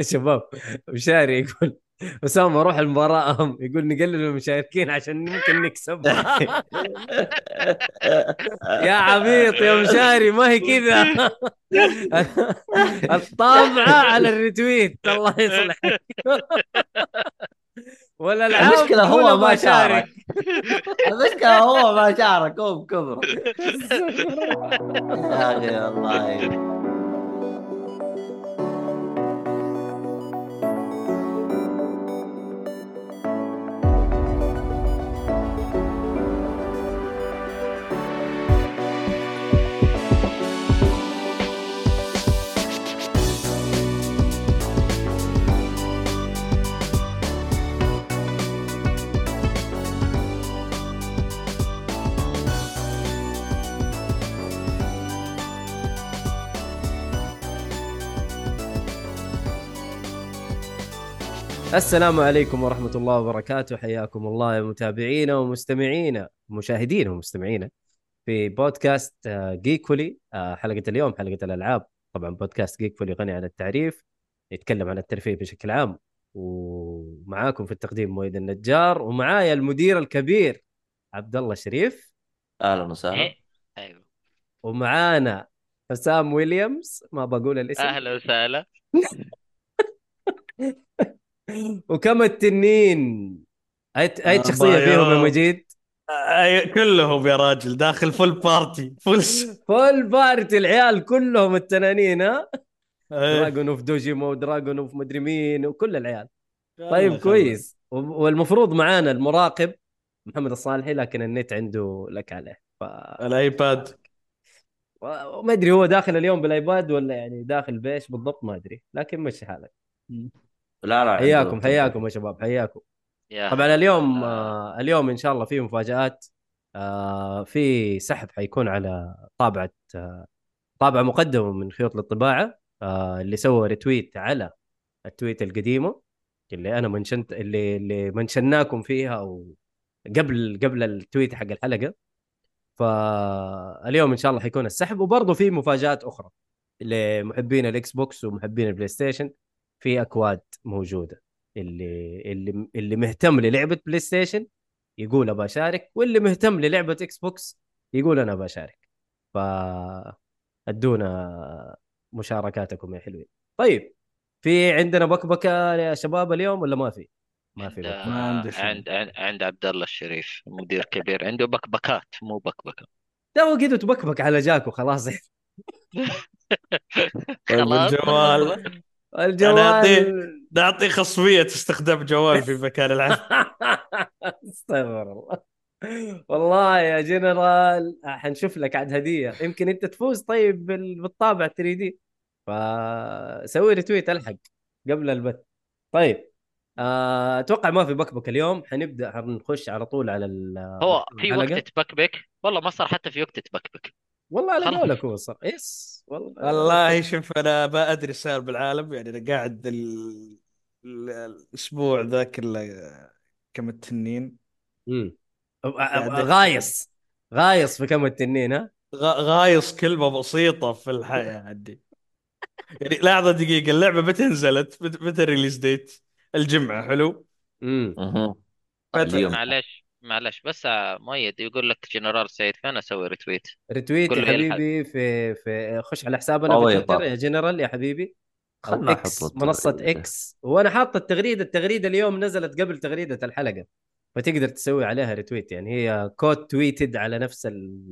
شباب مشاري يقول أسامة أروح المباراة. يقول نقلل المشاركين عشان ممكن نكسب. يا عبيط يا مشاري ما هي كذا. الطابعة على الريتويت الله يصلحك. ولا العاب المشكلة هو ما شارك. المشكلة هو ما شارك. هو بكبره يا أخي والله. السلام عليكم ورحمة الله وبركاته. حياكم الله يا متابعينا ومستمعينا مشاهدينا ومستمعينا في بودكاست آه، جيكولي. آه، حلقة اليوم حلقة الألعاب. طبعا بودكاست جيكولي غني عن التعريف يتكلم عن الترفيه بشكل عام. ومعاكم في التقديم مويد النجار ومعايا المدير الكبير عبد الله شريف. أهلا وسهلا. إيه. أيوه. ومعانا حسام ويليامز ما بقول الاسم. أهلا وسهلا. وكم التنين؟ أي أي آه، شخصية فيهم يا. مجيد أي كلهم يا راجل داخل فول بارتي فول. فول بارتي العيال كلهم التنانين ها. Dragon of Dojima و Dragon of مدري مين وكل العيال. طيب. كويس. والمفروض معانا المراقب محمد الصالحي لكن النت عنده لك عليه. ف ال iPad. ما أدري هو داخل اليوم بال iPad ولا يعني داخل بإيش بالضبط ما أدري. لكن مشي حالك. لا لا حياكم حياكم يا شباب حياكم. يا طبعا اليوم هلا. آه اليوم إن شاء الله في مفاجآت. آه في سحب حيكون على طابعة آه طابعه مقدمه من خيوط للطباعه آه اللي سوى retweet على ال tweet القديمة اللي أنا منشنت اللي اللي منشناكم فيها أو قبل قبل ال tweet حق الحلقة. فاليوم إن شاء الله حيكون السحب. وبرضه في مفاجآت أخرى لمحبين ال Xbox ومحبين ال PlayStation في أكواد موجودة. اللي اللي اللي مهتم للعبة PlayStation يقول ابى اشارك واللي مهتم للعبة Xbox يقول أنا ابى اشارك ف أدونا مشاركاتكم يا حلوين. طيب في عندنا بكبكة يا شباب اليوم ولا ما في؟ ما في ما. عند عند, عند عبد الله الشريف مدير كبير. عنده بكبكات مو بكبكة. ده هو كده تبكبك على جاكو خلاص. طيب خلاص. الجوال الجوال. أعطيه- نعطي خصوصيه استخدام جوال في مكان العمل. استغفر الله. والله يا جنرال حنشوف لك عاد هدية. يمكن أنت تفوز طيب بال- بالطابع 3D. فسوي retweet ألحق قبل البث. طيب آه، أتوقع ما في بكبك اليوم. حنبدأ حنخش على طول على ال- هو في وقت. تبكبك والله ما صار حتى في وقت تبكبك والله على. قولك هو صار يس والله والله شوف أنا ما أدري صار بالعالم يعني أنا قاعد ال... ال... الأسبوع ذا كله كم التنين مم. يعني- غايص غايص في كم التنين ها غ... غايص كلمة بسيطة في الحياة عندي يعني لحظة دقيقة اللعبة متى نزلت؟ مت- متى ال release date؟ الجمعة حلو؟ امم مهم. طيب. معلش بس مؤيد يقول لك جنرال سعيد فين أسوي retweet retweet يا. حبيبي في في خش على حسابنا في طويطة. تويتر يا جنرال يا حبيبي خلنا X التغريدة. X وأنا حاط التغريدة التغريدة اليوم نزلت قبل تغريدة الحلقة فتقدر تسوي عليها retweet يعني هي quote tweeted على نفس كان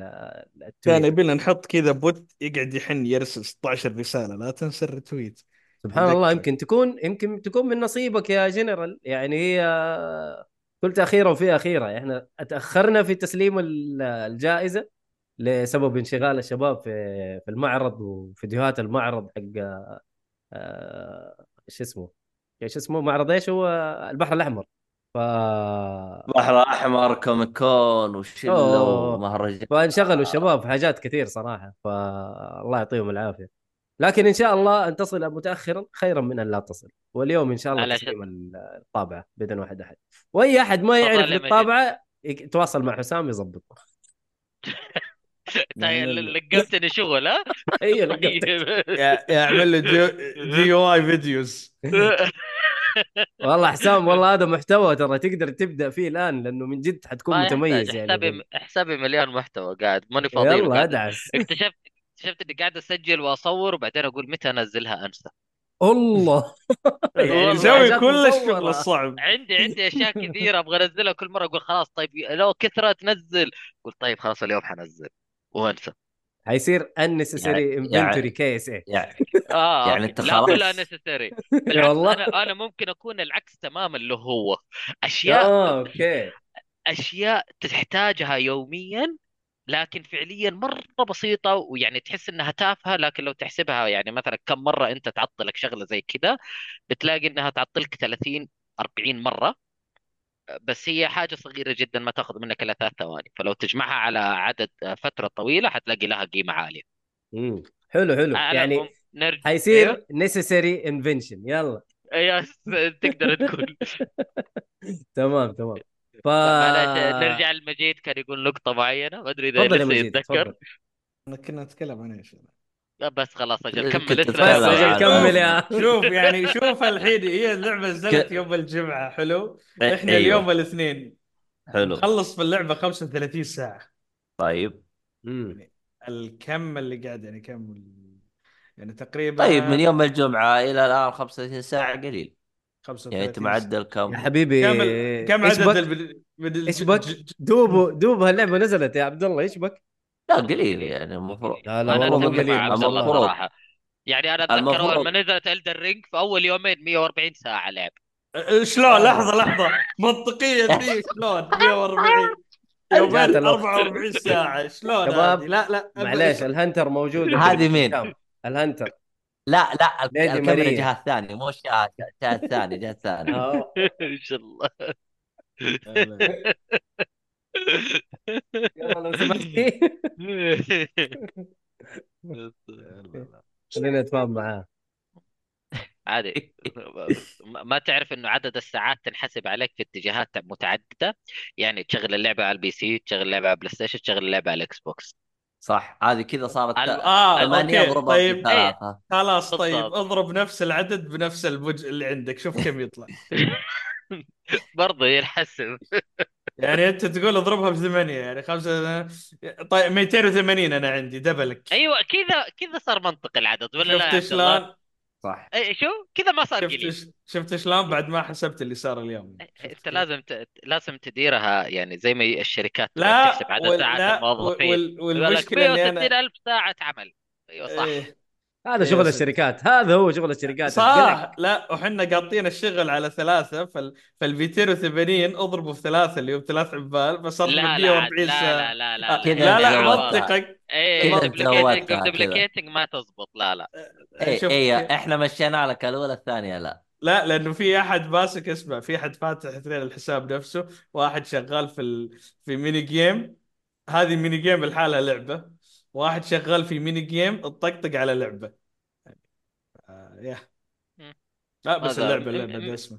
ال tweet يبينا نحط كذا bot يقعد يحن يرسل 16 رسالة لا تنسى ال retweet سبحان الله. يمكن تكون يمكن تكون من نصيبك يا جنرال يعني هي قلت اخيره وفي اخيره إحنا أتأخرنا في تسليم ال- الجائزة لسبب انشغال الشباب في في المعرض وفيديوهات المعرض حق آه، إيش اسمه؟ إيش اسمه؟ معرض إيش هو؟ البحر الأحمر ف بحر احمر Comic Con وشلة. ومهرجان فانشغلوا الشباب في حاجات كثير صراحة فالله يعطيهم العافية لكن إن شاء الله أن تصل متاخرا خيرا من أن لا تصل. واليوم إن شاء الله تسليم الطابعة باذن واحد أحد. وأي أحد ما يعرف يك- يتواصل مع حسام يظبطه. لقمتني شغل ها؟ أيوه لقيتك. طيب. يعمل له DIY videos. والله حسام والله هذا محتوى ترى تقدر تبدأ فيه الآن لأنه من جد حتكون متميز. يعني. حسابي حسابي مليان محتوى قاعد ماني فاضي يلا أدعس. اكتشفت اكتشفت إني قاعد أسجل وأصور وبعدين أقول متى أنزلها أنسى. الله. يعني والله يسوي كل. الشغل الصعب. عندي عندي أشياء كثيرة أبغى أنزلها كل مرة أقول خلاص طيب لو كثره تنزل قلت طيب خلاص اليوم حنزل. وأنسى. حيصير unnecessary inventory case. إيه يعني آه يعني لا خلاص. كلها نسيسري بالعكس والله. أنا أنا ممكن أكون العكس تماما اللي هو. أشياء آه أوكي. أشياء تحتاجها يوميا لكن فعليا مرة بسيطة ويعني تحس إنها تافهة لكن لو تحسبها يعني مثلا كم مرة أنت تعطلك شغلة زي كذا بتلاقي إنها تعطلك 30 40 مرة. بس هي حاجة صغيرة جدا ما تأخذ منك إلا ثلاث ثواني. فلو تجمعها على عدد فترة طويلة حتلاقي لها قيمة عالية. مم. حلو حلو. يعني نرجع حيصير أيوه. necessary invention. يلا. يس تقدر تقول. تمام تمام. ف معلش نرجع لمجيد كان يقول نقطة معينة ما أدري إذا تفضل يا لسه مجيد يتذكر. تفضل. كنا نتكلم عن إيش؟ لا بس خلاص أجل كنت كمل تتكلم بس أجل كمل يا شوف يعني شوف الحين هي اللعبة نزلت ك- يوم الجمعة حلو؟ إيه، إحنا أيوه. اليوم الاثنين. حلو. نخلص في اللعبة 35 ساعة. طيب. مم. الكم اللي قاعد يعني كم يعني تقريبا طيب من يوم الجمعة إلى الآن 35 ساعة قليل. 35 يعني انت معدل كم يا حبيبي كم عدد. بدل... إيش بك؟ دوب دوب هاللعبة نزلت يا عبد الله إيش بك؟ لا قليل يعني المفروض لا لا أنا والله قليل المفروض. صراحة يعني أنا أتذكر. أول ما نزلت الدر رينج في أول يومين 140 ساعة لعب شلون لحظة لحظة منطقيا دي شلون 140 يومين جات الوقت. 44 ساعة شلون؟ لا لا معليش الهنتر موجود هذه مين؟ كم؟ الهنتر لا لا الكاميرا. جهه ثانية مو جهه جهه ثانية جهه ثانية آه. إن شاء الله. يلا لو سمحتي. خلينا نتفاهم معاه. عادي. ما ما تعرف إنه عدد الساعات تنحسب عليك في اتجاهات متعددة؟ يعني تشغل اللعبة على ال PC تشغل اللعبة على PlayStation تشغل اللعبة على ال Xbox صح. هذه كذا صارت آه ثمانية okay أضربها طيب في ثلاثة خلاص طيب. أضرب نفس العدد بنفس البج اللي عندك. شوف كم يطلع. برضه ينحسب. يعني أنت تقول أضربها بثمانية يعني خمسة طيب 280 أنا عندي دبلك. أيوه كذا كذا صار منطق العدد ولا لا شفت؟ شلون؟ صح. اي شو كذا ما صار شفت شفت شلون؟ بعد ما حسبت اللي صار اليوم. أنت لازم ت... لازم تديرها يعني زي ما الشركات لا تحسب عدد وال- ساعات لا الموظفين. وال- والمشكلة اني 160 أنا ألف ساعة عمل. أيوه صح. إيه. هذا يا شغل. الشركات. هذا هو شغل الشركات صح. لا وحنا قاطين الشغل على ثلاثة فال فال 280 اضربوا في ثلاثة اللي هم ثلاث عبال فصار لا لا 140 لا لا لا لا كذا لا لا زودتها. منطقك. إيه كذا. دوبليكيتنج ما تزبط. لا لا. اي شوف اي إحنا مشينا لك الاولى الثانية لا. لا لأنه في أحد ماسك اسمه في أحد فاتح اثنين الحساب نفسه واحد شغال في ال... في ميني جيم هذه ميني جيم لحالها لعبة. واحد شغال في ميني جيم تطقطق على لعبة. آه يا. لا بس اللعبة اللعبة اسمه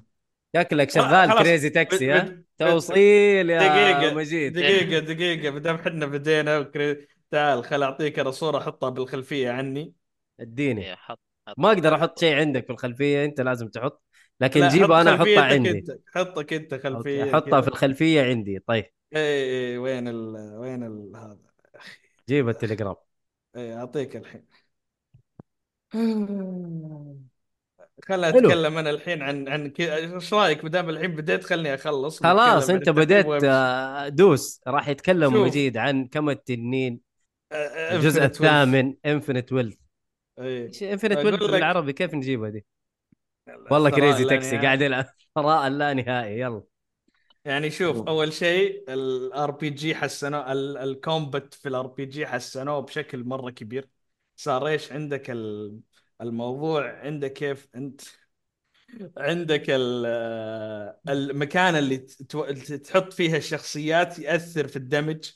شكلك شغال. كريزي تاكسي ها؟ توصيل يا دقيقة مجيد. دقيقة دقيقة. بدام حنا بدينا وكري... تعال خل أعطيك أنا صورة احطها بالخلفية عني. اديني. إيه، حط. ما أقدر أحط شيء عندك في الخلفيه أنت لازم تحط. لكن لا، جيبه أنا أحطها عندي. أنت. حطك أنت خلفية احطها في كذا. الخلفية عندي. طيب. اي اي وين ال... وين ال... هذا؟ جيب التليجرام. اي أعطيك الحين. خلنا حلو. أتكلم أنا الحين عن عن كذا إيش رأيك؟ ما دام الحين بديت خلني أخلص خلاص أنت بديت. آه، دوس. راح يتكلم شوف. مجيد عن كم التنين. آه، الجزء Infinite Wealth. الثامن Infinite Wealth اي إيش Infinite أقول Wealth لك- بالعربي؟ كيف نجيبها دي؟ والله Crazy Taxi. قاعد يلعب. ثراء لا نهائي يلا. يعني شوف شوف. أول شيء ال RPG حسنوا ال- ال combat في ال RPG حسنوه بشكل مرة كبير. صار إيش؟ عندك ال- الموضوع عندك كيف أنت عندك ال- المكان اللي تحط فيها الشخصيات يأثر في ال damage.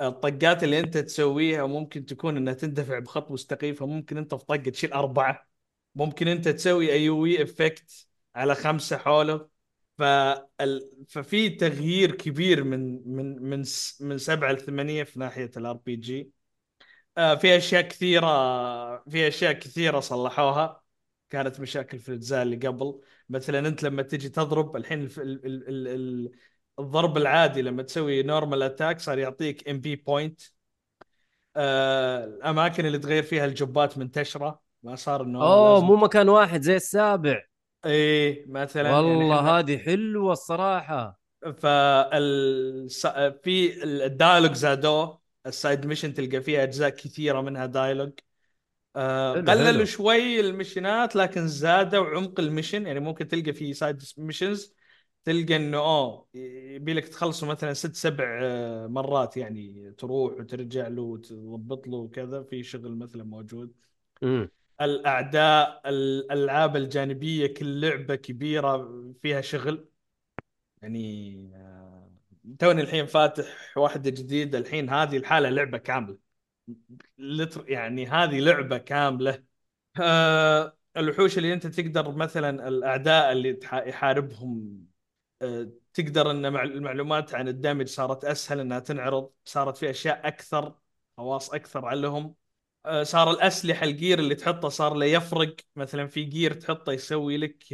الطقات اللي أنت تسويها ممكن تكون إنها تندفع بخط مستقيم فممكن أنت في طقة تشيل أربعة. ممكن أنت تسوي AOE effect على خمسة حوله فال... ففي تغيير كبير من من من س- من سبعة لثمانيه في ناحية ال RPG. آه، في أشياء كثيرة في أشياء كثيرة صلحوها. كانت مشاكل في الأجزاء اللي قبل. مثلا أنت لما تجي تضرب الحين ال ال ال ال الضرب العادي لما تسوي normal attack صار يعطيك MP point الأماكن اللي تغير فيها ال jobات منتشرة ما صار انه أوه لازم مو مكان واحد زي السابع. إيه مثلا يعني والله إحنا- هذه حلوة الصراحة. فال في ال dialogue زادوه ال side mission تلقى فيها أجزاء كثيرة منها dialogue آه، قللوا. شوي ال missionات لكن زادوا عمق ال mission. يعني ممكن تلقى في side missions تلقى إنه آه يبي لك تخلصه مثلا ست سبع آه، مرات يعني تروح وترجع له وتضبط له وكذا في شغل مثلا موجود. امم الأعداء الألعاب الجانبية كل لعبة كبيرة فيها شغل. يعني آه، توني الحين فاتح واحدة جديدة الحين هذه الحاله لعبة كاملة. يعني هذه لعبة كاملة. آه، الوحوش اللي أنت تقدر مثلا الأعداء اللي يحاربهم آه، تقدر إن مع- المعلومات عن ال damage صارت أسهل إنها تنعرض صارت في أشياء أكثر خواص أكثر عليهم. صار الأسلحة ال gear اللي تحطه صار له يفرق. مثلا في gear تحطه يسوي لك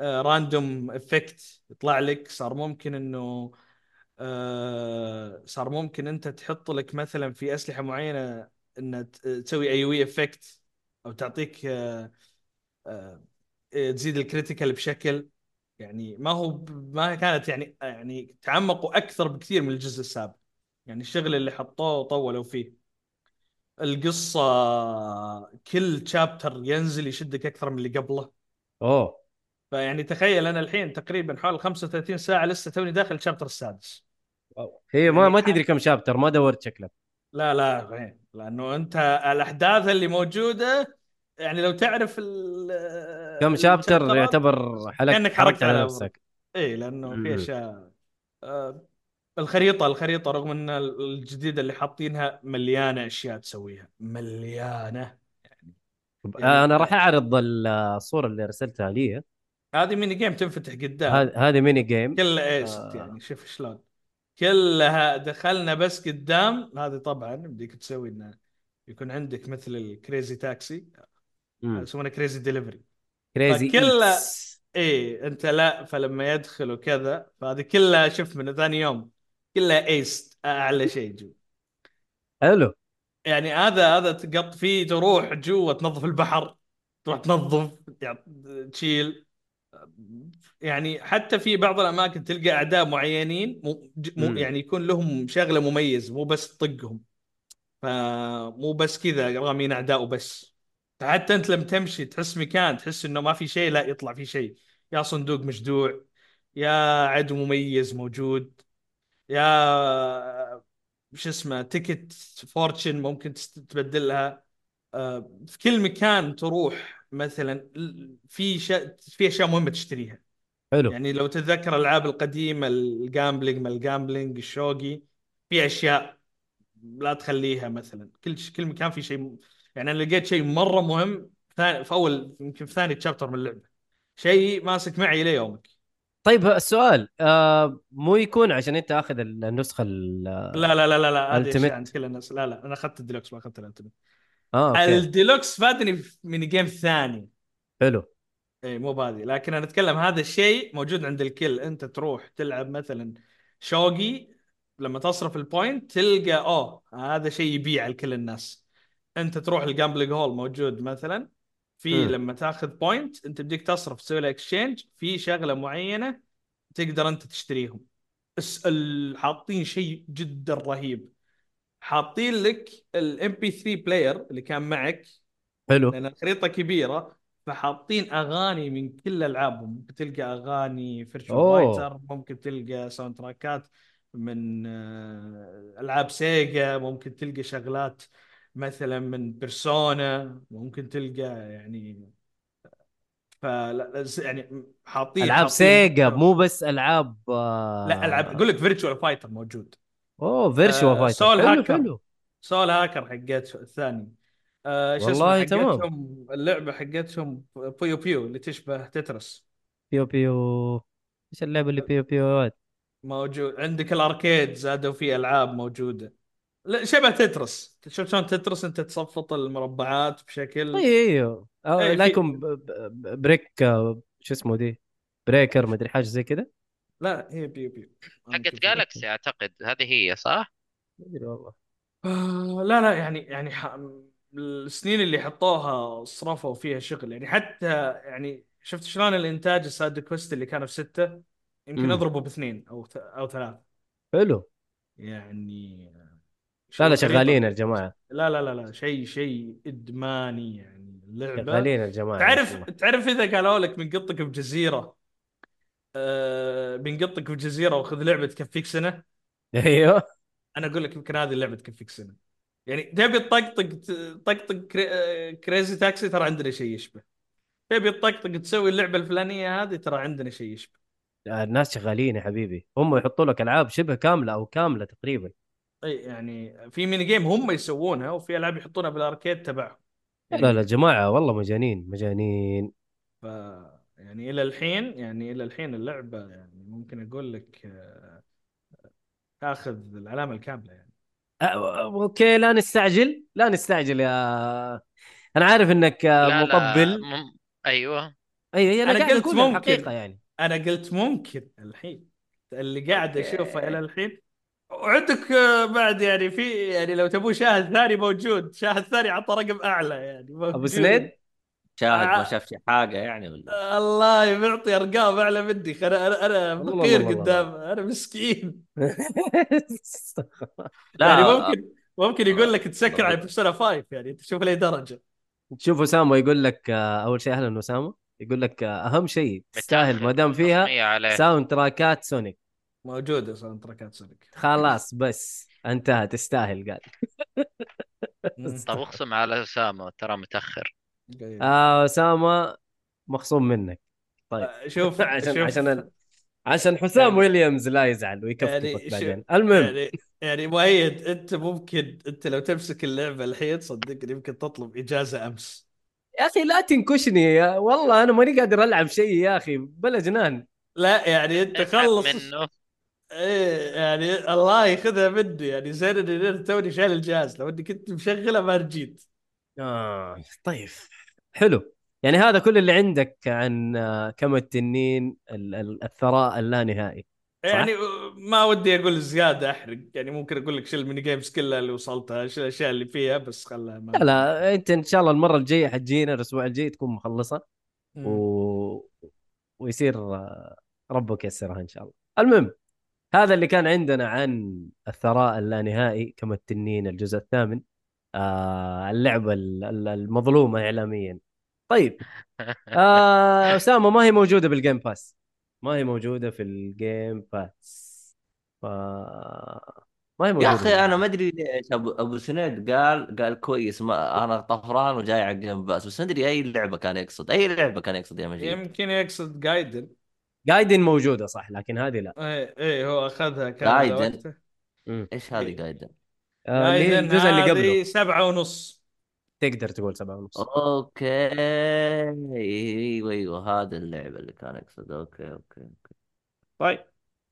random effect يطلع لك. صار ممكن إنه آه، صار ممكن أنت تحط لك مثلا في أسلحة معينة ان تسوي AOE effect أو تعطيك آه، آه، تزيد ال critical بشكل. يعني ما هو ما كانت يعني يعني تعمقوا أكثر بكثير من الجزء السابق. يعني الشغل اللي حطوه وطولوا فيه. القصة كل chapter ينزل يشدك أكثر من اللي قبله. أوه. فيعني تخيل أنا الحين تقريبا حوالي 35 ساعة لسه توني داخل الشابتر السادس. هي ما يعني ما تدري كم شابتر ما دورت شكلك. لا لا غير. لأنه أنت الأحداث اللي موجودة يعني لو تعرف ال كم شابتر يعتبر حلقت كأنك حركت على نفسك. إيه لأنه. في أشياء الخريطة الخريطة رغم إن الجديدة اللي حاطينها مليانة أشياء تسويها مليانة يعني- أنا راح أعرض الصورة اللي أرسلتها لي. هذه ميني جيم تنفتح قدام. هذه ميني جيم كلها إيش آه. يعني شوف شلون. كلها دخلنا بس قدام. هذه طبعا بديك تسوي إنه يكون عندك مثل الكريزي تاكسي يسمونه كريزي ديليفري كريزي فكلها- إيه أنت لا فلما يدخل وكذا فهذه كلها شوف من ثاني يوم. كلها إيست أعلى شيء جو. حلو. يعني هذا هذا تقط فيه تروح جوا تنظف البحر تروح تنظف يعني تشيل. يعني حتى في بعض الأماكن تلقى أعداء معينين مو مو. يعني يكون لهم شغلة مميز مو بس تطقهم فمو بس كذا رامين أعداء وبس. حتى أنت لما تمشي تحس مكان تحس إنه ما في شيء لا يطلع في شيء. يا صندوق مشدوع يا عدو مميز موجود. يا شو اسمه تيكت فورتشن ممكن تبدلها. آه، في كل مكان تروح مثلا في شا... في أشياء مهمة تشتريها. حلو. يعني لو تتذكر الألعاب القديمة الجامبلينج ما الجامبلينج الشوقي في أشياء لا تخليها مثلا. كل كل مكان في شيء يعني أنا لقيت شيء مرة مهم في أول يمكن في ثاني تشابتر من اللعبة. شيء ماسك معي إلى يومك. طيب السؤال آه مو يكون عشان أنت آخذ النسخة ال- لا لا لا لا لا هذه عند كل الناس. لا لا أنا أخذت الديلوكس ما أخذت ال ultimate. آه الديلوكس فادني mini game ثاني. حلو. إي مو بهذه. لكن أنا أتكلم هذا الشيء موجود عند الكل. أنت تروح تلعب مثلا shogi لما تصرف ال point تلقى أوه هذا شيء يبيع لكل الناس. أنت تروح ال gambling hall موجود مثلا. في. لما تاخذ point انت بديك تصرف تسوي له exchange في شغلة معينة تقدر انت تشتريهم. بس ال- حاطين شيء جدا رهيب. حاطين لك ال MP3 player اللي كان معك. حلو. لأن الخريطة كبيرة فحاطين أغاني من كل ألعابهم. ممكن تلقى أغاني Virtua Fighter ممكن تلقى sound trackات من آه، ألعاب سيجا ممكن تلقى شغلات مثلا من بيرسونا ممكن تلقى يعني فلا يعني حاطين ألعاب سيجا مو بس ألعاب آه... لا ألعاب أقول لك Virtua Fighter موجود. أوه Virtua آه، Fighter Soul حلو هاكر. حلو. Soul Hacker حقت الثاني. آه والله تمام. اللعبة حقتهم بويو بويو اللي تشبه تترس بويو بويو إيش اللعبة اللي بويو بويو يا ولد؟ موجود. عندك ال arcade زادوا فيه ألعاب موجودة. لا شبه تترس. شفت شلون تترس؟ انت تصفط المربعات بشكل أيوه أو إيه، لا في- يكون ب- ب- بريك آه، شو اسمه دي بريكر مدري حاجة زي كذا؟ لا هي بيو بيو. حقت جالكسي أعتقد. هذه هي صح؟ ما أدري والله. آه لا لا يعني يعني ح... السنين اللي حطوها صرفوا فيها شغل. يعني حتى يعني شفت شلون الإنتاج السايد كويست اللي كانوا في ستة يمكن مم. اضربوا باثنين أو ث... أو ثلاث حلو. يعني لا لا شغالين. الجماعة. لا لا لا لا شيء شيء إدماني يعني اللعبه شغالين الجماعة تعرف تعرف إذا قالوا لك بنقطك بجزيرة آه بنقطك بجزيرة وخذ لعبة تكفيك سنة. أيوه. أنا أقول لك يمكن هذه اللعبة تكفيك سنة. يعني تبي تطقطق تطقطق. آه، كريزي تاكسي ترى عندنا شيء يشبه. تبي تطقطق تسوي اللعبة الفلانية هذه ترى عندنا شيء يشبه. الناس شغالين يا حبيبي. هم يحطوا لك ألعاب شبه كاملة أو كاملة تقريبا. إي يعني في mini game هم يسوونها وفي ألعاب يحطونها بال arcade تبعهم. لا لا جماعة والله مجانين مجانين. ف يعني إلى الحين يعني إلى الحين اللعبة يعني ممكن أقول لك آه، تأخذ العلامة الكاملة يعني. okay لا نستعجل لا نستعجل يا أنا عارف إنك آه، لا لا مطبل مم... أيوه. إي إي أنا, أنا قلت ممكن. الحقيقة يعني. أنا قلت ممكن الحين. اللي قاعد. أشوفه إلى الحين وعندك آه، بعد يعني في يعني لو تبون شاهد ثاني موجود. شاهد ثاني عطى رقم أعلى يعني موجود. أبو سنيد؟ شاهد آه. ما شاف شي حاجة يعني ولا؟ الله معطي أرقام أعلى مني. أنا أنا فقير قدام أنا مسكين. لا يعني ممكن ممكن يقول لك تسكر على بيرسونا 5 يعني أنت شوف لاي درجة. تشوف أسامة يقول لك آه، أول شيء أهلا اسامه يقول لك أهم شيء تستاهل ما دام فيها 500 عليه. ساوند تراكات سونيك موجودة ساوند تراكات سونيك خلاص بس انتهى تستاهل قال. طب اقسم على اسامه ترى متأخر. آه اسامه مخصوم منك. طيب. شوف عشان شوف. عشان ال... عشان حسام يعني- ويليامز لا يزعل ويكفكفك يعني شو- بعدين. المهم. يعني يعني مؤيد أنت ممكن أنت لو تمسك اللعبة الحين صدقني يمكن تطلب إجازة أمس. يا أخي لا تنكشني يا والله أنا ماني قادر ألعب شيء يا أخي بلا جنان لا يعني أنت خلص. منه. إيه يعني الله ياخذها مني. يعني زين إني أنا توني شايل الجهاز. لو إني كنت مشغله ما رجيت. آه طيب. حلو. يعني هذا كل اللي عندك عن آه، كما التنين ال- ال- الثراء اللانهائي؟ يعني ما ودي أقول زيادة أحرق. يعني ممكن أقول لك شو ال mini games كلها اللي وصلتها شو الاشياء اللي فيها بس خلها ما لا لا أنت إن شاء الله المرة الجاية حتجينا الأسبوع الجاي تكون مخلصة. و... ويصير آه، ربك يسرها إن شاء الله. المهم هذا اللي كان عندنا عن الثراء اللانهائي كما التنين الجزء الثامن. آه اللعبة ال- ال- المظلومة اعلاميا. طيب. آه أسامة ما هي موجودة بال Game Pass ما هي موجودة في ال Game Pass ف ما هي موجودة يا أخي أنا ما أدري ليش. ابو أبو سنيد قال قال كويس ما أنا طفران وجاي على ال Game Pass بس ما أدري أي لعبة كان يقصد. أي لعبة كان يقصد يا مجيد؟ يمكن يقصد Gaiden Gaiden موجودة صح لكن هذه لا. إيه إيه هو أخذها كان Gaiden. إيش هذه آه هي Gaiden الجزء اللي قبله. سبعة ونص. تقدر تقول سبعة ونص. okay أيوه أيوه هذا اللعبة اللي كان يقصد okay okay okay. طيب.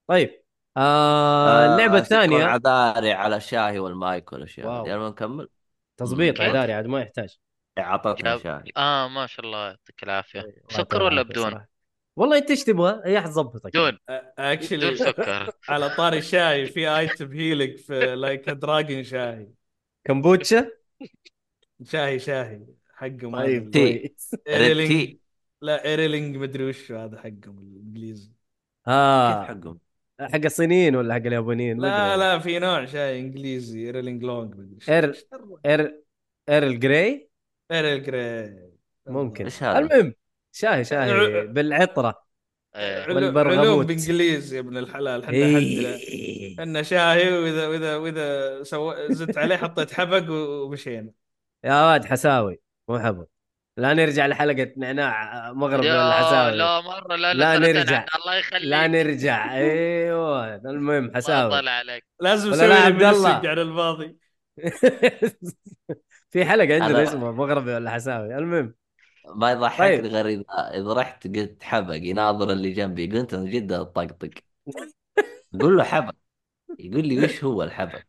طيب آه اللعبة شكراً الثانية. عذاري على الشاي والمايك والاشياء يلا نكمل. تظبيط كيف؟ عذاري عاد ما يحتاج. عطتنا جاب- شاي آه ما شاء الله يعطيك العافية. سكر يعطيه ولا بدون؟ والله انت إيش تبغى؟ هي حتظبطك بدون اكشلي سكر على طاري شاي في ايتم هيلينج في لايك دراجون شاي. كمبوتشا؟ شاي شاي. حقهم طيب تي. ريد لا ايريلينج مدري وش هذا حقهم الإنجليزي. آه. حقهم؟ حق الصينيين ولا حق اليابانيين؟ لا. لا في نوع شاي إنجليزي ايريلينج لونج مدري درى؟ اير ايرل جراي ايريل جراي ممكن. إيش هذا؟ المهم شاهي شاهي ع- بالعطرة. والبرغموت. علوم بانجليزي يا ابن الحلال حدنا إيه. إنه شاهي واذا واذا وإذا سو... زدت عليه حطيت حبق ومشينا. يا واد حساوي. مو حبط لا نرجع لحلقة نعناع مغرب يا الحساوي لا مرة لا لا لا نرجع. الله يخليك. لا نرجع. أيوه المهم الله حساوي. يطلع عليك. لازم نسوي عبد الله؟ على الماضي. في حلقة عندنا اسمها مغربي ولا حساوي. المهم. ما يضحكني طيب. غير اذا إذا رحت قلت حبق يناظر اللي جنبي قلت أنا جدا طقطق. قول له حبق. يقول لي وش هو الحبق؟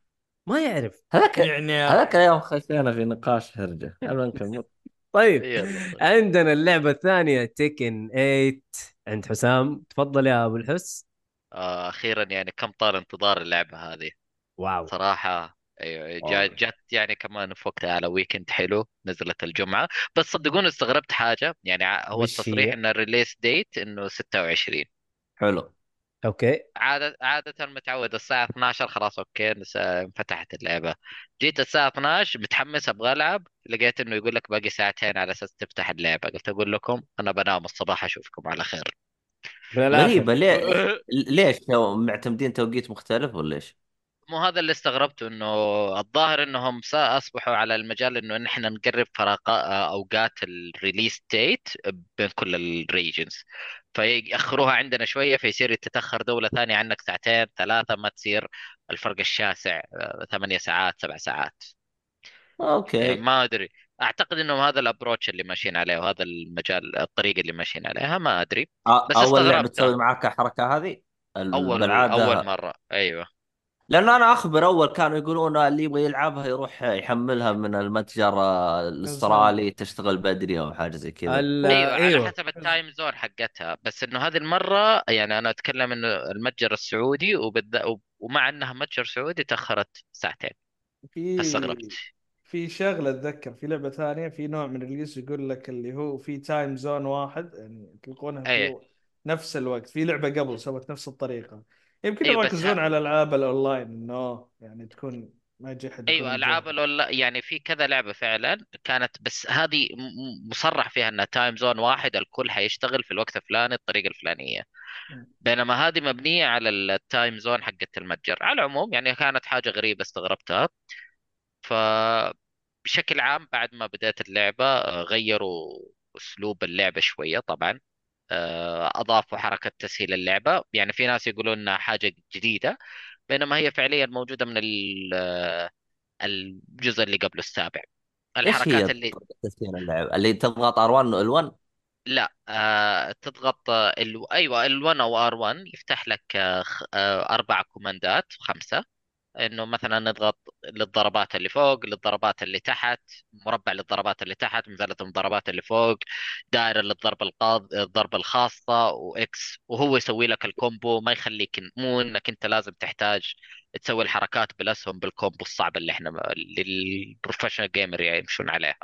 ما يعرف. هذاك يعني هذاك اليوم خشينا في نقاش هرجة. يلا نكمل طيب. يلا. عندنا اللعبة الثانية تيكن 8 عند حسام تفضل يا أبو الحس. آه، أخيرا يعني كم طال انتظار اللعبة هذه. واو. صراحة أيوه واو. جا- جت يعني كمان في وقتها على weekend حلو نزلت الجمعة. بس صدقوني استغربت حاجة يعني ع- هو وش التصريح هي؟ ان ال release date انه 26 حلو. أوكي. عادة عادة متعود الساعة 12 خلاص okay نس- انفتحت اللعبة. جيت الساعة 12 متحمس أبغى ألعب لقيت إنه يقول لك باقي ساعتين على أساس تفتح اللعبة. قلت أقول لكم أنا بنام الصباح أشوفكم على خير. من الآخر غريبة ليه؟ ليش؟ تو- معتمدين توقيت مختلف ولا إيش؟ مو هذا اللي استغربته إنه الظاهر إنهم أصبحوا على المجال إنه نحن نقرب فراغ أوقات ال release date بين كل ال regions فيأخروها عندنا شوية فيصير تتاخر دولة ثانية عنك ساعتين ثلاثة ما تصير الفرق الشاسع ثمانية ساعات سبع ساعات. يعني okay ما أدري. أعتقد إنهم هذا ال approach اللي ماشيين عليه وهذا المجال الطريقة اللي ماشيين عليها ما أدري. بس أول لعبة. تسوي معاك الحركة هذه؟ أول أول مرة. أيوه. لأنه أنا اخبر اول كانوا يقولون اللي يبغى يلعبها يروح يحملها من المتجر الأسترالي تشتغل بدري أو حاجة زي كذا. أيوه على أيوه. حسب ال time zone حقتها. بس إنه هذه المرة يعني أنا أتكلم إنه المتجر السعودي وبالذات ومع إنها متجر سعودي تأخرت ساعتين. في فاستغربت. في شغلة أتذكر في لعبة ثانية في نوع من ال release يقول لك اللي هو في time zone واحد يعني تلقونها في أيه. نفس الوقت في لعبة قبل سوت نفس الطريقة. يمكن أيوة، يركزون على ألعاب الأونلاين إنه يعني تكون ما يجي يكون أيوه ألعاب. ال onli- يعني في كذا لعبة فعلا كانت بس هذه مصرح فيها إنها time zone واحد الكل حيشتغل في الوقت الفلاني الطريقة الفلانية. بينما هذه مبنية على ال time zone حقت المتجر على العموم يعني كانت حاجة غريبة استغربتها فبشكل عام بعد ما بدأت اللعبة غيروا أسلوب اللعبة شوية طبعا آه، أضافوا حركة تسهيل اللعبة. يعني في ناس يقولون إنها حاجة جديدة بينما هي فعليا موجودة من آه، الجزء اللي قبله السابع. إيش هي الحركات اللي تسهيل اللعب اللي تضغط R1 L1 لا آه تضغط آه، ال... أيوه L1 أو R1 يفتح لك آه آه أربع كوماندات خمسة. إنه مثلا نضغط للضربات اللي فوق للضربات اللي تحت مربع للضربات اللي تحت مثلث للضربات اللي فوق دائرة للضرب القاض الضربة الخاصة و X وهو يسوي لك ال combo ما يخليك مو إنك أنت لازم تحتاج تسوي الحركات بالأسهم بال combo الصعب اللي إحنا اللي ال professional gamer يمشون عليها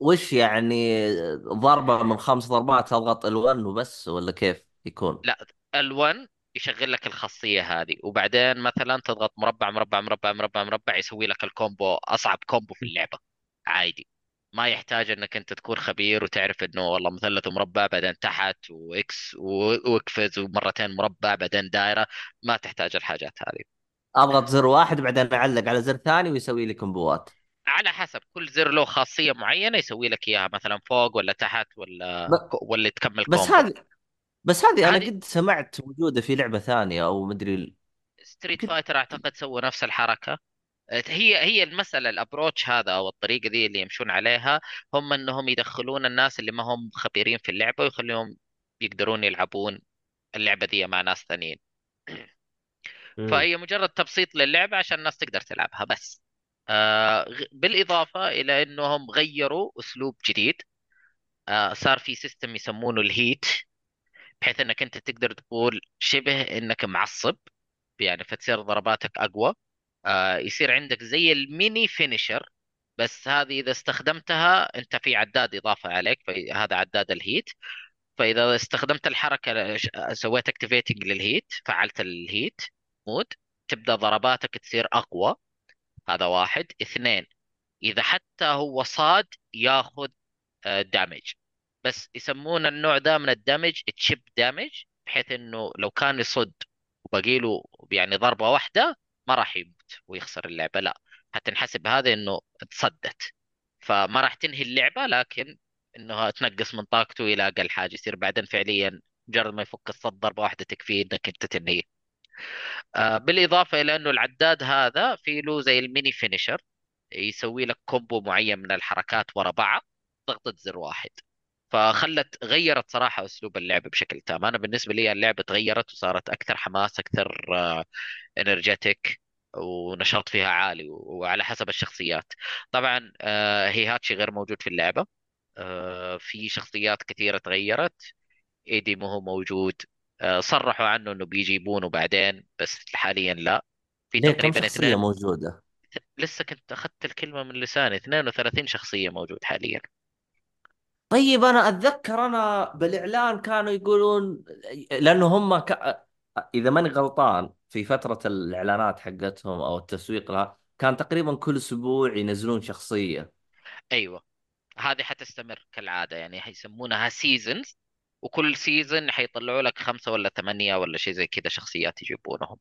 وش يعني ضربة من خمس ضربات تضغط L1 وبس ولا كيف يكون؟ لا L1 يشغل لك الخاصية هذه. وبعدين مثلا تضغط مربع مربع مربع مربع مربع يسوي لك ال combo أصعب combo في اللعبة. عادي. ما يحتاج إنك أنت تكون خبير وتعرف إنه والله مثلث ومربع بعدين تحت و X واقفز ومرتين مربع بعدين دائرة ما تحتاج الحاجات هذه. أضغط زر واحد بعدين أعلق على زر ثاني ويسوي لي كومبوات. على حسب. كل زر له خاصية معينة يسوي لك إياها مثلا فوق ولا تحت ولا ب- ولا تكمل بس هذه بس هذه أنا قد سمعت موجوده في لعبة ثانية أو مدري Street Fighter أعتقد سووا نفس الحركة. هي هي المسألة ال approach هذا أو الطريقة دي اللي يمشون عليها هم إنهم يدخلون الناس اللي ما هم خبيرين في اللعبة ويخليهم يقدرون يلعبون اللعبة دي مع ناس ثانيين. فهي مجرد تبسيط للعبة عشان الناس تقدر تلعبها بس. آه بالإضافة إلى إنهم غيروا أسلوب جديد. آه صار في system يسمونه ال heat بحيث إنك أنت تقدر تقول شبه إنك معصب يعني فتصير ضرباتك أقوى. آه يصير عندك زي ال mini finisher بس هذه إذا استخدمتها أنت في عداد إضافة عليك فهذا عداد ال heat. فإذا استخدمت الحركة سويت activating لل heat فعلت ال heat mode تبدأ ضرباتك تصير أقوى. هذا واحد. اثنين إذا حتى هو صاد ياخذ damage بس يسمون النوع ده من ال damage chip damage بحيث إنه لو كان يصد وباقي له يعني ضربة واحدة ما راح يموت ويخسر اللعبة لا حتنحسب هذا إنه تصدت فما راح تنهي اللعبة لكن إنها تنقص من طاقته إلى أقل حاجة يصير بعدين فعليا مجرد ما يفك الصد ضربة واحدة تكفيه إنك أنت تنهيه. آه بالإضافة إلى إنه العداد هذا في له زي ال mini finisher يسوي لك combo معين من الحركات ورا بعض ضغطة زر واحد. فخلت غيرت صراحة أسلوب اللعب بشكل تام. أنا بالنسبة لي اللعبة تغيرت وصارت أكثر حماس أكثر انرجيتك ونشاط فيها عالي وعلى حسب الشخصيات. طبعا آه، هيهاتشي غير موجود في اللعبة. آه، في شخصيات كثيرة تغيرت. إيدي ما هو موجود. آه، صرحوا عنه إنه بيجيبونه بعدين بس حاليا لا. في ليه؟ كم تقريبا شخصية اثنين. موجودة؟ لسه كنت أخذت الكلمة من لساني. 32 شخصية موجود حاليا. طيب أنا أتذكر أنا بالإعلان كانوا يقولون لأنه هم ك... إذا ماني غلطان في فترة الإعلانات حقتهم أو التسويق لها كان تقريبا كل أسبوع ينزلون شخصية. أيوه. هذه حتستمر كالعادة يعني حيسمونها seasons وكل season حيطلعوا لك خمسة ولا ثمانية ولا شيء زي كذا شخصيات يجيبونهم.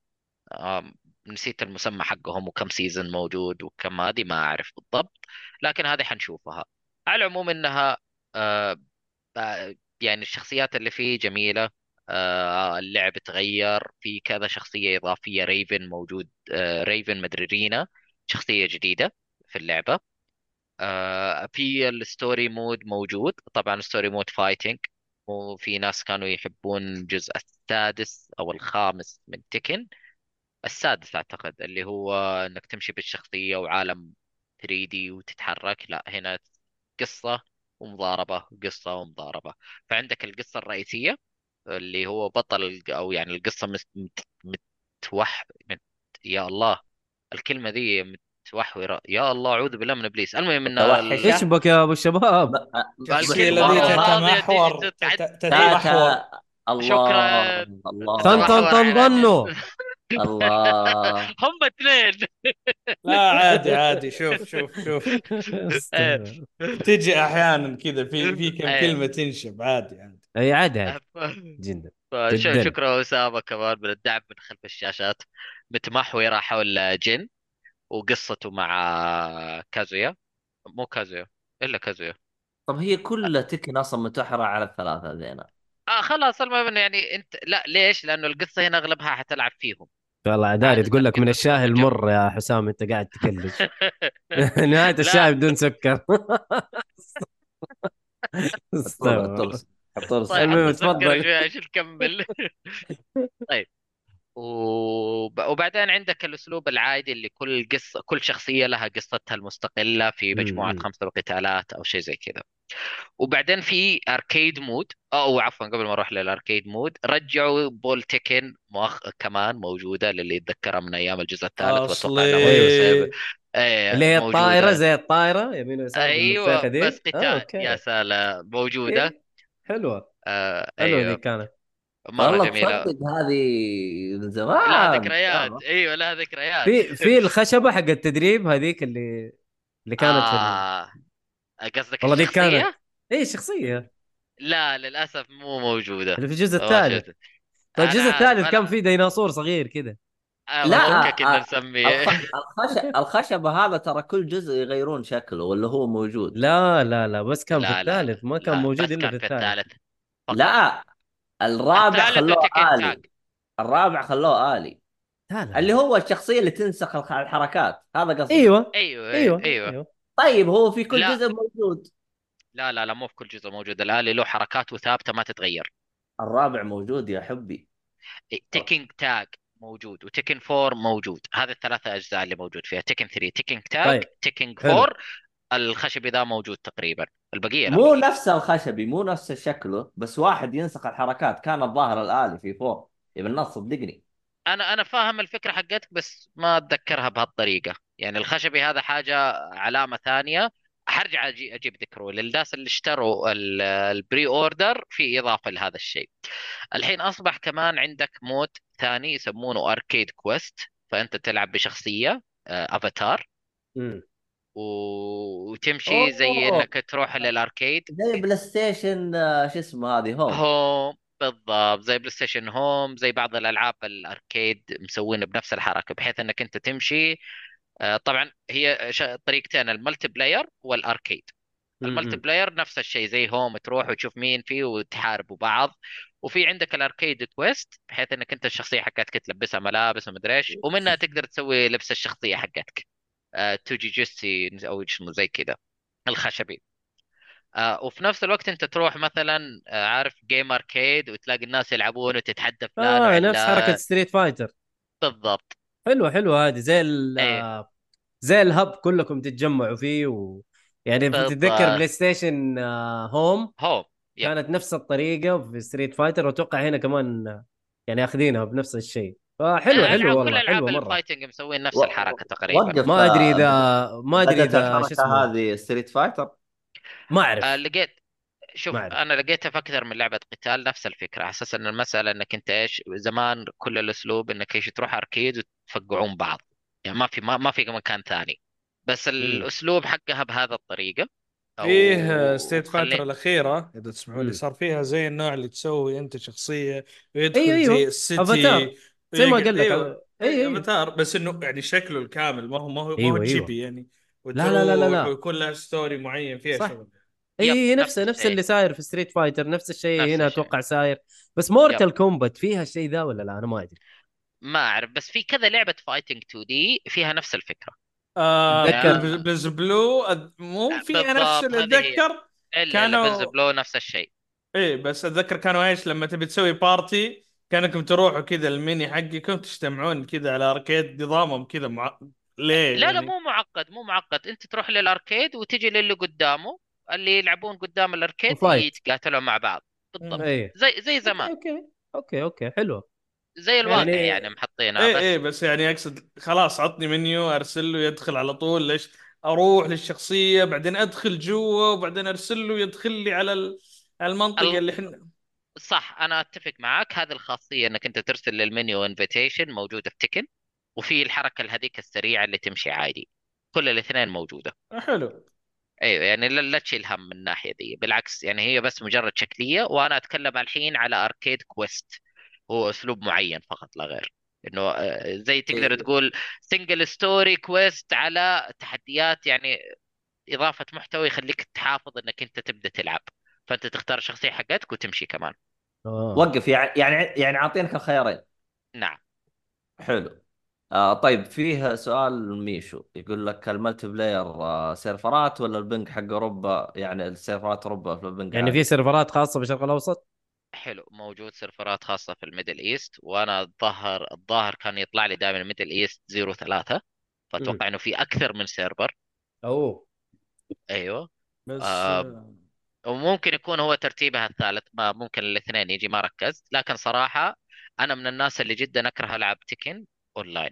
نسيت المسمى حقهم وكم season موجود وكم هذه ما أعرف بالضبط لكن هذه حنشوفها. على العموم إنها آه، يعني الشخصيات اللي فيه جميلة. آه، اللعب تغير في كذا شخصية إضافية. Raven موجود آه، Raven مدري Reina شخصية جديدة في اللعبة. آه، في ال story mode موجود. طبعا ال story mode fighting وفي ناس كانوا يحبون الجزء السادس أو الخامس من Tekken السادس أعتقد اللي هو إنك تمشي بالشخصية وعالم 3D وتتحرك. لا هنا قصة ومضاربة قصة ومضاربة. فعندك القصة الرئيسية اللي هو بطل أو يعني القصة مت... مت... متوح مت... يا الله الكلمة ذي متوحورة يا الله أعوذ بالله من إبليس. المهم إن؟ إيش بك يا أبو الشباب. تتمحور تتمحور الله شكراً. الله طن طن طن ظنوا الله. هم اثنين. لا عادي عادي. شوف شوف شوف. تجي أحيانا كذا في في كم أيوة. كلمة تنشب عادي عادي. أي عادي عادي. جدا. فش- جداً. شكرا أسامة كمان من الدعم من خلف الشاشات. متمحورة حول جن وقصته مع كازويا. مو كازويا إلا كازويا. طب هي كلها تكن أصلا متحرة على الثلاثة ذينا؟ آه خلاص المهم إنه يعني أنت لا ليش؟ لأنه القصة هنا أغلبها حتلعب فيهم. والله عادة تقول لك من الشاي المر يا حسام أنت قاعد تكلج. نهاية الشاي بدون سكر. طيب تفضل. عشان نكمل طيب. وب... وبعدين عندك الأسلوب العادي اللي كل قصة كل شخصية لها قصتها المستقلة في مجموعة. خمسه قتالات أو شيء زي كذا. وبعدين في arcade mode أو عفوا قبل ما نروح لل arcade mode رجعوا Ball Tekken مؤخ... كمان موجودة للي يتذكرها من أيام الجزء الثالث وأتوقع أصلي. إيه، اللي هي. الطائرة زي الطائرة يمين ويسار أيوه. بس آه، قتال. okay. يا سلام. موجودة. إيه، حلوة. آه حلوة ذي أيوه كانت. مرة والله جميلة. تصدق هذه من زمان. لها ذكريات. أيوه لها ذكريات. في في الخشبة حق التدريب هذيك اللي اللي كانت في. آه. قصدك والله الشخصية؟ كانت اي شخصية. لا للأسف مو موجودة. اللي في الجزء الثالث. طيب الجزء الثالث كان فيه ديناصور صغير كذا آه، لا، ممكن كنا آه، نسميه. الخ... الخش... الخشبة هذا ترى كل جزء يغيرون شكله ولا هو موجود؟ لا لا لا بس كان في لا، لا، الثالث ما كان لا، موجود إلا في الثالث. لا الرابع خلوه آلي. الرابع خلوه آلي. لا لا اللي هو الشخصية اللي تنسخ الحركات. هذا قصدي. أيوه. أيوه أيوه أيوه. أيوه. طيب هو في كل لا. جزء موجود. لا لا لا مو في كل جزء موجود. الآلي له حركاته ثابتة ما تتغير. الرابع موجود يا حبي. تيكينج تاج موجود وتكن فور موجود. هذه الثلاثة أجزاء اللي موجود فيها. تكن 3 تكينج تاج طيب. حلو. فور الخشبي ذا موجود تقريبا. البقية لا. مو نفس الخشبي مو نفس شكله بس واحد ينسخ الحركات. كان الظاهر الآلي في فوق يا بالنص صدقني. أنا أنا فاهم الفكرة حقتك بس ما أتذكرها بهالطريقة. يعني الخشبي هذا حاجة علامة ثانية. حرجع أجيب ذكره. للناس اللي اشتروا ال- ال pre-order في إضافة لهذا الشيء. الحين أصبح كمان عندك mode ثاني يسمونه arcade quest فأنت تلعب بشخصية آه، افاتار. و- وتمشي زي أوه. إنك تروح لل arcade زي PlayStation آه، شو اسمه هذه Home هوم بالضبط. زي بلاي ستيشن home زي بعض الألعاب ال arcade مسوينه بنفس الحركة بحيث إنك أنت تمشي آه، طبعا هي طريقتين ال multiplayer وال arcade. ال multi. player نفس الشيء زي هوم تروح وتشوف مين فيه وتحاربوا بعض. وفي عندك ال arcade quest بحيث إنك أنت الشخصية حقتك تلبسها ملابس ومدري إيش ومنها تقدر تسوي لبس الشخصية حقتك. آه، توجي جوسي أو زي كذا الخشبي. آه وفي نفس الوقت أنت تروح مثلا آه عارف game arcade وتلاقي الناس يلعبون وتتحدى فلان وعلان نفس حركة ستريت فايتر بالضبط. حلوة حلوة هذه. زي ال إيه. زي ال hub كلكم تتجمعوا فيه و يعني تتذكر بلاي ستيشن آه، home home yep كانت نفس الطريقة في ستريت فايتر وأتوقع هنا كمان آه، يعني أخذينها بنفس الشيء. فحلوة الالعاب حلوة كل والله العاب حلوة مرة. ال fighting مسوين نفس. الحركة تقريبا. ما أدري آه، اذا ما أدري إذا شو اسمه. هذه ستريت فايتر ما آه اعرف لقيت شوف ما أعرف. أنا لقيتها في أكثر من لعبة قتال نفس الفكرة. على أساس إن المسألة إنك أنت إيش؟ زمان كل الأسلوب إنك إيش؟ تروح arcade وتفقعون بعض. يعني ما في ما, ما في مكان ثاني. بس الأسلوب حقها بهذا الطريقة. فيه أو ستريت فايتر تخلي الأخيرة إذا تسمحوا لي صار فيها زي النوع اللي تسوي أنت شخصية. أيوه ويدخل زي أيوه أفاتار. السيتي. زي ما قال لك. أيوه أيوه أي أيوه. أفاتار. بس إنه يعني شكله الكامل ما هو ما هو ما هو أيوه أيوه. جيبي يعني. لا لا لا لا وتروح لا ويكون لها story معين فيها صح. شغل. أي yep أي نفس نفسه نفس الشيء اللي صاير في ستريت فايتر نفس الشيء نفس هنا الشيء. أتوقع صاير. بس مورتال كومبات فيها الشيء ذا ولا لا؟ أنا ما أدري. ما أعرف بس في كذا لعبة fighting 2D فيها نفس الفكرة. آه أتذكر بلز بلو مو فيها نفس اللي أتذكر كانوا بلو نفس الشيء. إيه بس أتذكر كانوا إيش لما تبي تسوي party كأنكم تروحوا كذا ال Mii حقكم تجتمعون كذا على arcade نظامهم كذا مع... ليه لا لا يعني؟ مو معقد مو معقد. أنت تروح لل arcade وتجي للي قدامه اللي يلعبون قدام ال arcade يتقاتلون مع بعض. بالضبط. اي زي زي زمان. أوكي أوكي أوكي حلو زي الواقع يعني يعني محطينها إيه بس إيه بس يعني أقصد خلاص عطني منيو ارسل له يدخل على طول ليش أروح للشخصية بعدين أدخل جوا وبعدين ارسل له يدخل لي على ال- على المنطقة ال... اللي إحنا. صح أنا أتفق معك هذه الخاصية إنك أنت ترسل لل menu invitation موجودة في تكن وفي الحركة هذيك السريعة اللي تمشي عادي. كل الاثنين موجودة. حلو. أيوه يعني لا, لا تشيل هم من الناحية دي. بالعكس يعني هي بس مجرد شكلية وأنا أتكلم الحين على arcade quest هو أسلوب معين فقط لا غير. إنه آه، زي تقدر إيه. تقول single story quest على تحديات يعني إضافة محتوى يخليك تحافظ إنك أنت تبدأ تلعب. فأنت تختار الشخصية حقتك وتمشي كمان. آه. وقف يعني يعني يعني عاطينك الخيارين. نعم. حلو. آه طيب فيه سؤال ميشو. يقول لك ال multiplayer آه سيرفرات ولا ال ping حق أوروبا؟ يعني السيرفرات أوروبا في ال ping يعني في سيرفرات خاصة بالشرق الأوسط؟ حلو موجود سيرفرات خاصة في ال Middle East وأنا الظاهر الظاهر كان يطلع لي دائما ال Middle East 03 امم فأتوقع إنه في أكثر من سيرفر. أوه. أيوه. بس آه وممكن يكون هو ترتيبها الثالث ما ممكن الاثنين يجي ما ركزت. لكن صراحة أنا من الناس اللي جدا أكره ألعب تكن أونلاين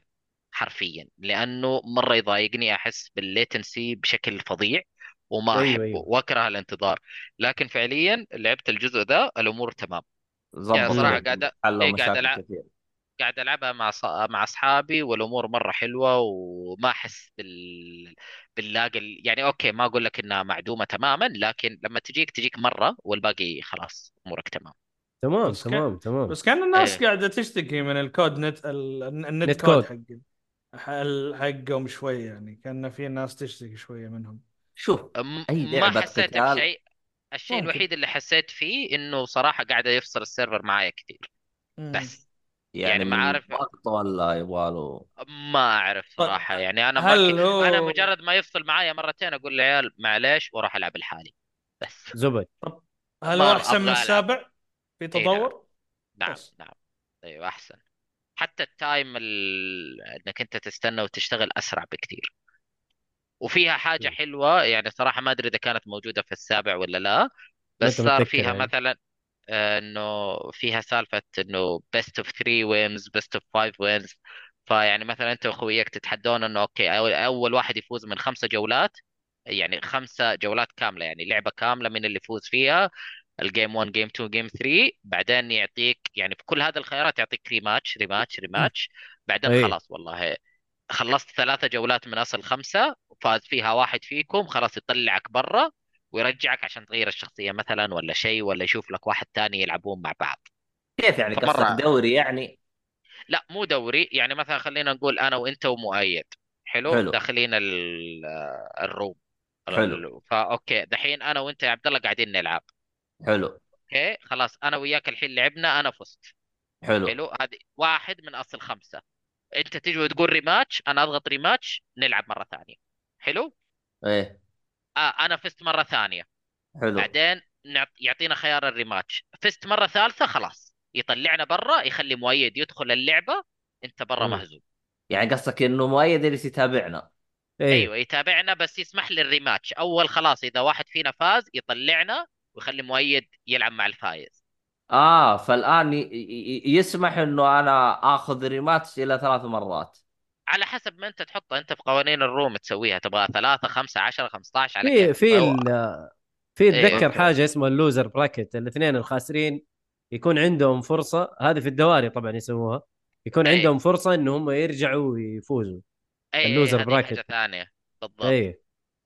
حرفيا لأنه مرة يضايقني أحس بال latency بشكل فظيع. وما أيوه أحبه أيوه. وأكره الانتظار. لكن فعليا لعبت الجزء ذا الأمور تمام. يعني صراحة قاعد حلوا إيه قاعد مشاكل ألعب كثير. قاعد ألعبها مع ص... مع أصحابي والأمور مرة حلوة وما أحس بال بال lag ال- يعني okay ما أقول لك إنها معدومة تماما لكن لما تجيك تجيك مرة والباقي خلاص أمورك تمام. تمام بس كان تمام تمام. بس كان الناس إيه. قاعدة تشتكي من ال code net ال- ال net netcode. code حق حقهم شوية يعني كأن في ناس تشتكي شوية منهم. شوف أي ما لعبه حسيت قتال بشيء الشيء ممكن. الوحيد اللي حسيت فيه إنه صراحة قاعد يفصل السيرفر معايا كثير بس. يعني يعني ما عارف ضغط ولا يبغى ما أعرف طيب صراحة يعني أنا ما ك... هل أنا هو مجرد ما يفصل معايا مرتين أقول للعيال معليش. وأروح ألعب لحالي بس. زبد. طب هل ما هو أحسن من السابع في إي نعم. تطور؟ نعم بس. نعم. أيوه أحسن. حتى التايم ال... إنك أنت تستنى وتشتغل أسرع بكثير وفيها حاجة حلوة يعني صراحة ما أدري إذا كانت موجودة في السابع ولا لا بس صار فيها يعني مثلا آه، إنه فيها سالفة إنه best of 3 wins best of 5 wins فيعني مثلا أنت وأخوياك تتحدون إنه okay أول أول واحد يفوز من خمسة جولات يعني خمسة جولات كاملة يعني لعبة كاملة من اللي يفوز فيها ال game 1 game 2 game 3 بعدين يعطيك يعني في كل هذه الخيارات يعطيك rematch rematch rematch بعدين اي خلاص والله خلصت ثلاثة جولات من أصل خمسة وفاز فيها واحد فيكم خلاص يطلعك برا ويرجعك عشان تغير الشخصية مثلا ولا شيء ولا يشوف لك واحد تاني يلعبون مع بعض. كيف يعني قصدك فمرة دوري يعني؟ لا مو دوري. يعني مثلا خلينا نقول أنا وأنت ومؤيد. حلو؟ حلو. داخلين ال- ال room. حلو. ف okay دحين أنا وأنت يا عبد الله قاعدين نلعب. حلو. okay؟ خلاص أنا وياك الحين لعبنا أنا فزت. حلو. حلو؟ هذه واحد من أصل خمسة. انت تجي وتقول rematch أنا اضغط rematch نلعب مرة ثانية. حلو؟ إيه. آه أنا فزت مرة ثانية. حلو. بعدين. يعطينا خيار ال rematch فزت مرة ثالثة خلاص. يطلعنا برا يخلي مؤيد يدخل اللعبة انت برا. مهزوم. يعني قصدك إنه مؤيد يجلس يتابعنا. إيه. أيوه يتابعنا بس يسمح لي ال rematch أول خلاص إذا واحد فينا فاز يطلعنا ويخلي مؤيد يلعب مع الفايز. آه فالآن ي- ي- يسمح إنه أنا آخذ rematch إلى ثلاث مرات. على حسب ما أنت تحطها أنت في قوانين ال room تسويها. تبغى ثلاثة خمسة عشرة 15 على في كيف في ال- في إيه، اتذكر okay. حاجة اسمها ال loser bracket. الاثنين الخاسرين يكون عندهم فرصة. هذه في الدواري طبعا يسووها. يكون إيه. عندهم فرصة إن هم يرجعوا ويفوزوا. اي ال loser ال loser bracket. حاجة ثانية. بالضبط. اي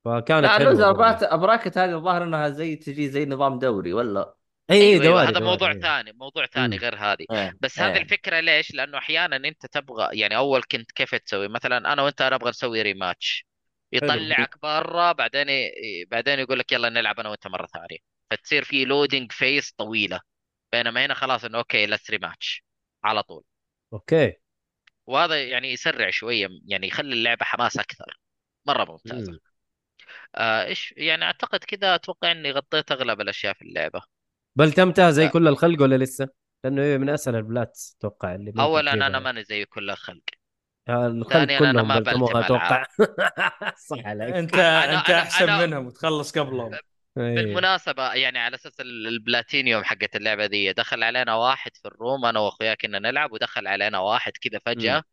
فكانت لا ال loser. bracket bracket هذه الظاهر إنها زي تجي زي نظام دوري ولا؟ اي أيوة دواري هذا دواري، موضوع إيه. ثاني موضوع ثاني. غير هذه إيه. بس هذه إيه. الفكرة ليش؟ لأنه أحيانا أنت تبغى يعني أول كنت كيف تسوي؟ مثلا أنا وأنت نبغى نسوي rematch يطلعك برا بعدين بعدين يقول لك يلا نلعب أنا وأنت مرة ثانية فتصير في loading phase طويلة بينما هنا خلاص إنه okay let's rematch على طول okay وهذا يعني يسرع شوية يعني يخلي اللعبة حماس أكثر مرة ممتازة مم. آه إيش يعني أعتقد كذا أتوقع إني غطيت أغلب الأشياء في اللعبة بلتمتها زي آه. كل الخلق ولا لسه؟ لأنه هي من أسهل ال plat أتوقع اللي اولا أنا يعني. ماني زي كل الخلق آه، الخلق ثانياً كلهم ما بلتم أتوقع صح عليك انت أنا- أنت أحسن أنا- منهم وتخلص قبلهم إيه. بالمناسبة يعني على أساس ال- البلاتينيوم حقت اللعبة دي دخل علينا واحد في ال room أنا واخويا كنا نلعب ودخل علينا واحد كذا فجأة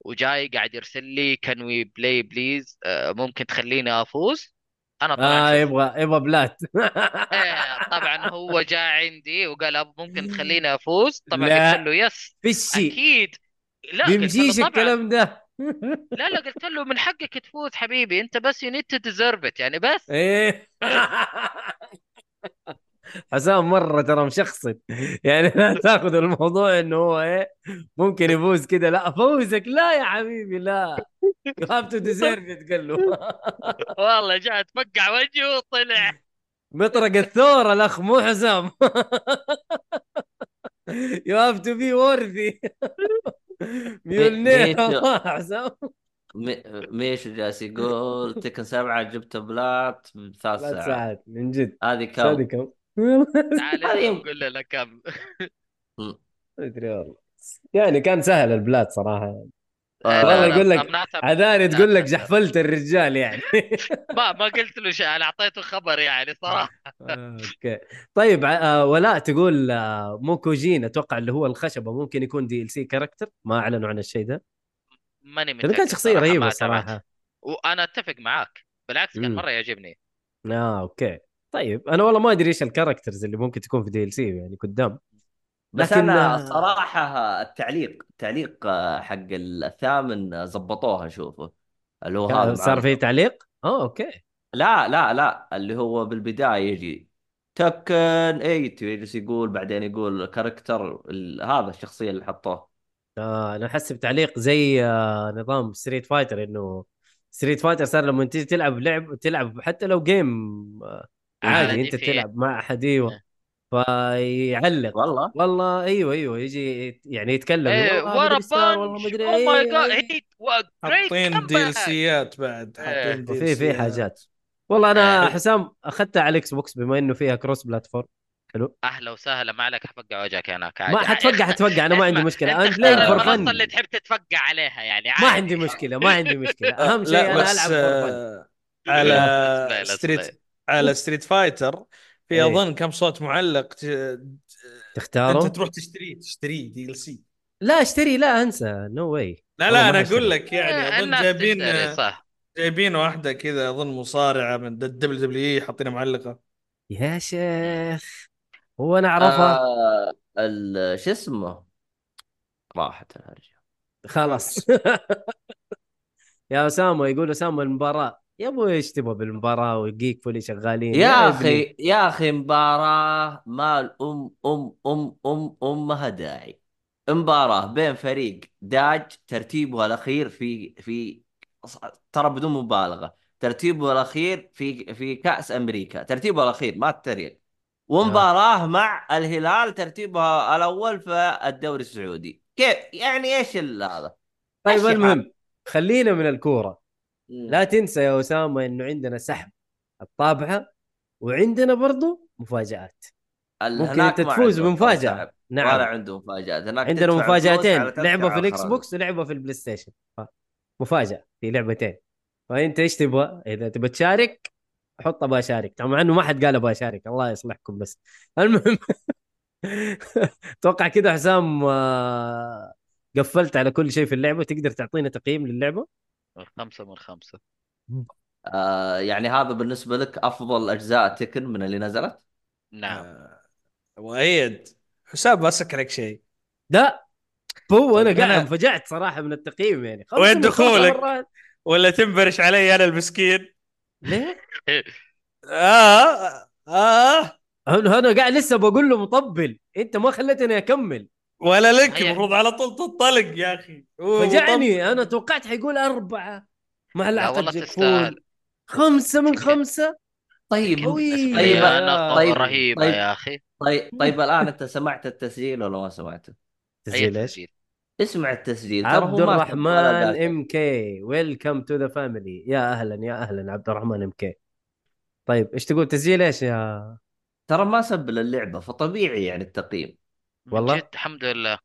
وجاي قاعد يرسل لي can we play please ممكن تخليني أفوز أنا طبعا شوف يبغى يبغى plat. إيه طبعا هو جاء عندي وقال أب ممكن تخليني أفوز؟ طبعا. قلت له yes. فشي أكيد. لا بيمشيش الكلام ده. لا لا قلت له من حقك تفوز حبيبي أنت بس you need to deserve يعني بس. إيه. حسام مرة ترى مشخصن. يعني لا تاخذ الموضوع إنه هو إيه ممكن يفوز كذا لا فوزك. لا يا حبيبي لا. you have to deserve قال له. والله جاء تفقع وجهه وطلع. مطرقة ثور الأخ مو حسام. you have to be worthy Mjolnir. حسام. مي- ميشو جالس يقول Tekken سبعة جبت plat بثلاث ثلاث ساعات. ساعات. من جد. هذه هذه كم؟ تعال وقول لنا كم أدري والله. يعني كان سهل ال plat صراحة. آه، والله يقول لك. عذاري تقول لك. جحفلت الرجال يعني. ما ما قلت له شيء أنا أعطيته خبر يعني صراحة. آه، okay. طيب آه، ولاء تقول Mokujin أتوقع اللي هو الخشبه ممكن يكون DLC character ما أعلنوا عن الشيء ده. ماني متاكد كان شخصية صراحة، رهيبة. الصراحه وأنا أتفق معاك بالعكس كان. مرة يعجبني. آه okay. طيب أنا والله ما أدري إيش ال characters اللي ممكن تكون في DLC يعني قدام. بس لكن- أنا صراحة التعليق التعليق آه، حق الثامن آه، زبطوها شوفه اللي هو هذا صار. في تعليق؟ آه okay. لا لا لا اللي هو بالبداية يجي Tekken 8 يجلس يقول بعدين يقول character هذا الشخصية اللي حطوه. آه أنا أحس بتعليق زي آه نظام Street Fighter إنه Street Fighter صار لما تيجي تلعب لعب تلعب حتى لو game آه عادي أنت في- تلعب مع أحد أيوه. إيه. فيعلق. والله. والله أيوه أيوه يجي يعني يتكلم إيه والله what a punch. Oh my إيه. جاد هي حاطين DLC ات بعد إيه. حاطين وفي في حاجات. والله أنا إيه. حسام أخذتها على ال Xbox بما إنه فيها cross platform حلو. أهلا وسهلا ما عليك حفقع وجهك هناك ما حتفقع حتفقع أنا ما عندي مشكلة. أنت playing for المنصه fun اللي تحب تتفقع عليها يعني ما عادي. عندي مشكلة ما عندي مشكلة. أهم شيء أنا ألعب for fun آه، على Street على Street Fighter في إيه. أظن كم صوت معلق ت- تختاره؟ أنت تروح تشتريه تشتريه DLC لا اشتري لا أنسى. no way لا لا أنا. أقول لك يعني آه، أظن جايبين صح. جايبين واحدة كذا أظن مصارعة من ال WWE حاطينها معلقة. يا شيخ. هو أنا أعرفها. آه ال- شو اسمه؟ راحت الهرجة خلاص. يا اسامه يقول اسامه المباراة. يا أبوي إيش تبغى بالمباراة وجيك فولي شغالين؟ يا. أخي يا أخي مباراة مال أم أم أم أم امها داعي مباراة بين فريق داج ترتيبه الأخير في في ترى بدون مبالغة. ترتيبه الأخير في في كأس أمريكا. ترتيبه الأخير ما تتريق ومباراة مع الهلال ترتيبها الأول في الدوري السعودي. كيف؟ يعني إيش هذا؟ طيب المهم خلينا من الكورة. لا تنسى يا أسامة إنه عندنا سحب الطابعة وعندنا برضو مفاجآت. ممكن أنت تفوز بمفاجأة. نعم. ولا عنده مفاجآت. هناك عندنا مفاجآتين. لعبة في ال X. box ولعبة في ال PlayStation. مفاجأة في لعبتين. فأنت إيش تبغى؟ إذا تبغى تشارك حط أبغى أشارك. طبعا إنه ما حد قال أبغى أشارك. الله يصلحكم بس. المهم أتوقع كذا حسام آه، قفلت على كل شيء في اللعبة. تقدر تعطينا تقييم للعبة؟ خمسة من خمسة. آه يعني هذا بالنسبة لك أفضل أجزاء تكن من اللي نزلت؟ نعم. آه، وايد. حساب بسك عليك شيء. لا. هو أنا طيب قاعد أنا- انفجعت صراحة من التقييم يعني. وين دخولك؟ ولا تنبرش علي أنا المسكين؟ ليه؟ آه آه. أنا أنا قاعد لسه بقول له مطبل. أنت ما خليتني أكمل. ولا لك. المفروض على طول تنطلق يا أخي. فجعني. أنا توقعت حيقول أربعة. مع لا لعقه والله جاك تستاهل. خمسة من خمسة. طيب. قوي. طيب نقطة طيب رهيبة طيب يا أخي. طيب طيب الآن أنت سمعت التسجيل ولا ما سمعته؟ تسجيل إيش؟ اسمع التسجيل. عبد الرحمن. MK welcome to the family يا أهلا يا أهلا عبد الرحمن MK طيب إيش تقول؟ تسجيل إيش يا ترى ما سب اللعبه فطبيعي يعني التقييم. من والله؟ جد الحمد لله.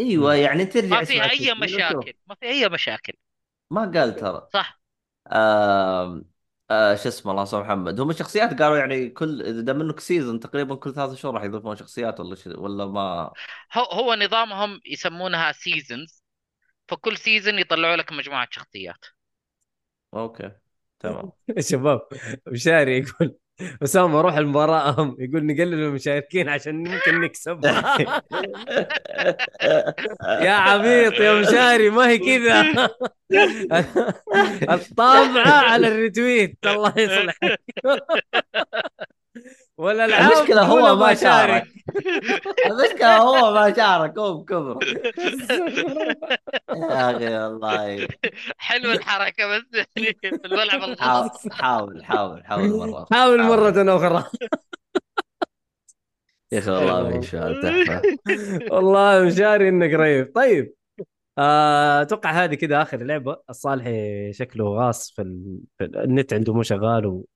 أيوه. يعني ترجع ما اسمع فيها أي التسجيل وشوف. مشاكل ما في أي مشاكل. ما قال ترى. صح. آه آه شو اسمه الله يسامح محمد. هم الشخصيات قالوا يعني كل إذا دام انك season تقريبا كل ثلاث شهور راح يضيفون شخصيات ولا شيء ولا ما؟ هو هو نظامهم يسمونها seasons فكل season يطلعوا لك مجموعة شخصيات. okay تمام. شباب مشاري يقول. اسامه روح المباراة يقول نقلل المشاركين عشان ممكن نكسب. يا عبيط يا مشاري ما هي كذا. الطابعة على ال retweet الله يصلحك. والالعاب المشكلة تقول هو ما. شارك. المشكلة هو ما شارك هو بكبره يا أخي والله. حلوة الحركة بس يعني في الملعب الخاص حاول حاول حاول مرة. حاول مرة أخرى. يا أخي والله ما شاء تحفة. والله مشاري إنك رهيب. طيب آه، أتوقع هذه كذا آخر لعبة. الصالحي شكله غاص في, ال... في ال- النت عنده مو شغال و...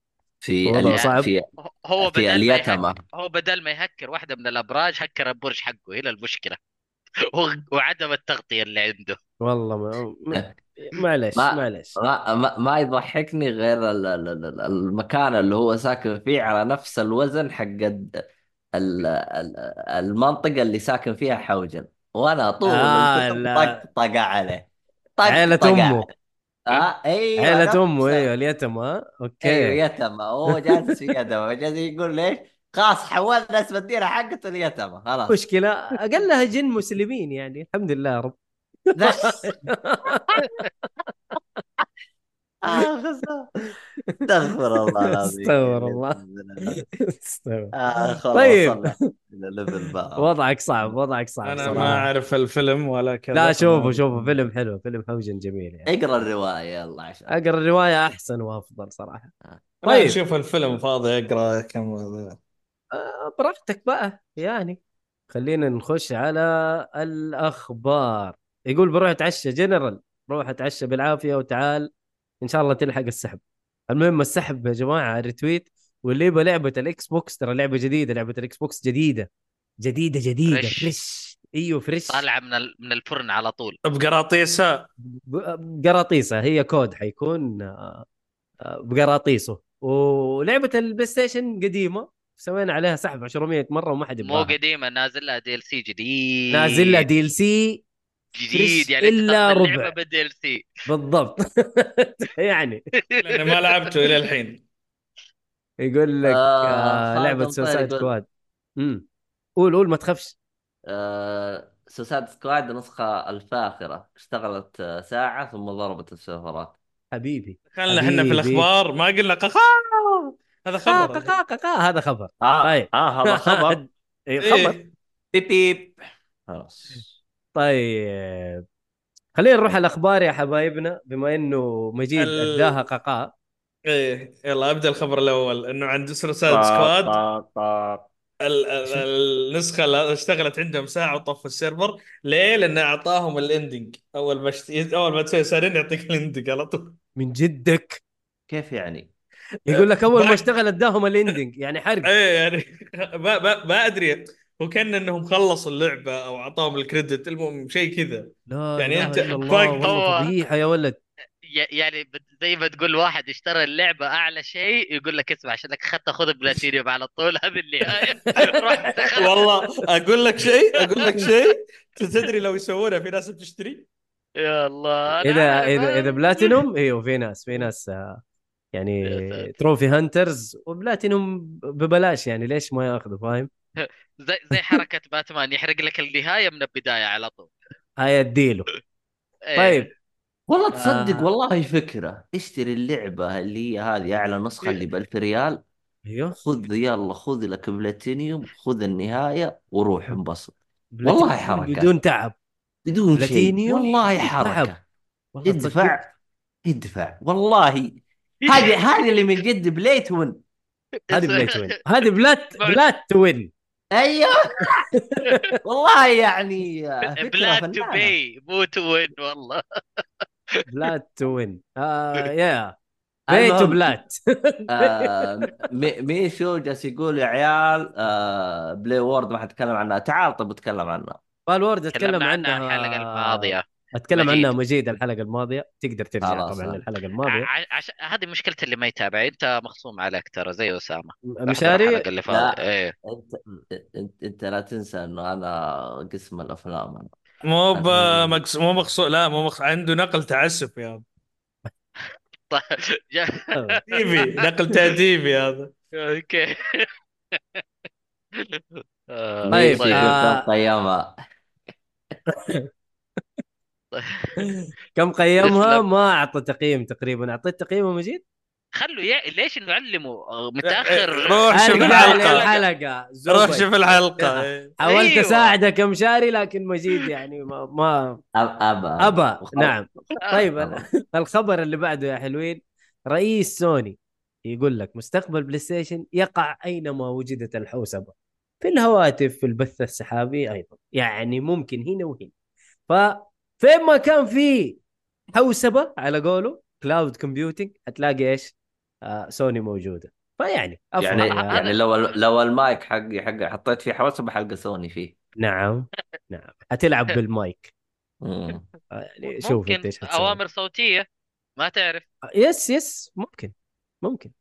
في ال- صعب. في هو في بدل ما اليتامى. هو بدل ما يهكر واحدة من الأبراج هكر البرج حقه. هنا المشكلة. و- وعدم التغطية اللي عنده. والله ما... ما... معلش ما- معلش ما, ما, ما يضحكني غير ال- ال- ال- المكان اللي هو ساكن فيه على نفس الوزن حق ال- ال- ال- المنطقة اللي ساكن فيها حوجل. وأنا طول آه،. طقطق عليه. طقطق عيلة عليه. أمه. آه أيوه عيلة امه أيوه اليتامى ها؟ okay. أيوه يتامى هو جالس في يتامى جالس يقول ليش؟ خلاص حولنا اسم الديرة حقته اليتامى خلاص. مشكلة أقلها جن مسلمين يعني الحمد لله رب. بس آه، استغفر الله العظيم. استغفر الله. استغفر. آه خلاص طيب. وصلنا level بقى. وضعك صعب وضعك صعب أنا صراحة. ما أعرف الفيلم ولا كذا لا شوفوا فما- شوفوا فيلم حلو فيلم حوجن جميل يعني. اقرأ الرواية يلا عشان. أقرأ الرواية أحسن وأفضل صراحة. طيب طيب. شوف الفيلم فاضي أقرأ كم آه، براحتك بقى يعني. خلينا نخش على الأخبار. يقول بروح أتعشى جنرال. روح أتعشى بالعافية وتعال. إن شاء الله تلحق السحب. المهم السحب يا جماعة retweet واللي يبغى لعبة ال Xbox ترى لعبة جديدة لعبة ال Xbox جديدة. جديدة جديدة fresh. fresh أيوه fresh طالعة من ال- من الفرن على طول. بقراطيسه بقراطيسه هي كود حيكون آه، آه، بقراطيسة. ولعبة ال PlayStation قديمة. سوينا عليها سحب 200 مرة وما حد مو يبغاها. قديمة نازل لها DLC جديد. نازل لها دي إل سي جديد يعني تاخذ ربع. بال DLC. بالضبط. يعني. لأني ما لعبته إلى الحين. يقول لك آه، آه لعبة Suicide Squad امم قول قول ما تخافش. آه Suicide Squad النسخه الفاخرة. اشتغلت آه، ساعة ثم ضربت السيرفرات. حبيبي خلنا إحنا في. الأخبار ما قلنا قخا هذا قا خبر. قا قا قا هذا خبر. آه طيب. آه هذا خبر. إيه، خبر. إيه. بيب بيب. خلاص. طيب خلينا نروح على الأخبار يا حبايبنا بما إنه مجيد ال- أداها قاقا إيه يلا أبدأ الخبر الأول. إنه عند Suicide Squad ال- ال- النسخة اللي اشتغلت عندهم ساعة وطفوا ال server. ليه؟ لأنه أعطاهم ال ending أول ما اشت... أول ما تسوي sign in يعطيك ال ending على طول. من جدك؟ كيف يعني؟ يقول لك أول ما بعد- اشتغل اداهم ال ending يعني حرق. إيه يعني ما, ما, ما أدري. وكان إنهم خلصوا اللعبة أو أعطاهم ال credit المهم شيء كذا. لا يعني أنت اله إلا الله والله هو- فضيحة يا ولد. يعني زي ما تقول واحد اشترى اللعبة أعلى شيء يقول لك اسمع عشان لك أخذت خذ بلاتينيوم على طول هذه دخل والله أقول لك شيء أقول لك شيء تدري لو يسوونها في ناس بتشتري يا الله إذا إذا إذا هذا. بلاتينوم إيوه في ناس في ناس آه، يعني. trophy hunters وبلاتينوم ببلاش يعني ليش ما يأخذوا فاهم؟ زي زي حركة باتمان يحرق لك النهاية من البداية على طول هاي أديله إيه. طيب والله تصدق آه. والله فكرة. اشتري اللعبة اللي هي هذه أعلى نسخة اللي ب 1000 ريال. أيوه. خذ يلا خذ لك بلاتينيوم خذ النهاية وروح انبسط. والله حركة. بدون تعب. بدون شيء. والله. حركة. والله؟ ادفع ادفع والله. هذه هذه اللي من جد بليت ون هذه بلات وين. هذه بلات بلات توين أيوه. والله يعني بلاد تو بي مو تو وين والله. بلات توين آه يا pay to plat مي- ميشو جالس يقول يا عيال آه Palworld ما حتكلم عنها. تعال طب اتكلم عنها. Palworld أتكلم تكلمنا عنها الحلقة الماضية. أتكلم مجيد. عنها مجيد الحلقة الماضية. تقدر ترجع طبعا. للحلقة الماضية. عش... هذه مشكلة اللي ما يتابع أنت مخصوم عليك ترى زي احضر مشاري؟ اللي فاتت لا. أنت أنت, أنت لا تنسى إنه أنا قسم الأفلام. أنا. مو بمقص... مو مقصود لا مو مقصود. عنده نقل تعسف يا طيب جا- تأديبي نقل تأديبي هذا. okay. آه، طيب، ميشو آه. كم قيمها كم قيمها تسلم. ما أعطى تقييم تقريبا. أعطيت تقييمه مجيد خلوا يا... ليش نعلمه؟ آه، متأخر. روح شوف ارجع الحلقة. للحلقه روح. شوف الحلقة. إيه. حاولت أيوة. أساعدك مشاري لكن مجيد يعني ما, ما ابى وخلاص. نعم. طيب أبا. الخبر اللي بعده يا حلوين. رئيس سوني يقول لك مستقبل PlayStation يقع أينما وجدت الحوسبة. في الهواتف في البث السحابي أيضا. يعني ممكن هنا وهنا. ففين ما كان في حوسبة على قوله؟ cloud computing هتلاقي إيش؟ آه سوني موجودة. فيعني يعني يعني لو لو المايك حقي حق حطيت فيه حوسبه حتلاقي سوني فيه. نعم نعم. هتلعب بالمايك. آه، يعني شوف انت ممكن أوامر صوتية ما تعرف. yes yes ممكن ممكن.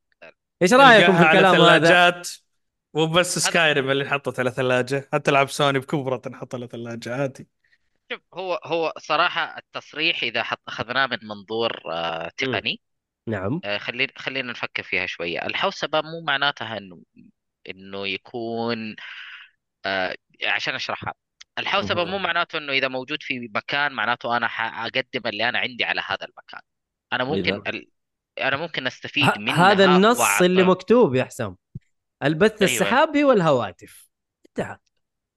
إيش رايكم في الكلام هذا؟ مو بس Skyrim اللي انحطت على ثلاجة. حتى لعب سوني بكبرى تنحط على ثلاجة عادي. شوف هو هو صراحة التصريح إذا حط أخذناه من منظور آه، تقني نعم. آه، خلينا خلينا نفكر فيها شوية. الحوسبه مو معناتها انه إنه يكون آه، عشان أشرحها. الحوسبه مو مهم. معناته إنه إذا موجود في مكان معناته أنا حأقدم اللي أنا عندي على هذا المكان. أنا ممكن إذا. ال... أنا ممكن أستفيد ه- منها هذا النص وأعطى- اللي مكتوب يا حسام. البث أيوة. السحابي والهواتف. انتهى.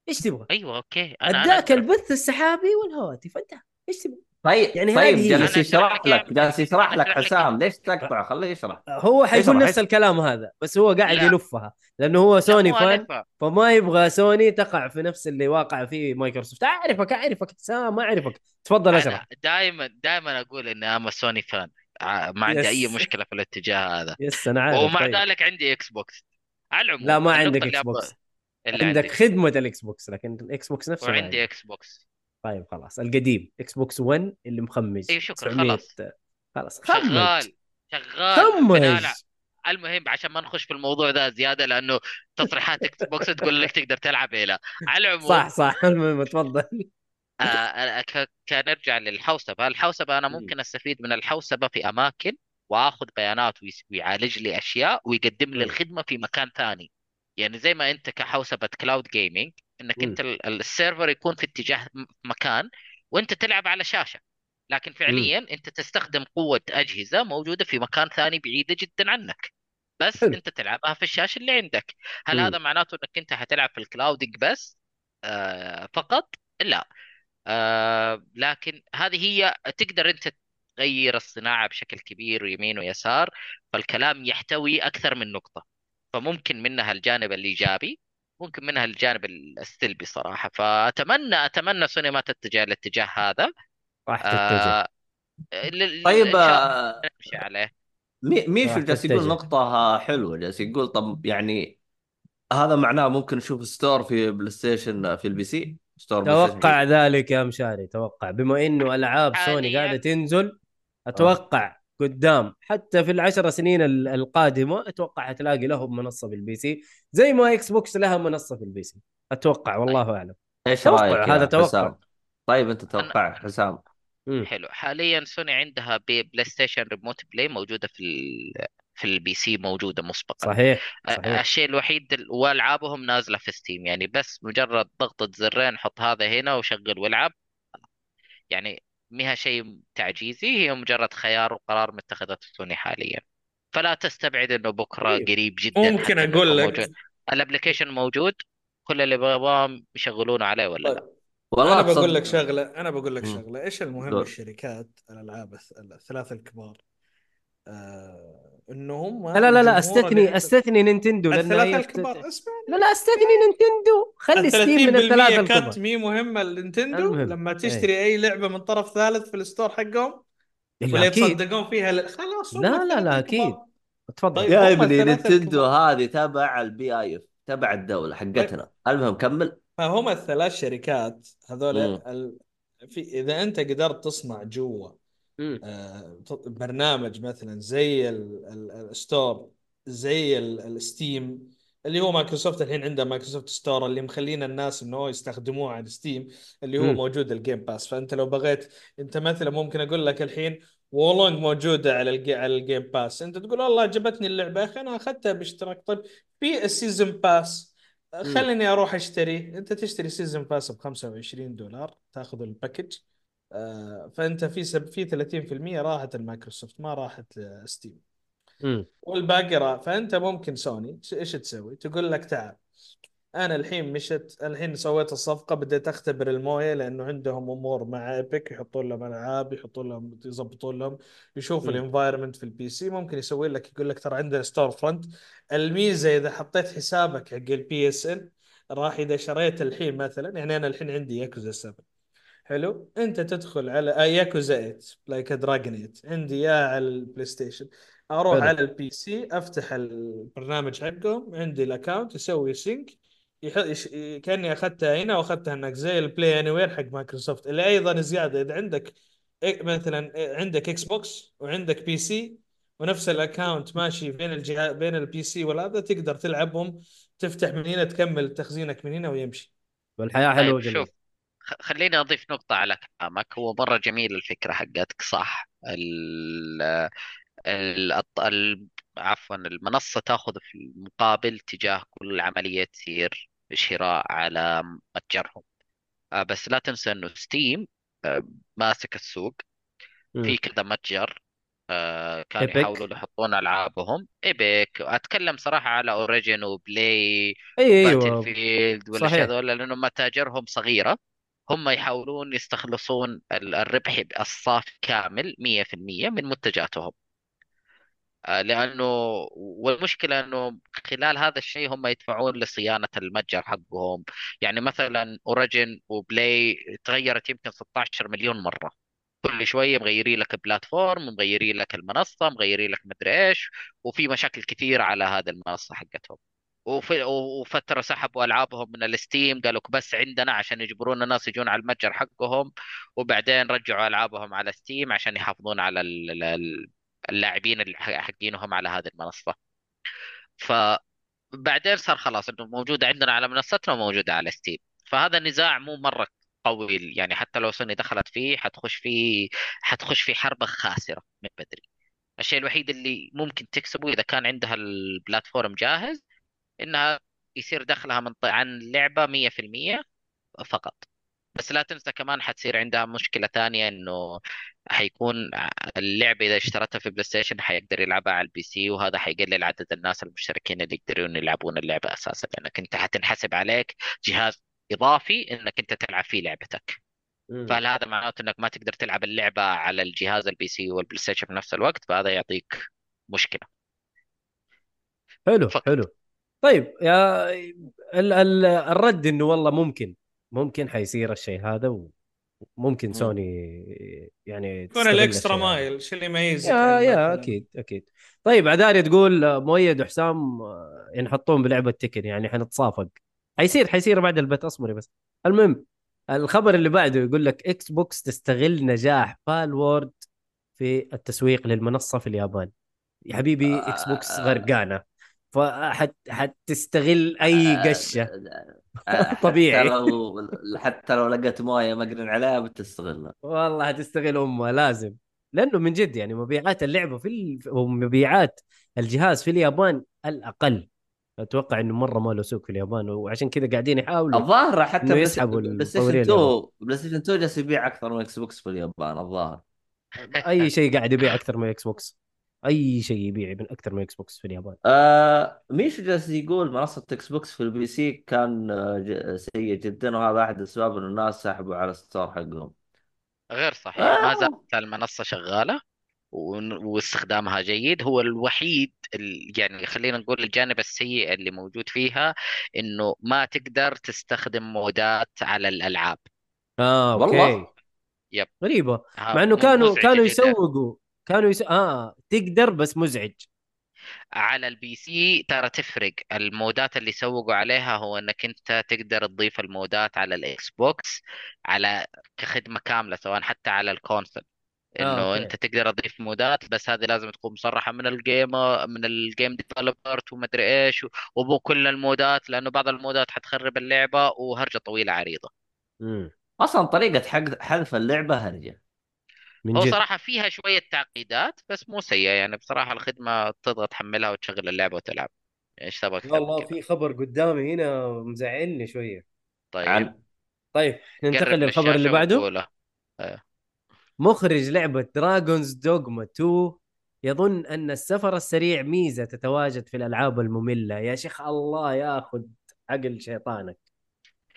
إيش تبغى؟ أيوه أوكي. أنا أداك أنا البث السحابي والهواتف. انتهى. إيش تبغى؟ طيب يعني طيب جالس يشرح لك جالس يشرح لك حسام ليش تقطع خليه يشرح هو حيقول نفس. الكلام هذا بس هو قاعد لا. يلفها لأنه هو سوني fan. فما يبغى سوني تقع في نفس اللي واقع فيه مايكروسوفت أعرفك أعرفك حسام ما أعرفك تفضل اشرح دائما دائما أقول إني أنا سوني fan ع- ما عندي أي. مشكلة في الاتجاه هذا yes أنا عارف ومع طيب. ذلك عندي Xbox على العموم لا ما عندك Xbox عندك خدمة ال Xbox لكن ال Xbox نفسه وعندي. إكس بوكس طيب خلاص القديم Xbox 1 اللي مخمج اي شكرا 900 خلاص خلاص خمج شغال شغال. خمج على- المهم عشان ما نخش في الموضوع ده زيادة لأنه تصريحات Xbox تقول لك تقدر تلعب هنا على العموم. صح صح. المهم تفضل. آه ك- كنرجع للحوسبة. الحوسبة أنا ممكن أستفيد من الحوسبة في أماكن وآخذ بيانات ويعالج لي أشياء ويقدم لي. الخدمة في مكان ثاني. يعني زي ما أنت كحوسبة cloud gaming إنك مم. أنت ال- ال server يكون في اتجاه م- مكان وأنت تلعب على شاشة. لكن فعليا أنت تستخدم قوة أجهزة موجودة في مكان ثاني بعيدة جدا عنك. بس حلو. أنت تلعبها في الشاشة اللي عندك. هل مم. هذا معناته أنك أنت حتلعب في الكلاودنج بس آه فقط؟ لا. آه لكن هذه هي تقدر أنت تغير الصناعة بشكل كبير يمين ويسار فالكلام يحتوي أكثر من نقطة. فممكن منها الجانب الإيجابي ممكن منها الجانب السلبي صراحة. فأتمنى أتمنى سوني ما تتجه الاتجاه هذا. راح تتجه. آه ل- طيب آه، نمشي عليه. ميشو راح جالس يقول تتجه. نقطة حلوة جالس يقول طب يعني هذا معناه ممكن نشوف store في PlayStation في ال PC؟ store توقع ذلك يا مشاري توقع. بما إنه ألعاب سوني حالياً. قاعدة تنزل أتوقع قدام. حتى في العشر سنين ال- القادمة أتوقع حتلاقي لهم منصة بال PC زي ما Xbox لها منصة في ال PC. أتوقع والله أعلم. إيش توقع، رأيك هذا توقع. حسام؟ طيب أنت توقع حسام. مم. حلو. حاليا سوني عندها بي PlayStation Remote Play موجودة في ال... في ال PC موجودة مسبقا. صحيح أ- صحيح. الشيء الوحيد ال- والعابهم نازلة في Steam يعني بس مجرد ضغطة زرين حط هذا هنا وشغل والعب يعني مها شيء تعجيزي هي مجرد خيار وقرار متخذته سوني حاليا. فلا تستبعد إنه بكرة طيب. قريب جدا ممكن أقول لك. موجود. ال application موجود كل اللي يبغاهم يشغلونه عليه ولا لا؟ طيب والله أنا بقول لك شغلة أنا بقول لك. شغلة. إيش المهم قول. الشركات الألعاب الث- الثلاثه الكبار؟ آه انه هم لا لا لا استثني أستثني Nintendo لأن الثلاثة الكبار اسمع لا لا أستثني Nintendo خلي Steam من الثلاثة الكبار مي مهمة لل Nintendo المهم. لما تشتري أي لعبة من طرف ثالث في ال store حقهم إلا ولا أكيد يتصدقون فيها ل... خلاص لا، لا، لا،. أكيد. تفضل طيب. يا ابني Nintendo. هذه تبع ال PIF تبع الدولة حقتنا المهم كمل فهم الثلاث شركات هذول. ال... في إذا أنت قدرت تصنع جوا برنامج مثلا زي ال- ال- ال store زي ال- ال Steam اللي هو مايكروسوفت الحين عنده Microsoft Store اللي مخلينا الناس إنه يستخدموه على Steam اللي هو مم. موجود ال Game Pass فأنت لو بغيت أنت مثلا ممكن أقول لك الحين Wo Long موجودة على الجي على ال Game Pass أنت تقول والله عجبتني اللعبة يا أخي أنا أخذتها باشتراك. طيب في ال season pass خليني أروح أشتري. أنت تشتري season pass ب 25 دولار تاخذ ال package آه، فأنت في سب في 30% راحت المايكروسوفت ما راحت Steam مم. والباقي راح فأنت ممكن سوني إيش تسوي؟ تقول لك تعال أنا الحين مشت الحين سويت الصفقة بديت أختبر الموية لأنه عندهم أمور مع Epic يحطون لهم ألعاب يحطون لهم يظبطون لهم يشوف. ال environment في ال PC ممكن يسوي لك يقول لك ترى عندنا storefront الميزة إذا حطيت حسابك حق ال PSN راح إذا شريت الحين مثلا يعني أنا الحين عندي ياكوزا 7 حلو. انت تدخل على آه ياكوزا 8 Like a Dragon 8 عندي اياه على ال PlayStation أروح حلو. على ال PC افتح البرنامج حقهم عندي ال account يسوي sync يح... يش... كأني أخذتها هنا وأخذتها هناك زي ال Play Anywhere حق مايكروسوفت اللي أيضا زيادة. إذا عندك إيه مثلا إيه عندك Xbox وعندك PC ونفس ال account ماشي بين الجهاز بين ال PC والهذا تقدر تلعبهم تفتح من هنا تكمل تخزينك من هنا ويمشي. والحياة حلوة طيب وجميله شوف. خليني أضيف نقطة على كلامك. هو مرة جميل الفكرة حقتك صح؟ ال ال عفوا المنصة تأخذ في المقابل تجاه كل عملية تصير شراء على متجرهم. آه، بس لا تنسى إنه Steam آه، ماسك السوق. في كذا متجر. آه، كانوا Epic. يحاولوا يحطون ألعابهم. Epic أتكلم صراحة على Origin وبلاي EA Battle أيوه field والأشياء صحيح. هذول لأنه متاجرهم صغيرة. هم يحاولون يستخلصون ال- الربح الصافي كامل 100% من منتجاتهم. آه، لأنه والمشكلة إنه خلال هذا الشيء هم يدفعون لصيانة المتجر حقهم. يعني مثلا Origin وبلاي تغيرت يمكن 16 مليون مرة. كل شوية مغيرين لك ال platform مغيرين لك المنصة مغيرين لك مدري إيش وفي مشاكل كثيرة على هذه المنصة حقتهم. وفترة سحبوا ألعابهم من ال Steam قالوا بس عندنا عشان يجبرون الناس يجون على المتجر حقهم وبعدين رجعوا ألعابهم على Steam عشان يحافظون على ال- ال- اللاعبين حقينهم على هذه المنصة. فبعدين صار خلاص إنه موجوده عندنا على منصتنا وموجوده على ستيم. فهذا نزاع مو مرة قوي يعني حتى لو سوني دخلت فيه حتخش فيه حتخش في حربة خاسرة من بدري. الشيء الوحيد اللي ممكن تكسبه إذا كان عندها البلاتفورم جاهز إنها يصير دخلها من عن اللعبة 100% فقط بس لا تنسى كمان حتصير عندها مشكلة ثانية إنه حيكون اللعبة إذا اشترتها في PlayStation حيقدر يلعبها على ال PC وهذا حيقلل عدد الناس المشتركين اللي يقدرون يلعبون اللعبة أساسا لأنك أنت حتنحسب عليك جهاز إضافي إنك أنت تلعب فيه لعبتك. فهل هذا معناته إنك ما تقدر تلعب اللعبة على الجهاز ال PC وال PlayStation في نفس الوقت فهذا يعطيك مشكلة حلو فقط. حلو طيب يا ال ال الرد إنه والله ممكن ممكن حيصير الشيء هذا وممكن مم. سوني يعني يكون الإكسترا. مايل شو اللي يميزك يا يا أكيد أكيد طيب عداري تقول مؤيد وحسام آه، ينحطون بلعبة تكن يعني حنتصافق حيصير حيصير بعد البث أصبري بس المهم الخبر اللي بعده يقول لك إكس بوكس تستغل نجاح فال وورد في التسويق للمنصة في اليابان يا حبيبي إكس بوكس آه. غرقانة فحتستغل أي قشة. آه، طبيعي. حتى لو حتى لو لقيت موية مقرن عليها بتستغلها. والله حتستغل امها لازم. لأنه من جد يعني مبيعات اللعبة في ال... ومبيعات الجهاز في اليابان الأقل. أتوقع إنه مرة ما له سوق في اليابان وعشان كذا قاعدين يحاولوا الظاهر حتى بلاي ستيشن المطورين 2 بلاي ستيشن 2 جالس يبيع أكثر من إكس بوكس في اليابان الظاهر. أي شيء قاعد يبيع أكثر من إكس بوكس أي شيء يبيع من أكثر من إكس بوكس في اليابان. آه ميشو جالس يقول منصة إكس بوكس في البي سي كان آه، سيء جدا وهذا أحد الأسباب انه الناس سحبوا على ال store حقهم. غير صحيح. آه. ما زالت المنصة شغالة ون- واستخدامها جيد. هو الوحيد ال- يعني خلينا نقول الجانب السيء اللي موجود فيها إنه ما تقدر تستخدم مودات على الألعاب. آه okay. والله. Yep. غريبة. ها- مع إنه كانوا كانوا جداً. يسوقوا كانوا يس... آه تقدر بس مزعج. على البي سي ترى تفرق. المودات اللي سوقوا عليها هو إنك أنت تقدر تضيف المودات على الإكس بوكس على كخدمة كاملة سواء حتى على ال console. آه، إنه okay. أنت تقدر تضيف مودات بس هذه لازم تكون مصرحة من ال game من ال game developer ومدري إيش ومو كل المودات لأنه بعض المودات حتخرب اللعبة وهرجة طويلة عريضة. مم. أصلا طريقة حق حذف اللعبة هرجة. من هو جد. صراحة فيها شوية تعقيدات بس مو سيئة يعني. بصراحة الخدمة تضغط تحملها وتشغل اللعبة وتلعب. إيش تبغى أكثر من والله في خبر قدامي هنا مزعلني شوية. طيب. عن طيب ننتقل للخبر اللي الشاشة بعده. وقوله. مخرج لعبة دراجونز دوغما 2 يظن أن السفر السريع ميزة تتواجد في الألعاب المملة. يا شيخ الله ياخذ عقل شيطانك.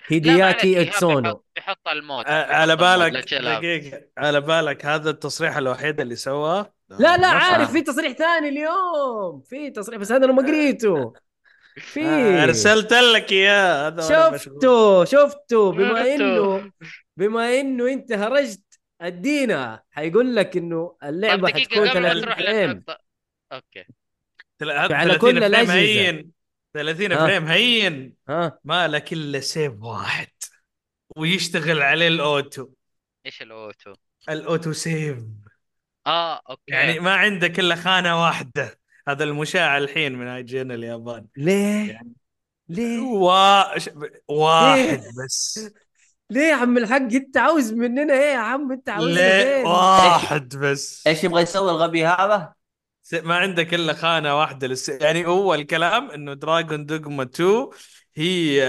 هيدياكي اتسونو. بيحط- آه، بيحط على بالك. دقيقة على بالك هذا التصريح الوحيد اللي سواه؟ لا لا عارف. في تصريح ثاني اليوم. في تصريح بس هذا أنا ما قريته. في. آه، أرسلت لك إياه هذا. شفته شفته. بما. إنه بما إنه أنت هرجت ادينا حيقول لك إنه اللعبة حتكون قبل ما 30 تروح فريم. Okay. على 30 كل. هين 30 ها. frame هين. ها. ما لك إلا save واحد. ويشتغل عليه ال auto. إيش ال auto؟ ال auto save. آه okay. يعني ما عندك إلا خانة واحدة. هذا المشاع الحين من IGN اليابان. ليه؟ يعني ليه؟ وا... ش- واحد بس. ليه يا عم الحق؟ أنت عاوز مننا إيه يا عم؟ أنت عاوزنا ليه؟ فين واحد بس. إيش يبغى يسوي الغبي هذا؟ ما عندك إلا خانة واحدة للس... يعني هو الكلام إنه Dragon's Dogma 2 هي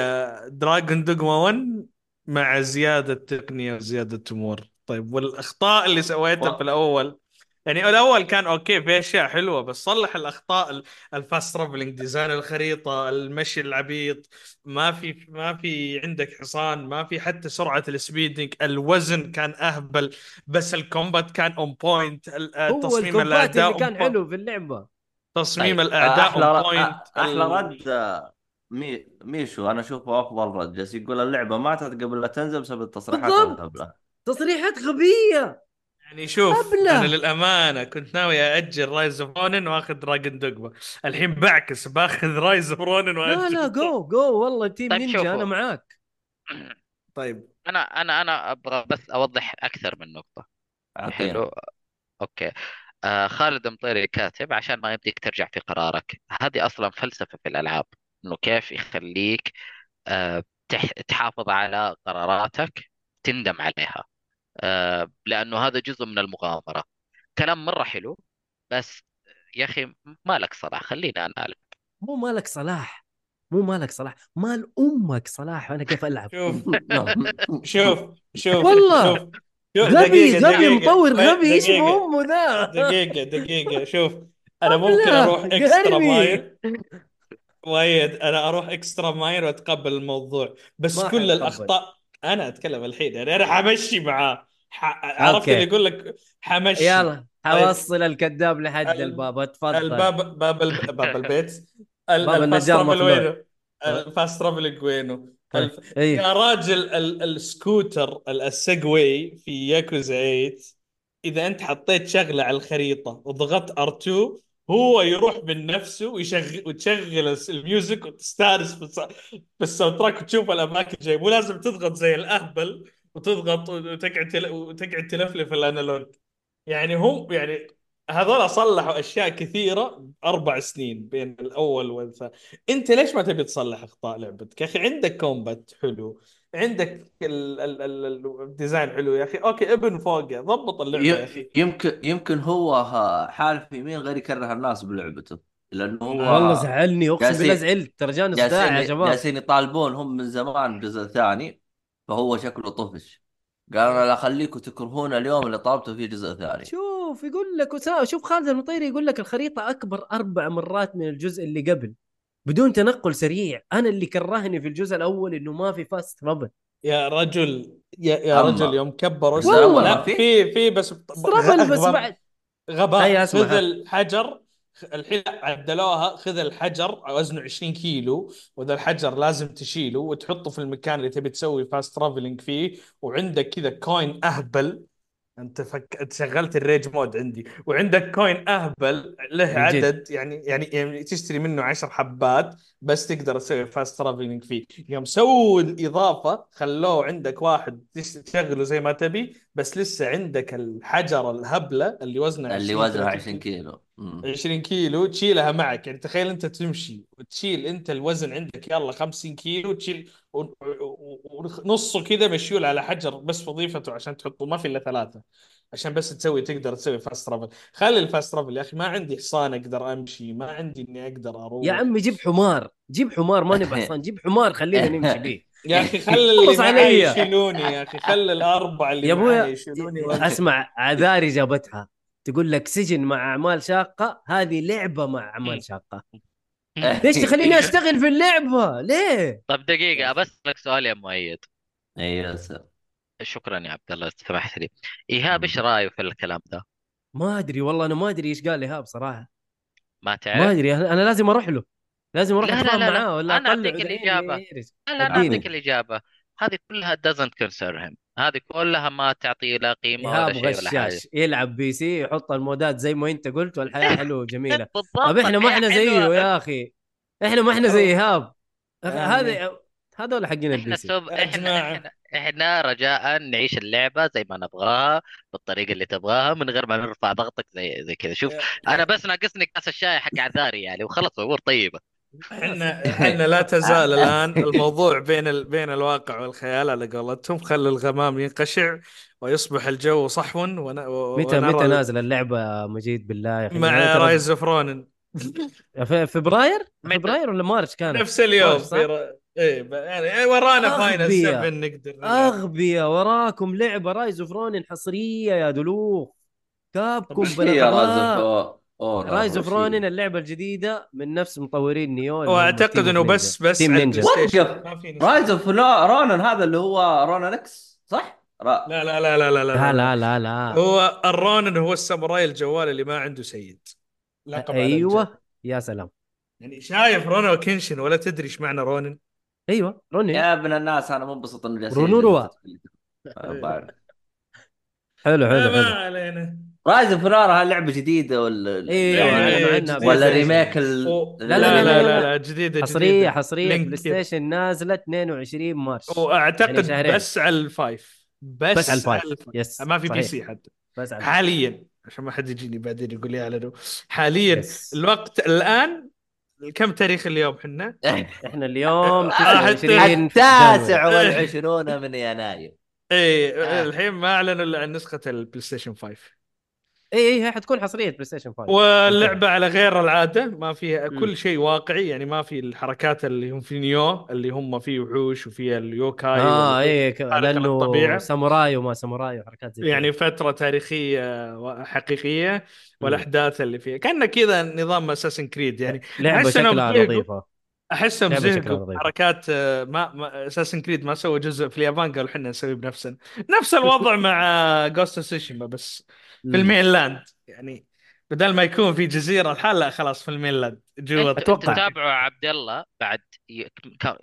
Dragon's Dogma 1 مع زيادة تقنية وزيادة امور طيب والأخطاء اللي سويتها في الأول؟ يعني الأول كان okay في أشياء حلوة بس صلح الأخطاء ال- ال fast traveling design الخريطة المشي العبيط ما في ما في عندك حصان ما في حتى سرعة ال speeding الوزن كان أهبل بس ال combat كان on point هو تصميم ال combat الأعداء اللي كان. حلو في اللعبة تصميم طيب، الأعداء أحلى. point أحلى رد آه، مي... ميشو أنا أشوفه أفضل رد جالس يقول اللعبة ماتت قبل لا تنزل بسبب التصريحات بالضبط. تصريحات غبية يعني شوف هبلة. أنا للأمانة كنت ناوي أأجل Rise of the Ronin وأخذ Dragon's Dogma الحين بعكس بأخذ Rise of the Ronin لا واجل لا جو جو والله Team طيب نينجا شوفوا. أنا معاك. طيب. أنا أنا أنا أبغى بس أوضح أكثر من نقطة. اعطينا حلو أوكي. آه خالد مطيري كاتب عشان ما يمديك ترجع في قرارك. هذه أصلا فلسفة في الألعاب إنه كيف يخليك آه تح تحافظ على قراراتك تندم عليها. لأنه هذا جزء من المغامرة. كلام مرة حلو بس يا أخي ما لك صلاح خليني أنا العب مو مالك صلاح مو مالك صلاح مال أمك صلاح أنا كيف ألعب؟ شوف. شوف شوف والله. شوف. شوف غبي دقيقة غبي دقيقة. مطور طيب، غبي إيش. أمه ذا. دقيقة دقيقة. شوف أنا ممكن إكسترا قهرني. مايل وايد. أنا أروح إكسترا مايل وأتقبل الموضوع. بس كل حتقبل. الأخطاء أنا أتكلم الحين يعني أنا حمشي معاه. ح... عرفت. اللي يقول لك حمشي. يلا حوصل الكذاب لحد ال- الباب اتفضل الباب باب الب... باب البيت. باب ال fast النجار. وينه؟ ال fast travel وينه؟ الف... اي يا راجل ال... السكوتر ال- ال Segway في ياكوزا 8 إذا أنت حطيت شغلة على الخريطة وضغطت R2 هو يروح من نفسه ويشغل وتشغل ال music وتستانس بالص... بال soundtrack وتشوف الأماكن جاي مو لازم تضغط زي الاهبل وتضغط وتقعد تل... وتقعد تلفلف ال analog. يعني هم يعني هذول صلحوا أشياء كثيرة أربع سنين بين الأول والثاني أنت ليش ما تبي تصلح أخطاء لعبتك؟ يا أخي عندك combat حلو عندك ال- ال- ال- ال design حلو يا أخي. okay ابن فوقه ضبط اللعبة يا أخي. يمكن يمكن هو ها- حالف يمين غير يكره الناس بلعبته لأنه هو والله زعلني أقسم بالله زعلت. ترى جاني صداع يا جالسين شباب جالسين يطالبون هم من زمان بجزء ثاني. فهو شكله طفش قال أنا لا اخليكم تكرهون اليوم اللي طلبتوا فيه جزء ثاني شوف يقول لك وسا... شوف خالد المطيري يقول لك الخريطة أكبر أربع مرات من الجزء اللي قبل بدون تنقل سريع أنا اللي كرهني في الجزء الأول إنه ما في فاست ترافل يا رجل يا, يا أما. رجل يوم كبروا لا ما في؟ في بس ترافل بس بعد غباء. خذ الحجر الحين عدلوها خذ الحجر وزنه 20 كيلو وذا الحجر لازم تشيله وتحطه في المكان اللي تبي تسوي فاست ترافلينج فيه وعندك كذا coin أهبل أنت فك... أنت شغلت ال rage mode عندي. وعندك coin أهبل له. عدد يعني يعني يعني تشتري منه 10 حبات بس تقدر تسوي فاست ترافلينج فيه. يوم سووا الإضافة خلوه عندك واحد تش- تشغله زي ما تبي بس لسه عندك الحجره الهبلة اللي وزنها اللي 20 وزنه 30 20 كيلو. مم. 20 كيلو تشيلها معك. يعني تخيل أنت تمشي وتشيل أنت الوزن عندك يلا 50 كيلو تشيل ونصه كذا مشيول على حجر بس وظيفته عشان تحطه. ما في إلا ثلاثة. عشان بس تسوي تقدر تسوي fast travel خلي ال fast travel يا أخي. ما عندي حصان أقدر أمشي ما عندي إني أقدر أروح. يا عمي جيب حمار. جيب حمار ما نبغى حصان جيب حمار خلينا نمشي به يا أخي خلي اللي معي. يشيلوني يا أخي. خلي الأربعة اللي يا معي يشيلوني. أسمع عذاري جابتها. تقول لك سجن مع أعمال شاقة. هذه لعبة مع أعمال شاقة. ليش تخليني أشتغل في اللعبة ليه طب دقيقة بسألك سؤال يا مؤيد أيوه سر. شكرا يا عبد الله سمحت لي إيهاب إيش رايه في الكلام ده؟ ما أدري والله أنا ما أدري إيش قال إيهاب صراحة ما ما تعرف؟ أدري أنا أنا لازم أروح له لازم أروح لا، لا، أتفاهم لا، لا. معاه ولا دحين الإجابة. يرس. لا لا أنا إديني. اعطيك الإجابة هذه كلها doesn't concern him هذه كلها ما تعطي لا قيمة ولا شيء ولا حاجة. غشاش يلعب PC يحط المودات زي ما أنت قلت والحياة حلوة وجميلة. طب إحنا ما إحنا زيه حلوة. يا أخي. إحنا ما إحنا زي إيهاب. يعني- هذا هذول حقين ال P إحنا C. إحنا. إحنا إحنا رجاء نعيش اللعبة زي ما نبغاها بالطريقة اللي تبغاها من غير ما نرفع ضغطك زي زي كذا. شوف أنا بس ناقصني كاس الشاي حق عذاري يعني وخلص الأمور طيبة. إحنا إحنا لا تزال الآن الموضوع بين ال... بين الواقع والخيال على قولتهم خلي الغمام ينقشع ويصبح الجو صحو ون... و... متى ونرى متى نازل اللعبة مجيد بالله يا أخي مع ترى- رايز اوف رونن في فبراير؟ فبراير ولا مارش كانت نفس اليوم. إيه ب... يعني ورانا فاينل أغبياء. 7 نقدر نلعب. أغبياء وراكم لعبة رايز اوف رونين حصرية يا دلوخ كابكم وش هي Rise of؟ Ronin اللعبة الجديدة من نفس مطورين Nioh وأعتقد إنه بس. بس Team Ninja. Rise of Ronin هذا اللي هو Ronin إكس صح؟ را... لا لا لا لا لا لا لا لا لا هو الرونن هو الساموراي الجوال اللي ما عنده سيد لقب. أيوه يا سلام يعني شايف Rurouni Kenshin ولا تدري إيش معنى رونن أيوه رونين يا ابن الناس أنا منبسط انه جالسين رونوروا. بعرف. حلو حلو ما حلو علينا Rise of هل لعبة جديدة ولا أيوه ولا. remake لا، لا لا، لا جديدة حصرية. حصرية بلاي. ستيشن نازلة 22 مارس واعتقد يعني. بس على ال five بس, بس على ال five. yes، ما في P. C حتى بس على حاليا عشان ما حد يجيني بعدين يقول لي اعلنوا حاليا yes. الوقت الآن كم تاريخ اليوم إحنا؟ إحنا اليوم آه، 29 التاسع January. والعشرون من يناير إيه آه. الحين ما أعلنوا إلا عن نسخة البلاي ستيشن 5 اي اي هي حتكون حصرية بلاي ستيشن 5 واللعبه على غير العادة ما فيها. كل شيء واقعي يعني ما في الحركات اللي هم في Nioh اللي هم فيه وحوش وفيها ال Yokai آه اي لأنه. ساموراي وما ساموراي وحركات زي يعني. فترة تاريخية حقيقية والأحداث اللي فيها كان كذا نظام Assassin's Creed يعني لعبة شكلها. نظيفه احسهم زهقوا. حركات آه، ما, ما Assassin's Creed ما سووا جزء في اليابان قالوا إحنا نسوي بنفسنا نفس الوضع مع Ghost Tsushima بس في. ال mainland يعني بدل ما يكون في جزيرة الحال لا خلاص في ال mainland جوا انت أتوقع. تتابعوا عبد الله بعد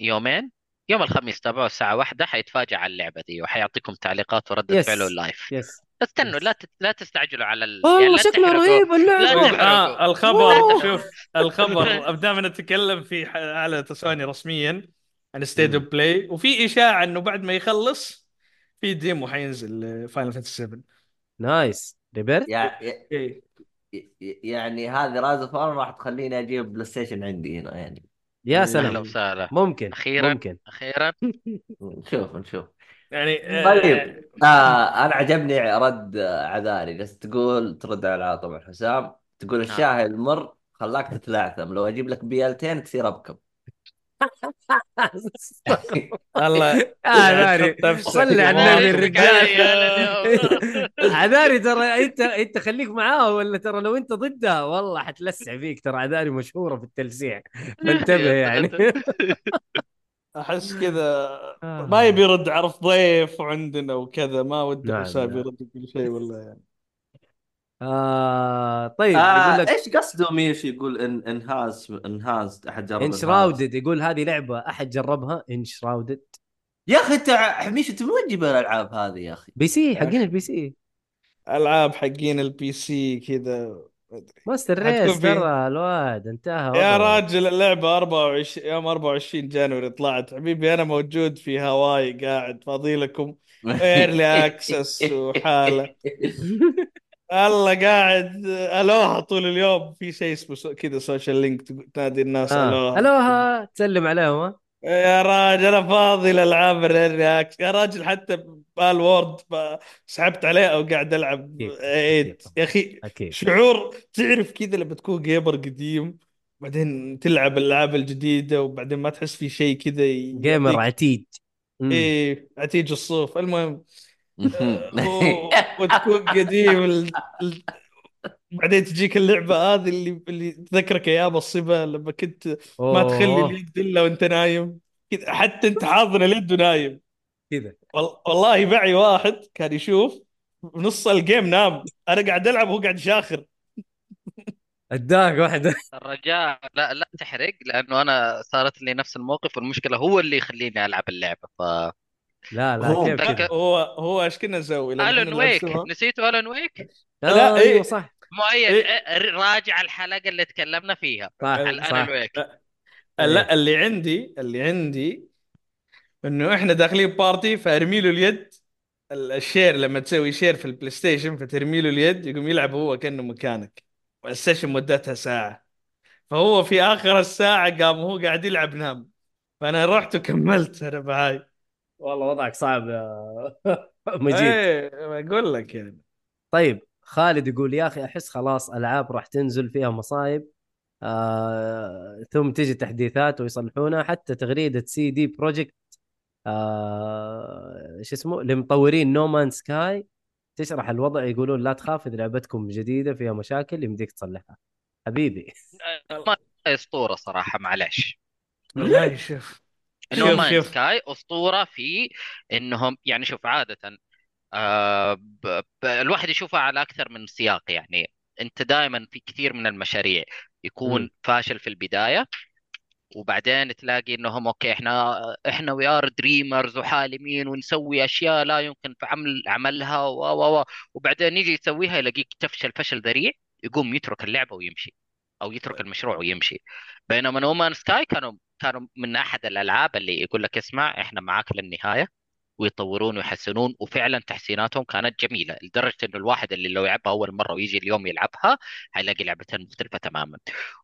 يومين يوم الخميس تابعوا الساعة واحدة حيتفاجأ على اللعبة دي وحيعطيكم تعليقات وردة يس. فعله لايف يس استنوا yes. لا. لا تستعجلوا على ال... والله يعني تحرقوا. رهيب اللعبه. آه الخبر أوه. شوف الخبر دائما نتكلم في على سوني رسميا عن State of Play وفي إشاعة إنه بعد ما يخلص في demo حينزل Final Fantasy 7 nice يع- إيه. يعني هذه Rise of راح تخليني أجيب بلاي ستيشن عندي هنا يعني. يا أهلا سلام. أهلا وسهلا. ممكن أخيراً. ممكن. أخيرا. نشوف نشوف يعني آه، طيب. آه أنا عجبني رد عذاري. بس تقول ترد على طبعا حسام تقول الشاهي المر خلاك تتلعثم لو أجيب لك بيالتين تصير أبكم. الله عذاري واحد. النبي الرجال. عذاري ترى أنت أنت خليك معاه ولا ترى لو أنت ضدها والله حتلسع فيك ترى عذاري مشهورة في التلسيع فانتبه يعني أحس كذا آه. ما يبي يرد عرف ضيف عندنا وكذا ما ودي نعم، حساب. يرد كل شيء ولا يعني آه طيب آه يقول لك إيش قصده ميش يقول ان انهاز انهاز أحد جرب انشراودد يقول هذه لعبة أحد جربها Enshrouded يا أخي أنت ع- ميش أنت من وين تجيب الألعاب هذه يا أخي؟ بي سي حقين البي سي. ألعاب حقين ال PC كذا. master race ترى ال word انتهى يا. راجل اللعبة 24 يوم 24 January طلعت. حبيبي أنا موجود في هواي قاعد فاضي لكم early access وحالة. الله قاعد ألوها طول اليوم. في شيء اسمه كذا social link تنادي الناس آه. ألوها. ألوها تسلم عليهم ها؟ يا راجل أنا فاضي لالعاب ال early access يا راجل حتى Palworld ب- سحبت عليه أو قاعد ألعب أكيد. 8 يا أخي أكيد. شعور تعرف كذا لما تكون gamer قديم بعدين تلعب الألعاب الجديدة وبعدين ما تحس في شيء كذا gamer مم. إيه عتيج الصوف. المهم وتكون قديم ال... ال... بعدين تجيك اللعبة هذه اللي اللي تذكرك أيام الصبا لما كنت ما. تخلي اليد إلا وأنت نايم. كذا حتى أنت حاضن اليد ونايم. كذا. وال- والله معي واحد كان يشوف نص الجيم نام. أنا قاعد ألعب وهو قاعد يشاخر اداك واحدة. الرجاء لا لا تحرق لأنه أنا صارت لي نفس الموقف والمشكلة هو اللي يخليني ألعب اللعبة ف لا لا هو كيف لا، كذا هو هو إيش كنا نسوي؟ Alan Wake. نسيتوا Alan Wake؟ لا، أيوه إيه. صح. مؤيد إيه. إيه، راجع الحلقة اللي تكلمنا فيها. صح عن صح. Alan Wake. لا اللي عندي اللي عندي إنه إحنا داخلين party فارمي له اليد ال- ال share لما تسوي share في البلاي ستيشن فترمي له اليد يقوم يلعب هو كأنه مكانك وال session مدتها ساعة. فهو في آخر الساعة قام هو قاعد يلعب نام. فأنا رحت وكملت أنا معاي والله وضعك صعب يا مجيد. إيه أقول لك يعني. طيب خالد يقول يا أخي أحس خلاص ألعاب راح تنزل فيها مصايب. آه ثم تجي تحديثات ويصلحونها. حتى تغريدة CD Projekt آه شو اسمه لمطورين No Man's Sky تشرح الوضع. يقولون لا تخاف إذا لعبتكم جديدة فيها مشاكل يمديك تصلحها. حبيبي. ما اسطوره صراحة معلش والله شوف. نو مان سكاي أسطورة في إنهم يعني شوف عاده آه ب... ب... الواحد يشوفها على أكثر من سياق يعني. أنت دائما في كثير من المشاريع يكون مم. فاشل في البداية وبعدين تلاقي إنهم okay إحنا إحنا we are dreamers وحالمين ونسوي أشياء لا يمكن في عمل عملها و و و. وبعدين يجي يسويها يلاقيك تفشل فشل ذريع يقوم يترك اللعبة ويمشي أو يترك المشروع ويمشي. بينما نومان سكاي كانوا كانوا من أحد الألعاب اللي يقول لك اسمع إحنا معاك للنهاية ويطورون ويحسنون وفعلا تحسيناتهم كانت جميلة لدرجة إنه الواحد اللي لو يلعبها أول مرة ويجي اليوم يلعبها هيلاقي لعبتين مختلفة تماما.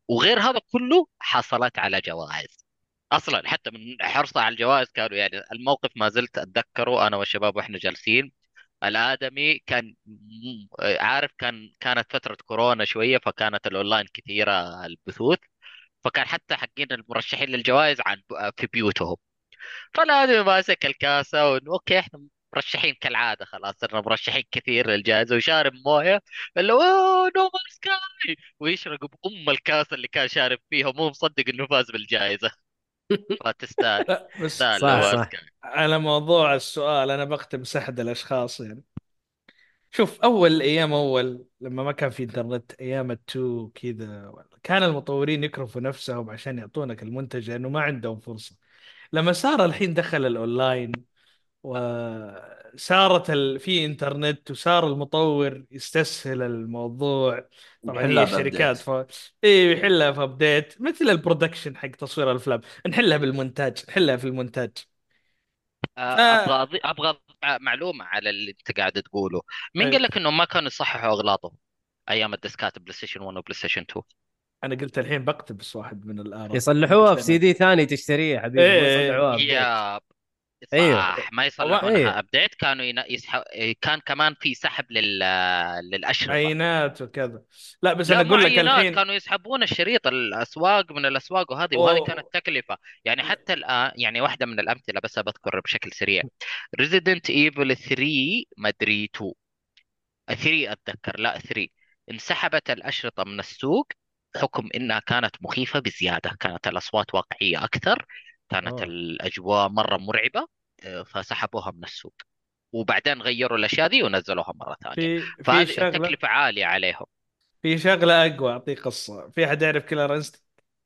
وغير هذا كله حصلت على جوائز. أصلا حتى من حرصها على الجوائز كانوا يعني الموقف ما زلت أتذكره أنا والشباب وإحنا جالسين. الآدمي كان عارف كان كانت فترة كورونا شوية فكانت الأونلاين كثيرة البثوث. فكان حتى حقين المرشحين للجوائز عن في بيوتهم. فالادمي ماسك الكاسة وانه okay إحنا مرشحين كالعادة خلاص صرنا مرشحين كثير للجائزة. وشارب موية اللي هو أوه No Man's Sky ويشرب بام الكاسة اللي كان شارب فيها ومو مصدق إنه فاز بالجائزة. فتستاهل صح، صح. على موضوع السؤال أنا بختم سحد الأشخاص يعني. شوف أول أيام أول لما ما كان في إنترنت أيام التو كذا كان المطورين يكرفوا نفسهم عشان يعطونك المنتج لأنه ما عندهم فرصة. لما صار الحين دخل الأونلاين وصارت ال... في إنترنت وصار المطور يستسهل الموضوع طبعا يحلها هي الشركات ب update. ف... إيه يحلها في update مثل ال production حق تصوير الأفلام. نحلها بالمونتاج نحلها في المونتاج. آه، ف- أبغى أبغى معلومة على اللي انت قاعد تقوله مين أي. قال لك إنهم ما كانوا يصححوا اغلاطهم أيام الديسكات PlayStation 1 و PlayStation 2 أنا قلت الحين بقتبس واحد من الاراء يصلحوها في سي دي ثاني تشتريه يا حبيبي إيه،. يصلحوها. يا أيوه. صح ما أيوه. يصلحونها update كانوا ين... يسحب كان كمان في سحب لل للأشرطة. عينات وكذا. لا بس أنا أقول لك عينات الحين كانوا يسحبون الشريط الأسواق من الأسواق وهذه وهذه أوه. كانت تكلفة. يعني حتى الآن يعني واحدة من الأمثلة بس بذكر بشكل سريع. Resident Evil 3 ما أدري 2 3 أتذكر. لا 3 انسحبت الأشرطة من السوق حكم إنها كانت مخيفة بزيادة. كانت الأصوات واقعية أكثر. كانت أوه. الأجواء مرة مرعبة آه، فسحبوها من السوق. وبعدين غيروا الأشياء ذي ونزلوها مرة ثانية. في في فهذه شغلة تكلفة عالية عليهم. في شغلة أقوى أعطيك قصة. في أحد يعرف Killer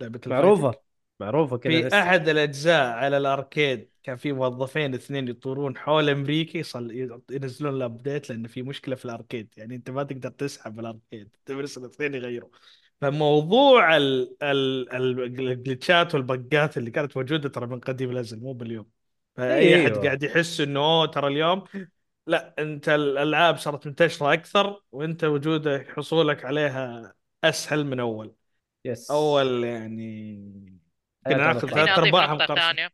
لعبه معروفه ال fighting؟ معروفة كذا في. أحد الأجزاء على ال arcade كان في موظفين اثنين يدورون حول أمريكا يصل ينزلون ال update لأن في مشكلة في ال arcade. يعني أنت ما تقدر تسحب ال arcade ترسل الاثنين يغيروا. فموضوع ال ال ال- الجلتشات والبقات اللي كانت موجودة ترى من قديم الأزل مو باليوم. فأي أحد أيوه. قاعد يحس إنه أوه ترى اليوم لا أنت الألعاب صارت منتشرة أكثر وأنت وجودك حصولك عليها أسهل من أول. yes. أول يعني كنا ناخذ ثلاث أضيف ارباعهم نقطة قرص ثانية.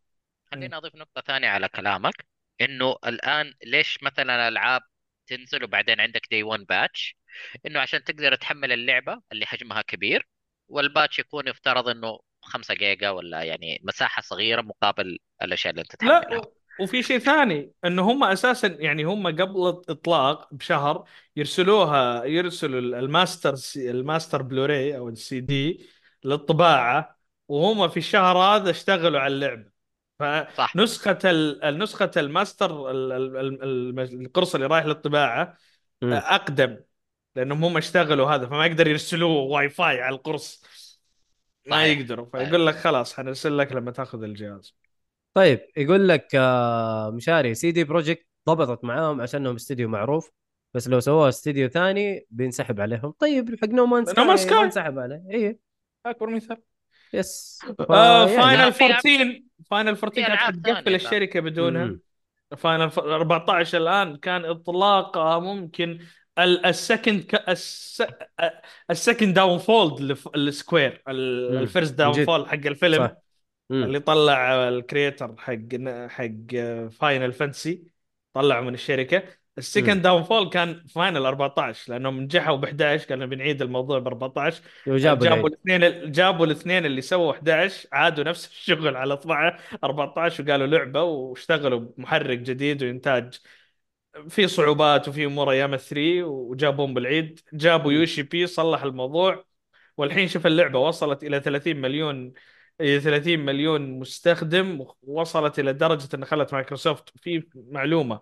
خليني أضيف نقطة ثانية على كلامك. إنه الآن ليش مثلا الألعاب تنزل وبعدين عندك day 1 patch إنه عشان تقدر تحمل اللعبة اللي حجمها كبير وال patch يكون يفترض إنه 5 جيجا ولا يعني مساحة صغيرة مقابل الأشياء اللي أنت تحملها. لا وفي شيء ثاني إنه هم أساسا يعني هم قبل الإطلاق بشهر يرسلوها يرسلوا ال master C ال master Blu-ray أو السي دي للطباعة وهم في الشهر هذا اشتغلوا على اللعبة. صح. فنسخه ال- النسخه الماستر ال- ال- ال- ال- القرص اللي رايح للطباعة. أقدم. لأنهم هم اشتغلوا هذا فما يقدر يرسلوه واي فاي على القرص ما صحيح. يقدروا. فيقول لك خلاص حنرسل لك لما تاخذ الجهاز طيب يقول لك آه، مشاري CD Projekt ضبطت معاهم عشانهم استديو معروف بس لو سووها استديو ثاني بينسحب عليهم طيب حق No Man's Sky. ما انسحب عليه اي أكبر مثال yes آه Final لا، في ألعاب- 14 Final 14 في كانت ألعاب حتقفل. الشركة بدونها. Final F- 14 الآن كان اطلاقها ممكن ال second. ال second downfall مم. ال first down جد. fall حق الفيلم صح. اللي طلع ال creator حق حق Final Fantasy طلعوا من الشركة. ال second downfall كان Final 14 لأنهم نجحوا ب 11 قالوا بنعيد الموضوع ب 14 وجابوا جابوا. الاثنين جابوا الاثنين اللي سووا 11 عادوا نفس الشغل على 12 14 وقالوا لعبة واشتغلوا بمحرك جديد وإنتاج في صعوبات وفي أمور أيام 3 وجابوهم بالعيد. جابوا Yoshi-P صلح الموضوع. والحين شوف اللعبة وصلت إلى 30 مليون إلى 30 مليون مستخدم وصلت إلى درجة إن خلت مايكروسوفت في معلومة.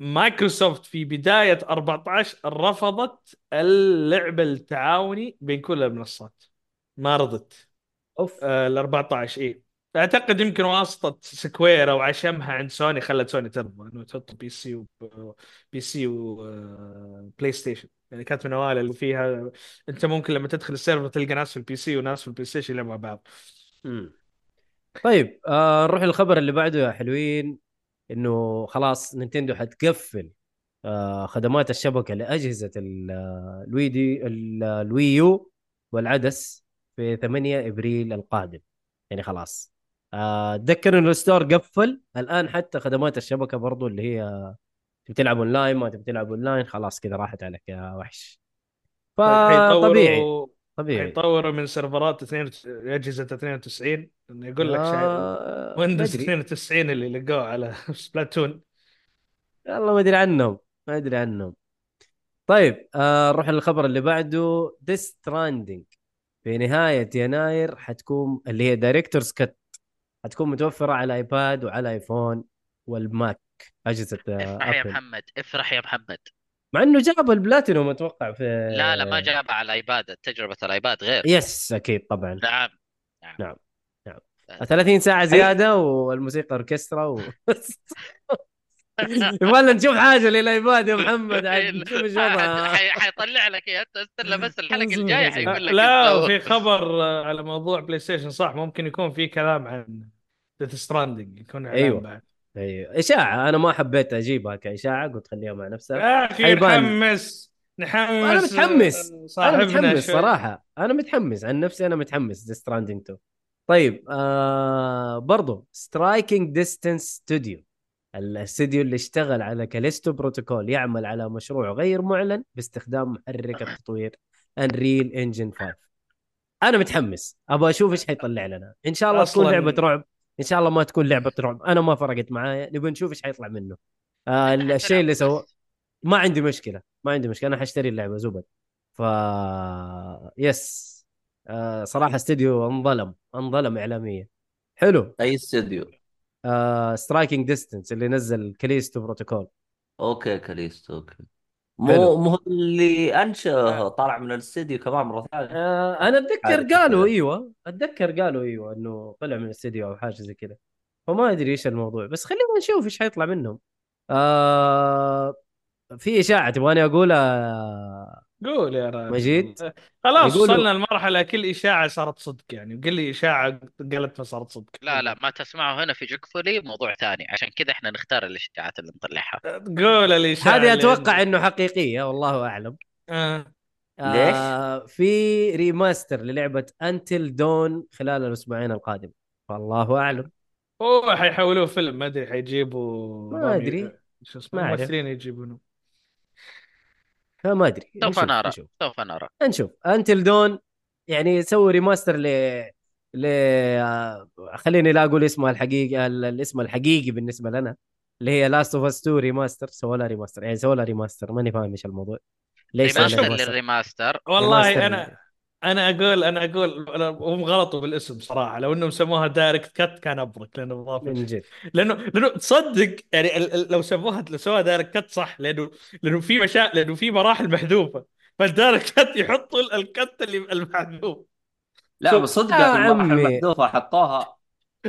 مايكروسوفت في بداية 14 رفضت اللعبة التعاوني بين كل المنصات. ما رضت. أوف. ال 14 اي أعتقد يمكن واسطة Square أو عشمها عند سوني خلت سوني ترضى إنه تحط PC و PC و PlayStation يعني كانت من الأوائل اللي فيها. أنت ممكن لما تدخل ال server تلقى ناس في ال PC وناس في ال PlayStation يلعبوا مع بعض. مم. طيب آه نروح للخبر اللي بعده يا حلوين إنه خلاص Nintendo حتقفل آه خدمات الشبكة لأجهزة آه، ال Wii D ال- آه، ال Wii U والعدس في 8 إبريل القادم. يعني خلاص. اتذكر إنه الستور قفل. الآن حتى خدمات الشبكة برضو اللي هي تبي تلعب أونلاين ما تبي تلعب أونلاين خلاص كذا راحت عليك يا وحش. فطبيعي حيطوروا طبيعي. حيطوروا من سيرفرات 2 أجهزة 92 لأنه يقول لك شيء آه ويندوز مدري. 92 اللي لقوه على سبلاتون والله ما أدري عنهم ما أدري عنهم. طيب آه نروح للخبر اللي بعده. Death Stranding في نهاية يناير حتكون اللي هي Director's Cut حتكون متوفرة على iPad وعلى iPhone وال Mac أجهزة آه، افرح يا محمد افرح يا محمد مع إنه جاب البلاتينوم أتوقع في لا لا ما جابها على ال iPad تجربة ال iPad غير yes أكيد طبعا نعم نعم. نعم. 30 ساعة زيادة والموسيقى أوركسترا و... يبغى نشوف حاجة لل iPad يا محمد. عاد نشوف إيش وضعها حي- حيطلع لك اياها استنى بس الحلقة الجاية حيقول لك لا في خبر آه، على موضوع PlayStation صح ممكن يكون في كلام عن Death Stranding يكون إعلان أيوة. بعد. أيوه. إشاعة أنا ما حبيت أجيبها كإشاعة قلت خليها مع نفسها. يا أخي حيبان. نحمس نحمس أنا متحمس. انا صاحبنا متحمس شوي. صراحة. أنا متحمس عن نفسي أنا متحمس Death Stranding 2 طيب آه برضو Striking Distance Studio الاستوديو اللي اشتغل على Callisto Protocol يعمل على مشروع غير معلن باستخدام محرك التطوير Unreal Engine 5 أنا متحمس. أبغى أشوف إيش حيطلع لنا. إن شاء الله تكون لعبة رعب. إن شاء الله ما تكون لعبة رعب. أنا ما فرقت معايا. نبي نشوف إيش حيطلع منه. آه الشيء اللي سواه ما عندي مشكلة. ما عندي مشكلة. أنا حاشتري اللعبة زبد. ف yes آه صراحة استديو انظلم. انظلم اعلاميا. حلو. أي استوديو آه Striking Distance اللي نزل Callisto Protocol. okay Callisto okay. مو مو اللي أنشأ طلع من الاستديو كمان مرة ثانية. آه أنا أتذكر قالوا. أيوه أتذكر قالوا أيوه إنه طلع من الاستديو أو حاجة زي كذا. فما أدري إيش الموضوع بس خلينا نشوف إيش حيطلع منهم. آه في إشاعة تبغاني أقولها؟ قول يا راجل مجيد؟ خلاص يقولوا- وصلنا لمرحلة كل إشاعة صارت صدق يعني قل لي إشاعة قالت ما صارت صدق لا لا ما تسمعوا هنا في جوكفولي موضوع ثاني عشان كذا إحنا نختار الإشاعات اللي نطلعها قول الإشاعة هذه عندك. إنه حقيقية والله أعلم آه. آه في ريماستر للعبة انتل دون خلال الأسبوعين القادم فالله أعلم هو حيحولوه فيلم ما أدري حيجيبوا ما أدري. شو اسمه. ممثلين يجيبونه فما أدري سوف نرى نشوف. سوف نرى. نشوف. Until Dawn يعني يسوي remaster ل ل خليني لا أقول اسمها الحقيقي ال- الاسم الحقيقي بالنسبة لنا اللي هي Last of Us 2 remaster سووا لها remaster يعني سووا لها remaster ماني فاهم إيش الموضوع. ليش سووا لها remaster remaster لل remaster والله remaster. أنا أنا أقول أنا أقول أنا- هم غلطوا بالاسم صراحة لو إنهم سموها director's cut كان أبرك لأنه اضافه من جد لأنه لأنه تصدق يعني لو سموها لو سووها director's cut صح لأنه لأنه في مشا لأنه في مراحل محذوفة فال director's cut يحطوا ال- ال cut اللي المحذوف لا. بس صدق عمي. المحذوفه حطوها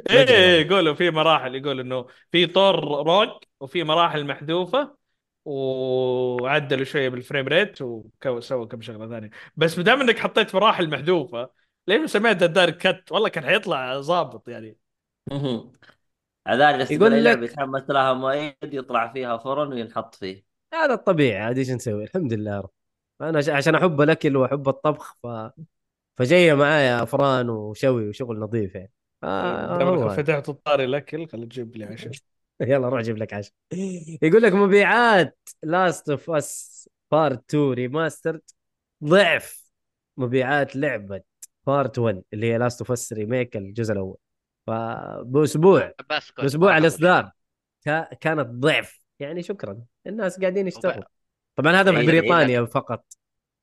إيه أدري إيه،. يقولوا في مراحل يقول إنه في طور روك وفي مراحل محذوفة وعدلوا شوية بال frame rate وسووا كم شغلة ثانية. بس ما دام إنك حطيت مراحل محذوفة ليه ما سميتها director's cut والله كان حيطلع ظابط يعني. بس يقول لك- يتحمس لها مؤيد يطلع فيها فرن وينحط فيه. هذا الطبيعي عاد إيش نسوي؟ الحمد لله يا رب. أنا ش- عشان أحب الأكل وأحب الطبخ ف فجاية معايا افران وشوي وشغل نظيف يعني. آه هو انك فتحت الطاري الأكل خلي تجيب لي عشاء. يلا روح جيب لك عشاء يقول لك مبيعات Last of Us Part 2 Remastered ضعف مبيعات لعبة Part 1 اللي هي Last of Us remake الجزء الأول. فبأسبوع بأسبوع الإصدار. كا- كانت ضعف. يعني شكرا. الناس قاعدين يشتغلوا. طبعا هذا في بريطانيا فقط.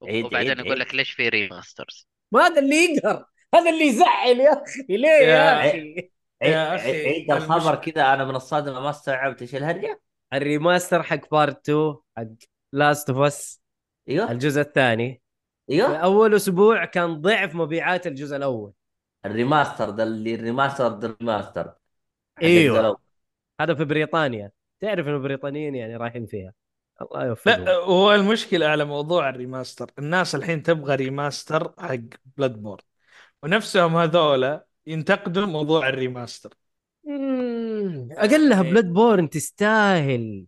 وبعدين عيد. لك ليش في remasters ما هذا اللي يقهر. هذا اللي يزعل يا أخي. ليه يا, يا- أخي؟ يا عيد, أخي، عيد الخبر المش- كذا أنا من الصدمه ما استوعبت. إيش الهرجة؟ ال remaster حق Part 2 حق لاست of Us إيوه. الجزء الثاني. إيوه. أول أسبوع كان ضعف مبيعات الجزء الأول. ال remaster ده اللي ال remaster ده ال remaster. الجزء هذا في بريطانيا. تعرف إنه البريطانيين يعني رايحين فيها. الله يوفقهم. لا هو المشكلة على موضوع ال remaster الناس الحين تبغى remaster حق Bloodborne ونفسهم هذولا ينتقدوا موضوع ال remaster. مم، أقلها إيه. Bloodborne تستاهل.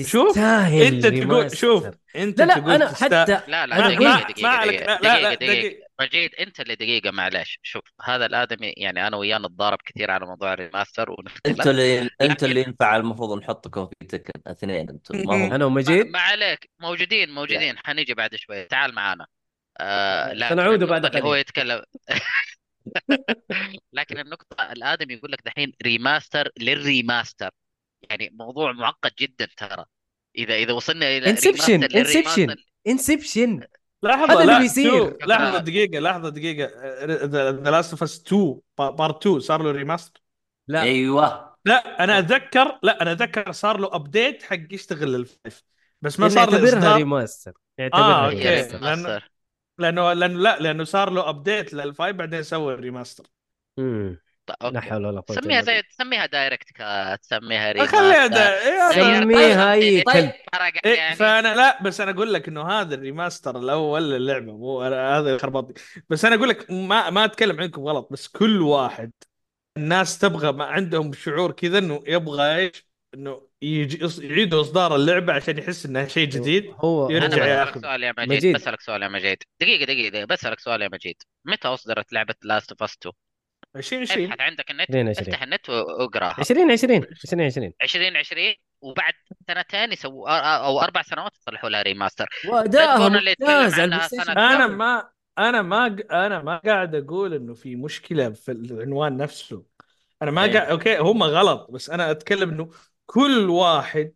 شوف تستاهل أنت تقول. شوف أنت لا لا تقول أنا تستا... حتى لا لا أنا دقيقة دقيقة ما عليك دقيقة لا لا دقيقة. دقيقة. دقيقة مجيد أنت اللي دقيقة معلش. شوف هذا الآدمي يعني أنا وياه نتضارب كثير على موضوع ال remaster ونختلف. أنتوا اللي لكن- أنتوا اللي ينفع المفروض نحطكم في تكن اثنين أنتم ما هم أنا ما, ومجيد؟ ما عليك. موجودين موجودين. حنيجي بعد شوي. تعال معانا. آه لكن سنعود بعد اللي هو. يتكلم. لكن النقطة الآدم يقول لك دحين remaster لل remaster يعني موضوع معقد جدا ترى. إذا إذا وصلنا إلى انسبشن ريماستر انسبشن للريماستر انسبشن لحظة هذا اللي لا بيصير. لحظة آه. دقيقة لحظة دقيقة. The Last of Us 2 Part 2 صار له remaster لا. أيوه. لا أنا اتذكر لا أنا أتذكر صار له update حق يشتغل ال five بس ما صار له يعتبرها remaster آه، يعتبرها remaster لأنه- remaster لأنه لأنه لا لأنه صار له update لل five بعدين سوى ال remaster مم. طيب، لا. حول ولا قوة سميها زي تسميها director's cut تسميها remaster خليها دا... إيه، سميها طيب، أي طيب، إيه يعني فانا لا بس أنا أقول لك إنه هذا ال remaster الأول للعبة مو هذا خربطني بس أنا أقول لك ما ما أتكلم عنكم غلط بس كل واحد الناس تبغى ما عندهم شعور كذا إنه يبغى إيش؟ إنه يجي يص- يعيدوا إصدار اللعبة عشان يحس إنها شيء جديد. هو يرجع يا بسألك. سؤال يا مجيد, مجيد. بسألك سؤال يا مجيد. دقيقة دقيقة, دقيقة. بسألك سؤال يا مجيد. متى أصدرت لعبة Last of Us 2 2020 ابحث عندك النت. 22. افتح النت واقراها. 20 20 20 20 2020 وبعد سنتين يسووا أو أربع سنوات يصلحوا لها remaster وادائها ممتاز. أنا. ما أنا ما أنا ما قاعد أقول إنه في مشكلة في العنوان نفسه. أنا ما إيه. قاعد okay هم غلط. بس أنا أتكلم إنه كل واحد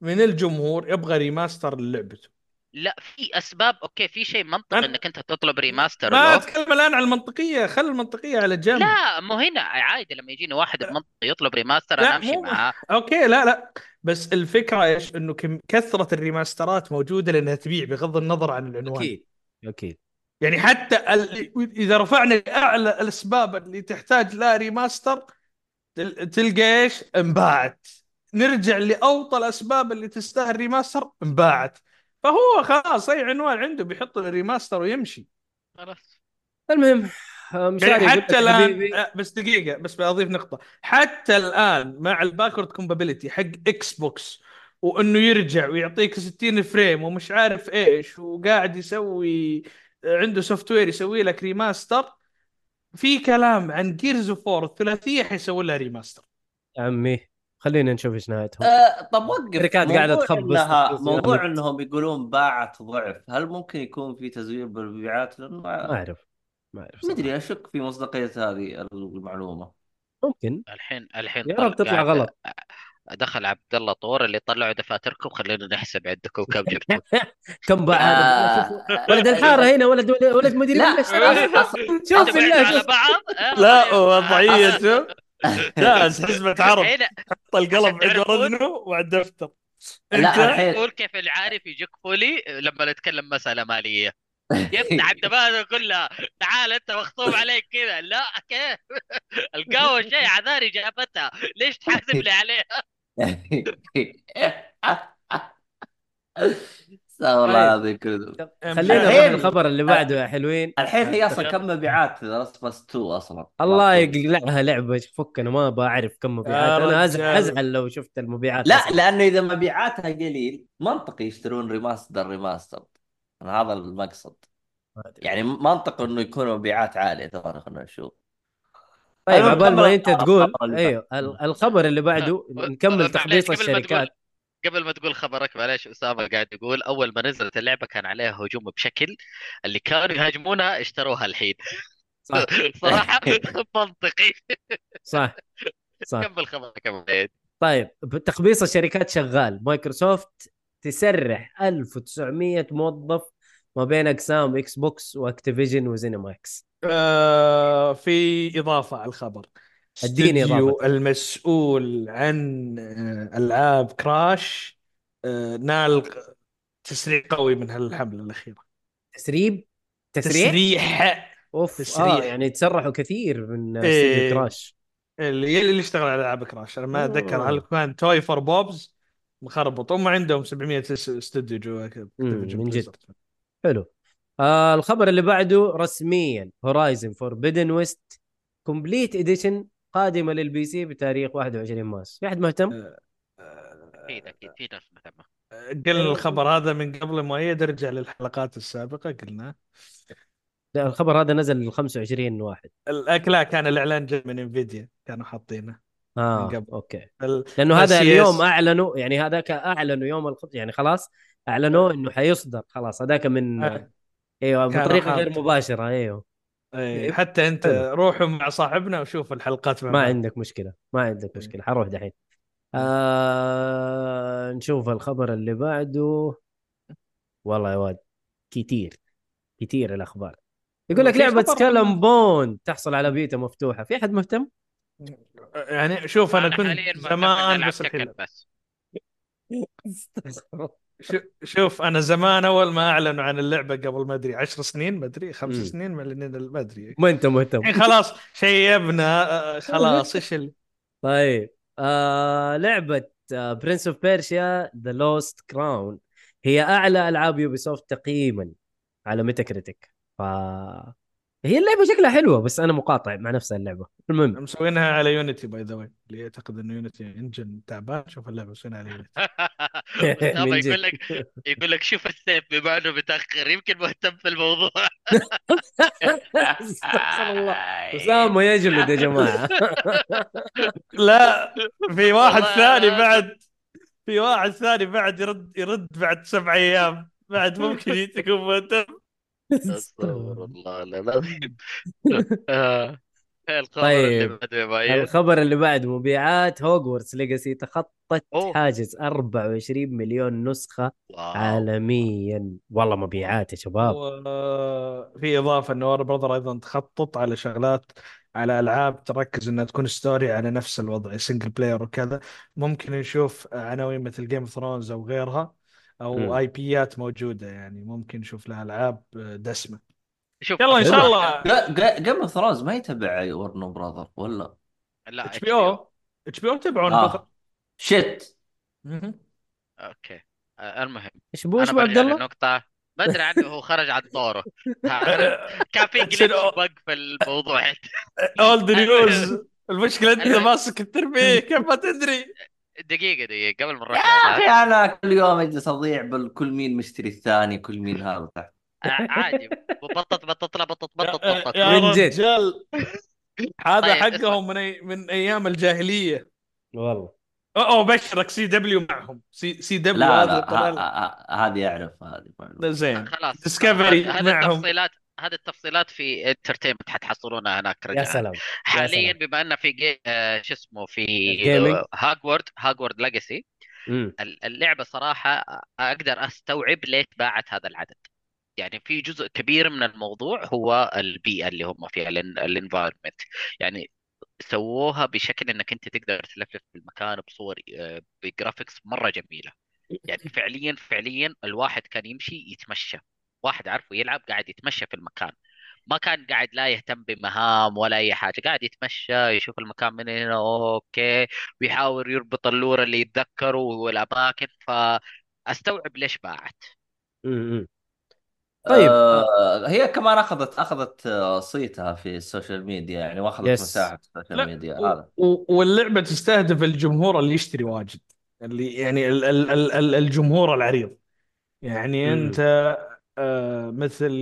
من الجمهور يبغى remaster للعبته. لا في أسباب okay في شيء منطقي أنا- إنك أنت تطلب remaster ما أتكلم الآن عن المنطقية خل المنطقية على جنب. لا مو هنا عادي لما يجيني واحد بمنطق يطلب remaster لا، أنا أمشي مو- معاه. okay لا لا. بس الفكرة إيش؟ إنه كم كثرة الريماسترات موجودة لأنها تبيع بغض النظر عن العنوان. أكيد أكيد. يعني حتى ال... إذا رفعنا لأعلى الأسباب اللي تحتاج لها remaster تل... تلقى إيش؟ انباعت. نرجع لأوطى الأسباب اللي تستاهل remaster؟ انباعت. فهو خلاص أي عنوان عنده بيحط له remaster ويمشي. خلاص. المهم يعني حتى الآن آه، بس دقيقة بس بضيف نقطة. حتى الآن مع ال backward compatibility حق Xbox وإنه يرجع ويعطيك 60 frame ومش عارف إيش وقاعد يسوي عنده software يسوي لك remaster في كلام عن Gears of War الثلاثيه حيسوي لها remaster. يا عمي. خلينا نشوف إيش نهايتهم. آه طب وقف. شركات قاعدة موضوع تخبص إنها موضوع يعني. إنهم يقولون باعت ضعف هل ممكن يكون في تزوير بالمبيعات؟ لأنه ما أعرف ما أعرف ما. أدري أشك في مصداقية هذه المعلومة. ممكن. الحين الحين يا رب تطلع غلط. دخل عبد الله طور اللي طلعوا دفاتركم خلينا نحسب عندكم كم جبتوا. كم باع هذا؟ آه، ولد الحارة هنا ولد ولد مدري لا شوف بالله على شوف. بعض؟ آه، لا طيب. وضعيته جالس حزمه عرب. حط القلم عند. اذنه وعلى الدفتر لا أنت؟ الحين تقول كيف العارف يجيك فولي لما نتكلم مسألة مالية. يفتح الدفاتر كلها تعال أنت مخصوم عليك كذا. لا كيف؟ القهوة شيء عذاري جابتها. ليش تحاسب لي عليها؟ استغفر الله طيب. العظيم كله خلينا نروح الحين- الخبر اللي بعده يا حلوين. الحين هي أصلا كم مبيعات لاست بس 2 أصلا؟ الله يقلعها لعبة فك أنا ما بعرف كم مبيعات. أنا. أزعل لو شفت المبيعات لا أصلاً. لأنه إذا مبيعاتها قليل منطقي يشترون remaster remaster. هذا المقصد. يعني منطق إنه يكون مبيعات عالية ترى خلينا نشوف طيب عبال ما أنت تقول أيوه ال- الخبر اللي بعده نكمل تخبيص قبل ما تقول- الشركات. قبل ما تقول خبرك معلش اسامه قاعد يقول أول ما نزلت اللعبة كان عليها هجوم بشكل اللي كانوا يهاجمونها اشتروها الحين. صح. صراحة منطقي. صح. صح. كمل خبرك طيب تخبيص الشركات شغال. مايكروسوفت تسرح 1900 موظف ما بين أقسام Xbox و Activision و ZeniMax آه في إضافة على الخبر. أديني إضافة. المسؤول عن آه، ألعاب Crash آه، نال تسريع قوي من هالحملة الأخيرة. تسريب؟ تسريع تسريح. أوف تسريح. آه يعني تسرحوا كثير من إيه. كراش. اللي اللي اشتغل على ألعاب Crash. أنا ما أتذكر. هل كان Toys for Bob مخربط. هم عندهم 700 اس- استوديو جوا من جد. حلو. آه الخبر اللي بعده رسميا. Horizon Forbidden West Complete Edition قادمة لل PC بتاريخ 21 مارس في أحد مهتم؟ آه، أكيد أكيد في ناس مهتمة قلنا الخبر هذا من قبل مؤيد ارجع للحلقات السابقة قلنا لا الخبر هذا نزل ل 25 واحد لا كان الإعلان جاي من Nvidia كانوا حاطينه آه من قبل. okay ال- لأنه هذا يس. اليوم أعلنوا يعني هذاك أعلنوا يوم الخط يعني خلاص أعلنوا إنه حيصدر خلاص هذاك من آه. أيوه كان بطريقه. غير مباشرة أيوه إيه، حتى أنت حلو. روحوا مع صاحبنا وشوف الحلقات مع ما. عندك مشكلة ما عندك إيه. مشكلة حروح دحين. آه نشوف الخبر اللي بعده. والله يا واد كتير كتير الأخبار. يقول لك لعبة سكالم بوند تحصل على بيتا مفتوحة. في أحد مهتم؟ يعني شوف أنا كنت زمان بس الحين بس. شوف أنا زمان أول ما أعلنوا عن اللعبة قبل ما أدري 10 سنين ما أدري خمس مم. سنين معلنين ما أدري ما انت مهتم الحين خلاص شيبنا آه، خلاص إيش ال... طيب آه لعبة Prince of Persia The Lost Crown هي أعلى ألعاب Ubisoft تقييما على Metacritic ف هي اللعبة شكلها حلوة بس أنا مقاطع مع نفس اللعبة. المهم. مسوينها على Unity by the way اللي يعتقد انه Unity engine تعبان. شوف اللعبة مسوينها على Unity. يقول لك يقول لك شوف السيف بما انه متأخر يمكن مهتم في الموضوع. استغفر الله. اسامه يجلد يا جماعة. لا في واحد ثاني بعد في واحد ثاني بعد يرد يرد بعد سبع أيام. بعد ممكن تكون مهتم. أستغفر الله العظيم آه. الخبر طيب. اللي بعده يا الخبر اللي بعد مبيعات Hogwarts Legacy تخطت أوه. حاجز 24 مليون نسخة wow عالميا والله مبيعات يا شباب وفي إضافة انه Warner Brothers أيضا تخطط على شغلات على ألعاب تركز إنها تكون story على نفس الوضع single player وكذا ممكن نشوف عناوين مثل Game of Thrones أو غيرها. أو IP ات موجودة يعني ممكن نشوف لها ألعاب دسمة. شوف يلا إن شاء الله. Game of Thrones ما يتبع Warner Brothers ولا؟ لا إتش بي أو؟ إتش بي أو. تبعون آه. بخ- شت. أوكي. آه، المهم. إيش بو إيش عبد الله؟ للنقطة ما ادري عنه هو خرج عن دوره. عارف؟ كان في جلتش بق في الموضوع. اولد نيوز المشكلة أنت. ماسك التربيه كيف ما تدري؟ دقيقة دقيقة قبل ما يا نروح أخي لهذا أنا كل يوم أجلس أضيع بالكل مين مشتري الثاني كل مين هذا تحت. ع- عادي. بطط بطط لا بطط بطط يا, بطط يا من جد. رجال. هذا طيب، حقهم من أي من أيام الجاهلية. والله. أو أو بشرك سي دبليو معهم. سي سي دبليو لا هذا هذه اعرف هذه. زين. خلاص. Discovery هذه معهم. التفصيلات. هذه التفصيلات في entertainment حتحصلونها هناك يا رجاء سلام حاليا. بما ان في جي... آه، شو اسمه في. Hogwarts Hogwarts Legacy. اللعبة صراحة أقدر أستوعب ليش باعت هذا العدد يعني في جزء كبير من الموضوع هو البيئة اللي هم فيها ال environment يعني سووها بشكل إنك أنت تقدر تلفلف في المكان بصور آه، ب graphics مرة جميلة يعني فعليا فعليا الواحد كان يمشي يتمشى واحد عارفه يلعب قاعد يتمشى في المكان ما كان قاعد لا يهتم بمهام ولا أي حاجة قاعد يتمشى يشوف المكان من هنا okay ويحاول يربط ال lore اللي يتذكره والأماكن فأستوعب ليش باعت. طيب. آه هي كمان أخذت أخذت آه، صيتها في ال social media يعني وأخذت yes. مساحة في ال social لا ميديا هذا و- واللعبة تستهدف الجمهور اللي يشتري واجد اللي يعني ال ال ال ال الجمهور العريض يعني. أنت مثل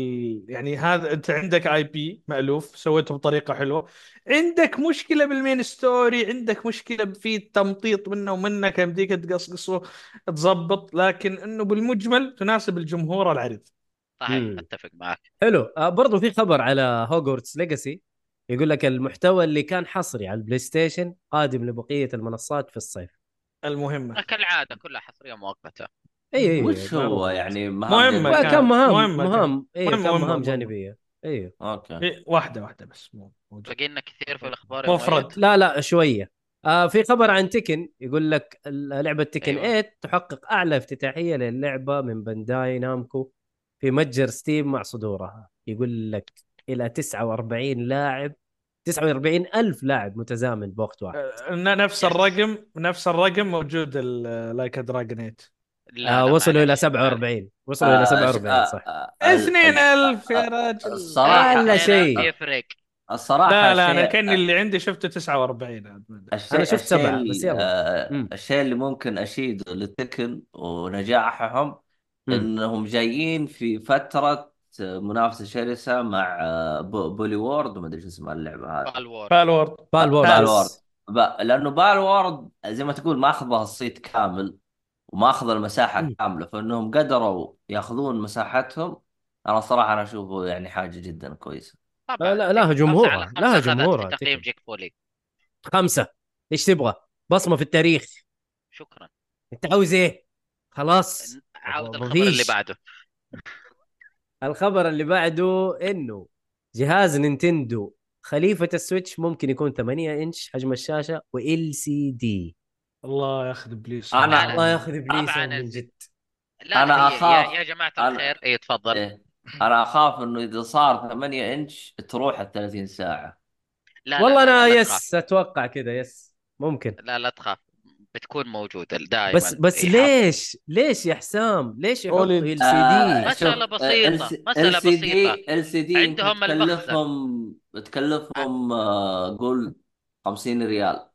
يعني هذا انت عندك IP مألوف سويته بطريقة حلوة. عندك مشكلة بال main story عندك مشكلة في التمطيط منه ومنك يمديك تقصقصه تظبط لكن إنه بالمجمل تناسب الجمهور العريض. صحيح. أتفق معك. حلو. آه برضو في خبر على هوجورتس ليجاسي يقول لك المحتوى اللي كان حصري على ال PlayStation قادم لبقية المنصات في الصيف. المهمة. كالعادة كلها حصرية مؤقتة. اي اي وش هو يعني مهام مهمة جانبية؟ كان- مهام مهمة كان. مهام اي مهمة- كان مهمة- مهام مهمة. جانبية أيوه okay إيه، واحدة واحدة بس بقينا كثير في الأخبار مفرد. لا لا شوية آه في خبر عن Tekken يقول لك ال- لعبة Tekken أيوة. 8 تحقق أعلى افتتاحية للعبة من Bandai Namco في متجر Steam مع صدورها يقول لك إلى 49 لاعب 49 ألف لاعب متزامن بوقت واحد آه، نفس الرقم نفس الرقم موجود Like a Dragon لا آه لا وصلوا إلى معلش. 47 وصلوا إلى آه، 47 صح آه، آه، اثنين ال- ألف يا آه، راجل الصراحة ولا شيء. يفرق الصراحة لا لا أنا كاني اللي عندي شفته 49 الشيء أنا شفت اللي- بس يلا. آه،. الشيء اللي ممكن أشيده ل Tekken ونجاحهم. إنهم جايين في فترة منافسة شرسة مع آه، بو- Palworld وما أدري شو اسمها اللعبة هذه Palworld Palworld Palworld Palworld. ب- لأنه Palworld زي ما تقول ماخذه الصيت كامل وماخذ المساحة مم. كاملة فإنهم قدروا يأخذون مساحتهم أنا صراحة أنا أشوفه يعني حاجة جدا كويسة طبعا لا- لها جمهورها، لها جمهورها تقييم. جيك فولي خمسة إيش تبغى؟ بصمة في التاريخ شكرا أنت عاوز إيه؟ خلاص عاود الخبر اللي. بعده الخبر اللي بعده إنه جهاز Nintendo خليفة ال Switch ممكن يكون 8 إنش حجم الشاشة و LCD الله ياخذ إبليس لا، لا. الله ياخذ إبليس من جد لا أنا هي أخاف. يا, أنا- الخير اي تفضل إيه. أنا أخاف إنه إذا صار 8 إنش تروح ال 30 ساعة لا والله لا أنا لا yes تخاف. أتوقع كذا yes ممكن لا لا تخاف بتكون موجودة دائما بس بس إيه، ليش ليش يا حسام ليش يحطوا OLED. ال سي آه، دي مسألة شوف، بسيطة، ال- مسألة LCD بسيطة. LCD عندهم. تكلفهم تكلفهم آه، قول 50 ريال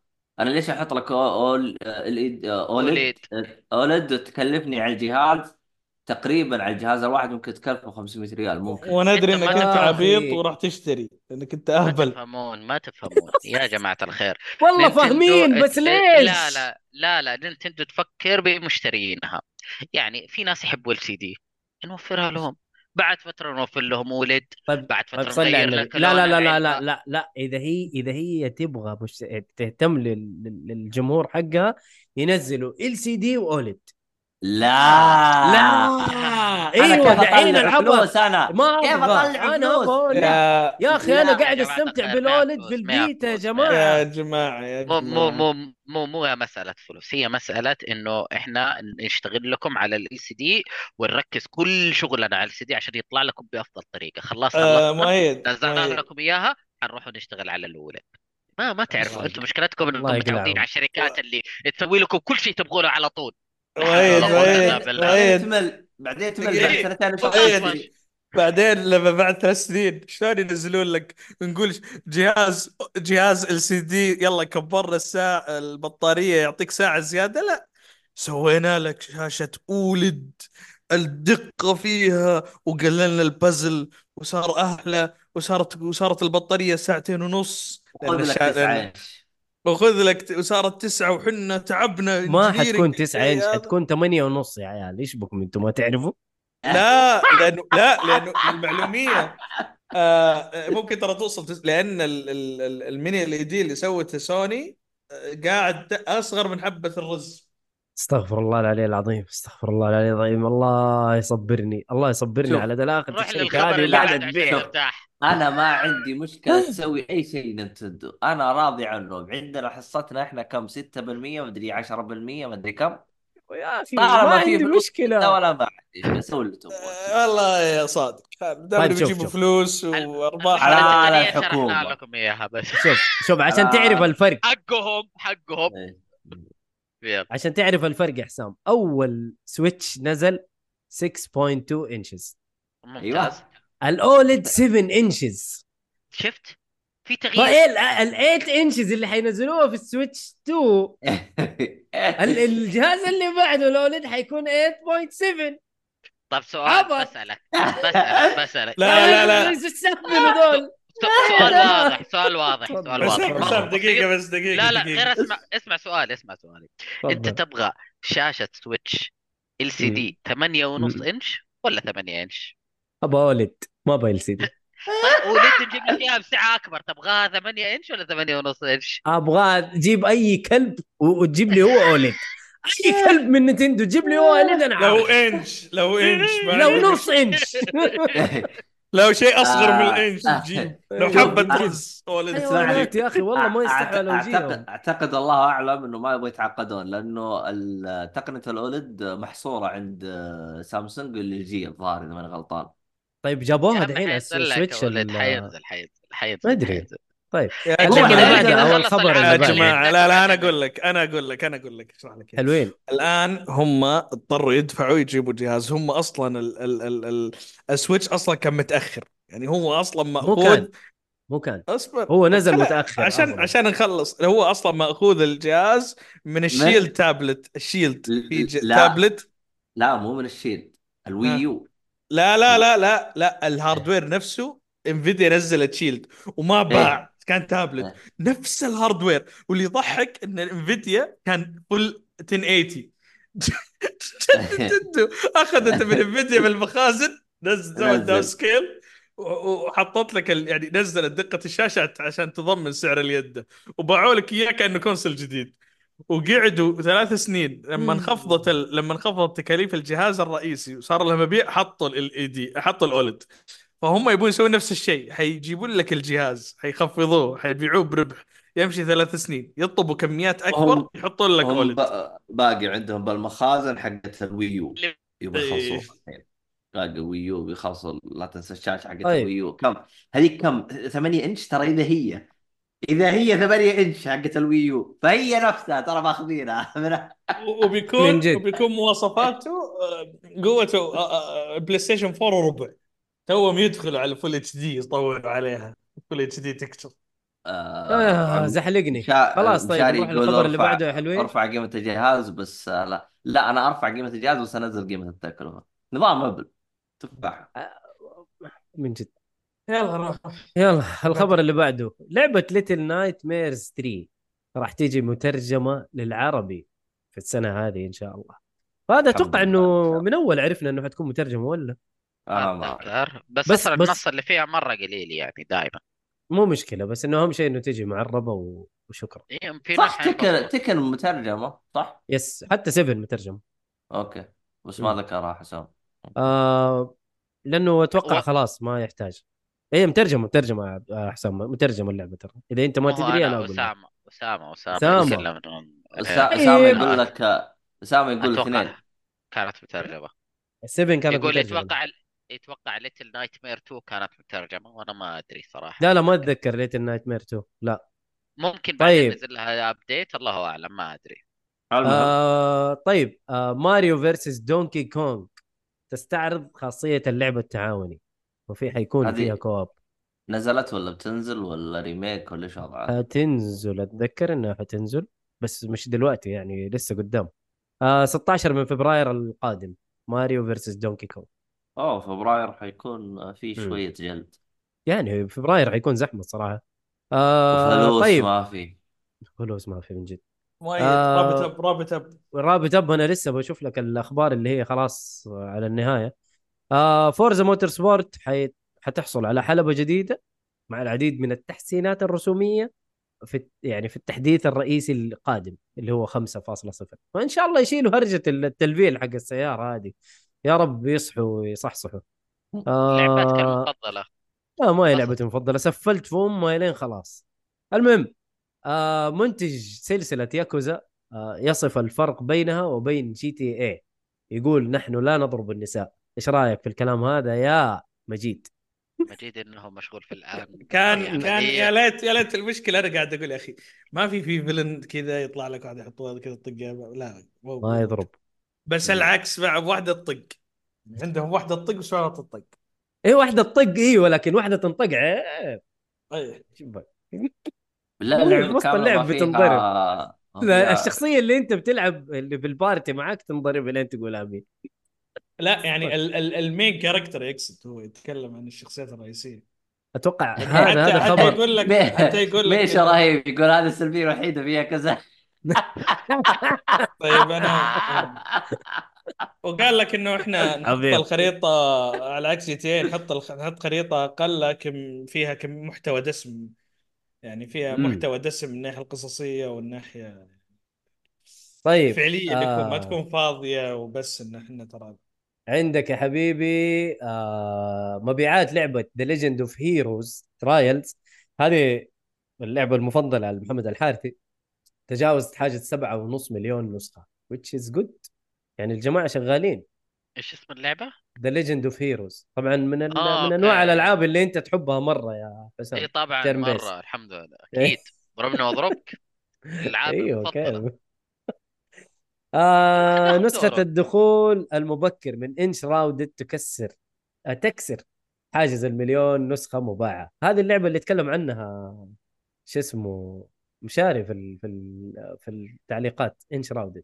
أنا ليش أحط لك OLED OLED؟ OLED. OLED تكلفني على الجهاز تقريبا على الجهاز الواحد ممكن تكلفه 500 ريال ممكن. وندري أنت إنك ما أنت تفهم. عبيط وراح تشتري لانك أنت ما أهبل. تفهمون ما تفهمون. يا جماعة الخير. والله Nintendo فاهمين بس ات- ليش؟ لا لا لا لا Nintendo تفكر بمشتريينها. يعني في ناس يحبوا LCD نوفرها لهم. بعد فترة نوفر لهم OLED طيب بعد فترة طيب صلي على لك لا لا لا لا. لا لا لا. إذا هي إذا هي تبغى مش تهتم لل- لل- للجمهور حقها ينزلوا LCD و OLED لا. لا. إيوه دحين العبها أنا؟ ما كيف أطلع أنا. يا يا أخي لا أنا قاعد أستمتع ما في يا جماعة. يا جماعة يا مو مو جماعة. مو مو مو مسألة فلوس. هي مسألة إنه إحنا نشتغل لكم على ال LCD ونركز كل شغلنا على ال LCD عشان يطلع لكم بأفضل طريقة. خلاص آه خلصنا. مؤيد نزلنا لكم إياها. حنروح نشتغل على الأولى. ما ما تعرفوا أنتم مشكلتكم إنكم متعودين. على الشركات اللي تسوي لكم كل شيء تبغونه على طول. بالله. بعدين مؤيد تمل بعدين تمل. بعد سنتين وشهر. تشتري. بعدين لما بعد ثلاث سنين شلون ينزلون لك نقول جهاز جهاز ال سي دي يلا كبرنا الساعة البطارية يعطيك ساعة زيادة لا سوينا لك شاشة أولد الدقة فيها وقللنا البازل وصار أحلى وصارت وصارت البطارية ساعتين ونص تسعة وخذ لك وصارت تسعة وحنا تعبنا ما. حتكون 9 انش. حتكون 8 ونص يا عيال. إيش بكم أنتم؟ ما تعرفوا؟ لا لأنه لا لأنه المعلومية. آه ممكن ترى توصل تس... لأن ال... ال... ال- ال mini LED اللي سوته سوني آه، قاعد أصغر من حبة الرز. استغفر الله العلي العظيم. استغفر الله العلي العظيم. الله يصبرني. الله يصبرني. على دلاخة روح الشركة للخبر هذه اللي قاعدة بعد أنا ما عندي مشكلة تسوي أي شيء Nintendo. أنا راضي عنهم. عندنا حصتنا إحنا كم؟ 6% مدري 10% مدري كم. يا أخي ما في عندي مشكلة. لا ولا ما عندي. سوي اللي تبغاه آه والله يا صادق. دام طيب بيجيبوا. فلوس وأرباح. على. شرحنا لكم إياها بس. شوف شوف عشان آه. تعرف الفرق. حقهم حقهم. إيه. عشان تعرف الفرق يا حسام أول Switch نزل 6.2 inches ممتاز. ال OLED 7 inches شفت في تغيير فايه ال 8 inches اللي حينزلوها في ال Switch 2 ال- الجهاز اللي بعده ال OLED حيكون 8.7 طب سؤال. بسألك بسألك بسألك لا لا لا دول سؤال واضح سؤال واضح. سؤال واضح حسام بس- بسيط. بس دقيقة لا لا دقيقة. غير اسمع اسمع سؤال اسمع سؤالي انت. تبغى شاشة سويتش ال سي دي 8 ونص. انش ولا 8 انش؟ ابى اولد ما ابى ال سي دي طيب وليد نجيب لك اياها بسعة أكبر تبغاها 8 إنش ولا 8 ونص إنش؟ أبغى تجيب أي كلب وتجيب لي هو اولد أي كلب من نتندو جيب لي هو اولد أنا لو عارف. إنش لو إنش لو نص إنش لو شيء أصغر من آه. الإنش آه. جيب لو حبة آه. رز ولد حيوانات يا أخي والله ما يستحوا على اعتقد أعتقد الله أعلم إنه ما يبغوا يتعقدون لأنه تقنية ال OLED محصورة عند Samsung LG الظاهر إذا ماني غلطان طيب جابوها دحين على ال Switch حينزل حينزل حينزل ما أدري. حينزل. طيب الخبر العالم. يا جماعة لا لا أنا أقول لك أنا أقول لك أنا أقول لك اشرح لك حلوين. الآن هم اضطروا يدفعوا يجيبوا جهاز. هم أصلا ال ال ال ال ال Switch أصلا كان متأخر. يعني هو أصلا مو مأخوذ كان مو كان. اصبر هو نزل متأخر عشان أفضل. عشان نخلص. هو أصلا مأخوذ الجهاز من ال Shield tablet. ال Shield في ج... لا. تابلت. لا مو من ال Shield ال Wii U. لا لا لا لا لا ال hardware نفسه Nvidia نزلت Shield وما باع كان تابلت إيه. نفس ال hardware واللي يضحك إن Nvidia كان full 1080 Nintendo أخذت من Nvidia من المخازن نزل. downscale وحطت لك ال... يعني نزلت دقة الشاشة عشان تضمن سعر ال LED. وباعوا لك إياه كأنه console جديد. وقعدوا ثلاث سنين لما. انخفضت ال... لما انخفضت تكاليف الجهاز الرئيسي وصار لها مبيع حطوا LED حطوا ال OLED. فهم يبون يسوون نفس الشيء حيجيبون لك الجهاز حيخفضوه حيبيعوه بربح يمشي ثلاث سنين يطلبوا كميات أكبر هم- يحطون لك OLED. ب- باقي عندهم بالمخازن حقت ال Wii U يبغى إيه. يخلصوها الحين باقي Wii U بيخلصوا لا تنسى الشاشه حقت طيب. ال Wii U. كم؟ هذيك كم؟ 8 إنش ترى إذا هي. إذا هي 8 إنش حقت ال Wii U فهي نفسها ترى ماخذينها. من وبيكون من جد. وبيكون مواصفاته آه، قوته آه، آه، PlayStation 4 وربع. توهم يدخلوا على full HD يطوروا عليها. full HD texture آه زحلقني. مشا- خلاص طيب نروح للخبر اللي بعده يا حلوين. أرفع قيمة الجهاز بس آه، لا. لا أنا أرفع قيمة الجهاز بس أنزل قيمة التكلفة نظام Apple تفاح من جد. يلا روح. يلا الخبر اللي بعده. لعبة Little Nightmares 3 راح تيجي مترجمة للعربي في السنة هذه إن شاء الله. فهذا لله. إنه من أول عرفنا إنه حتكون مترجمة ولا؟ أنا ما ما بس, بس- بس بس- النص اللي فيها مرة قليل يعني دائما مو مشكلة بس إنه أهم شيء إنه تيجي معربة و- وشكرا. إيه، في صح تكن. تكن مترجمة صح؟ yes حتى 7 مترجم أوكي. بس ما. ذكرها حسام. آه لأنه أتوقع و- خلاص ما يحتاج. هي مترجمة مترجمة يا حسام مترجمة اللعبة ترى. إذا أنت ما تدري أنا أقول لك. أسامة أسامة أسامة. إيه، أسامة طيب. يقول لك أسامة يقول اثنين. كانت مترجمة. 7 كانت يقول مترجمة. يتوقع يتوقع Little Nightmare 2 كانت مترجمة وأنا ما أدري صراحة. لا لا ما أتذكر Little Nightmare 2 لا. ممكن بعدين طيب. نزل لها update الله أعلم ما أدري. آه طيب. آه Mario vs. Donkey Kong تستعرض خاصية اللعب التعاوني. وفي حيكون هذه- فيها co-op نزلت ولا بتنزل ولا remake ولا إيش وضعها؟ حتنزل أتذكر إنها حتنزل بس مش دلوقتي يعني لسه قدام. آه 16 من فبراير القادم Mario vs. Donkey Kong. أوه فبراير حيكون في مم. شوية جلد. يعني فبراير حيكون زحمة صراحة. آه وفلوس طيب. ما في. فلوس ما في من جد. مؤيد آه. رابط أب رابط أب. رابط أب أنا لسه بشوف لك الأخبار اللي هي خلاص على النهاية. آه Forza Motorsport حي... حتحصل على حلبة جديدة مع العديد من التحسينات الرسومية في يعني في التحديث الرئيسي القادم اللي هو 5.0 وإن شاء الله يشيلوا هرجة التلفيل حق السيارة هذه. يا رب يصحوا ويصحصحوا. لعبتك آه المفضلة. لا ما هي لعبتي المفضلة. سفلت في امها لين خلاص. المهم آه منتج سلسلة ياكوزا آه يصف الفرق بينها وبين GTA يقول نحن لا نضرب النساء. إيش رأيك في الكلام هذا يا مجيد؟ مجيد إنه مشغول في الآن كان يعني كان يا ليت يا ليت المشكلة أنا قاعد أقول يا أخي ما في في villain كذا يطلع لك واحد يحطوها كذا طقه لا مو- ما يضرب. بس العكس مع واحدة تطق عندهم واحدة تطق بس ما تطق إيه واحدة تطق أيوه لكن واحدة تنطق عيب أي. شوف بالله مو اللعبه وسط اللعب بتنضرب. لا الشخصية اللي أنت بتلعب اللي في ال party معاك تنضرب لين تقول آمين. لا يعني ال- ال- ال main character يقصد هو يتكلم عن الشخصيات الرئيسية أتوقع يعني هذا حتى هذا حتى خبر يقول لك مي- حتى يقول لك ميش رهيب يقول هذا السلبية الوحيدة فيها كذا طيب أنا وقال لك إنه إحنا نحط عظيم. الخريطة على عكس جي تي نحط الخ- نحط خريطة أقل لكن فيها كم محتوى دسم يعني فيها مم. محتوى دسم من الناحية القصصية والناحيه طيب فعليا يكون ما آه. تكون فاضية وبس إن إحنا ترى عندك يا حبيبي آه مبيعات لعبة ذا ليجند اوف هيروز ترايلز هذه اللعبة المفضلة لمحمد الحارثي. تجاوزت حاجة سبعة ونص مليون نسخة which is good. يعني الجماعة شغالين. إيش اسم اللعبة؟ The Legend of Heroes طبعا من ال... آه، من أنواع أوكي. الألعاب اللي أنت تحبها مرة يا حسام إي طبعا. مرة الحمد لله. أكيد. ضربنا وأضربك. الالعاب أيوه المفضلة. آه نسخة. الدخول المبكر من Enshrouded تكسر آه، تكسر. حاجز المليون نسخة مباعة. هذه اللعبة اللي تكلم عنها شو اسمه مشاري في ال... في ال... في التعليقات. Enshrouded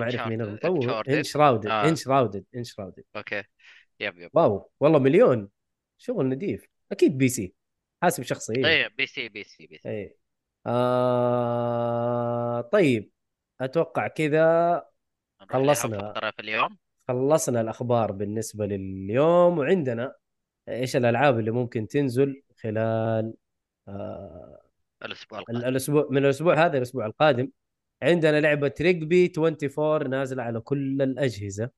ما أعرف مين المطور. Enshrouded آه. Enshrouded Enshrouded okay. yep yep. wow والله مليون. شغل نظيف أكيد PC. حاسب شخصية. اي بي سي بي سي بي سي. اي آه طيب. أتوقع كذا لها خلصنا. في اليوم. خلصنا الأخبار بالنسبة لليوم وعندنا إيش الألعاب اللي ممكن تنزل خلال آه الأسبوع ال- القادم. الأسبوع من الأسبوع هذا الأسبوع القادم. عندنا لعبة Rugby 24 نازلة على كل الأجهزة.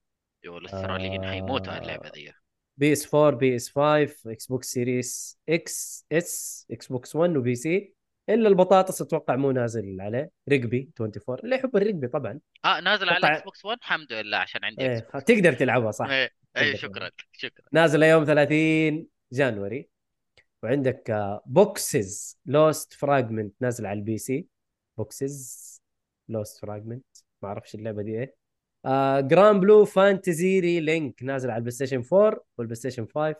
يو الأستراليين آه. حيموتوا على اللعبة دي. PS 4 PS 5 Xbox Series X S Xbox 1 و PC. إلا البطاطس أتوقع مو نازل عليه. Rugby 24 اللي يحب ال rugby طبعا. آه نازل على ال Xbox 1 الحمد لله عشان عندي إيه تقدر تلعبها صح. إيه إيه شكرا شكرا. نازله يوم 30 January. وعندك Boxes Lost Fragments نازل على ال PC. Boxes Lost Fragments ما أعرفش اللعبة دي إيه. آه Granblue Fantasy Relink نازل على ال PlayStation 4 وال PlayStation 5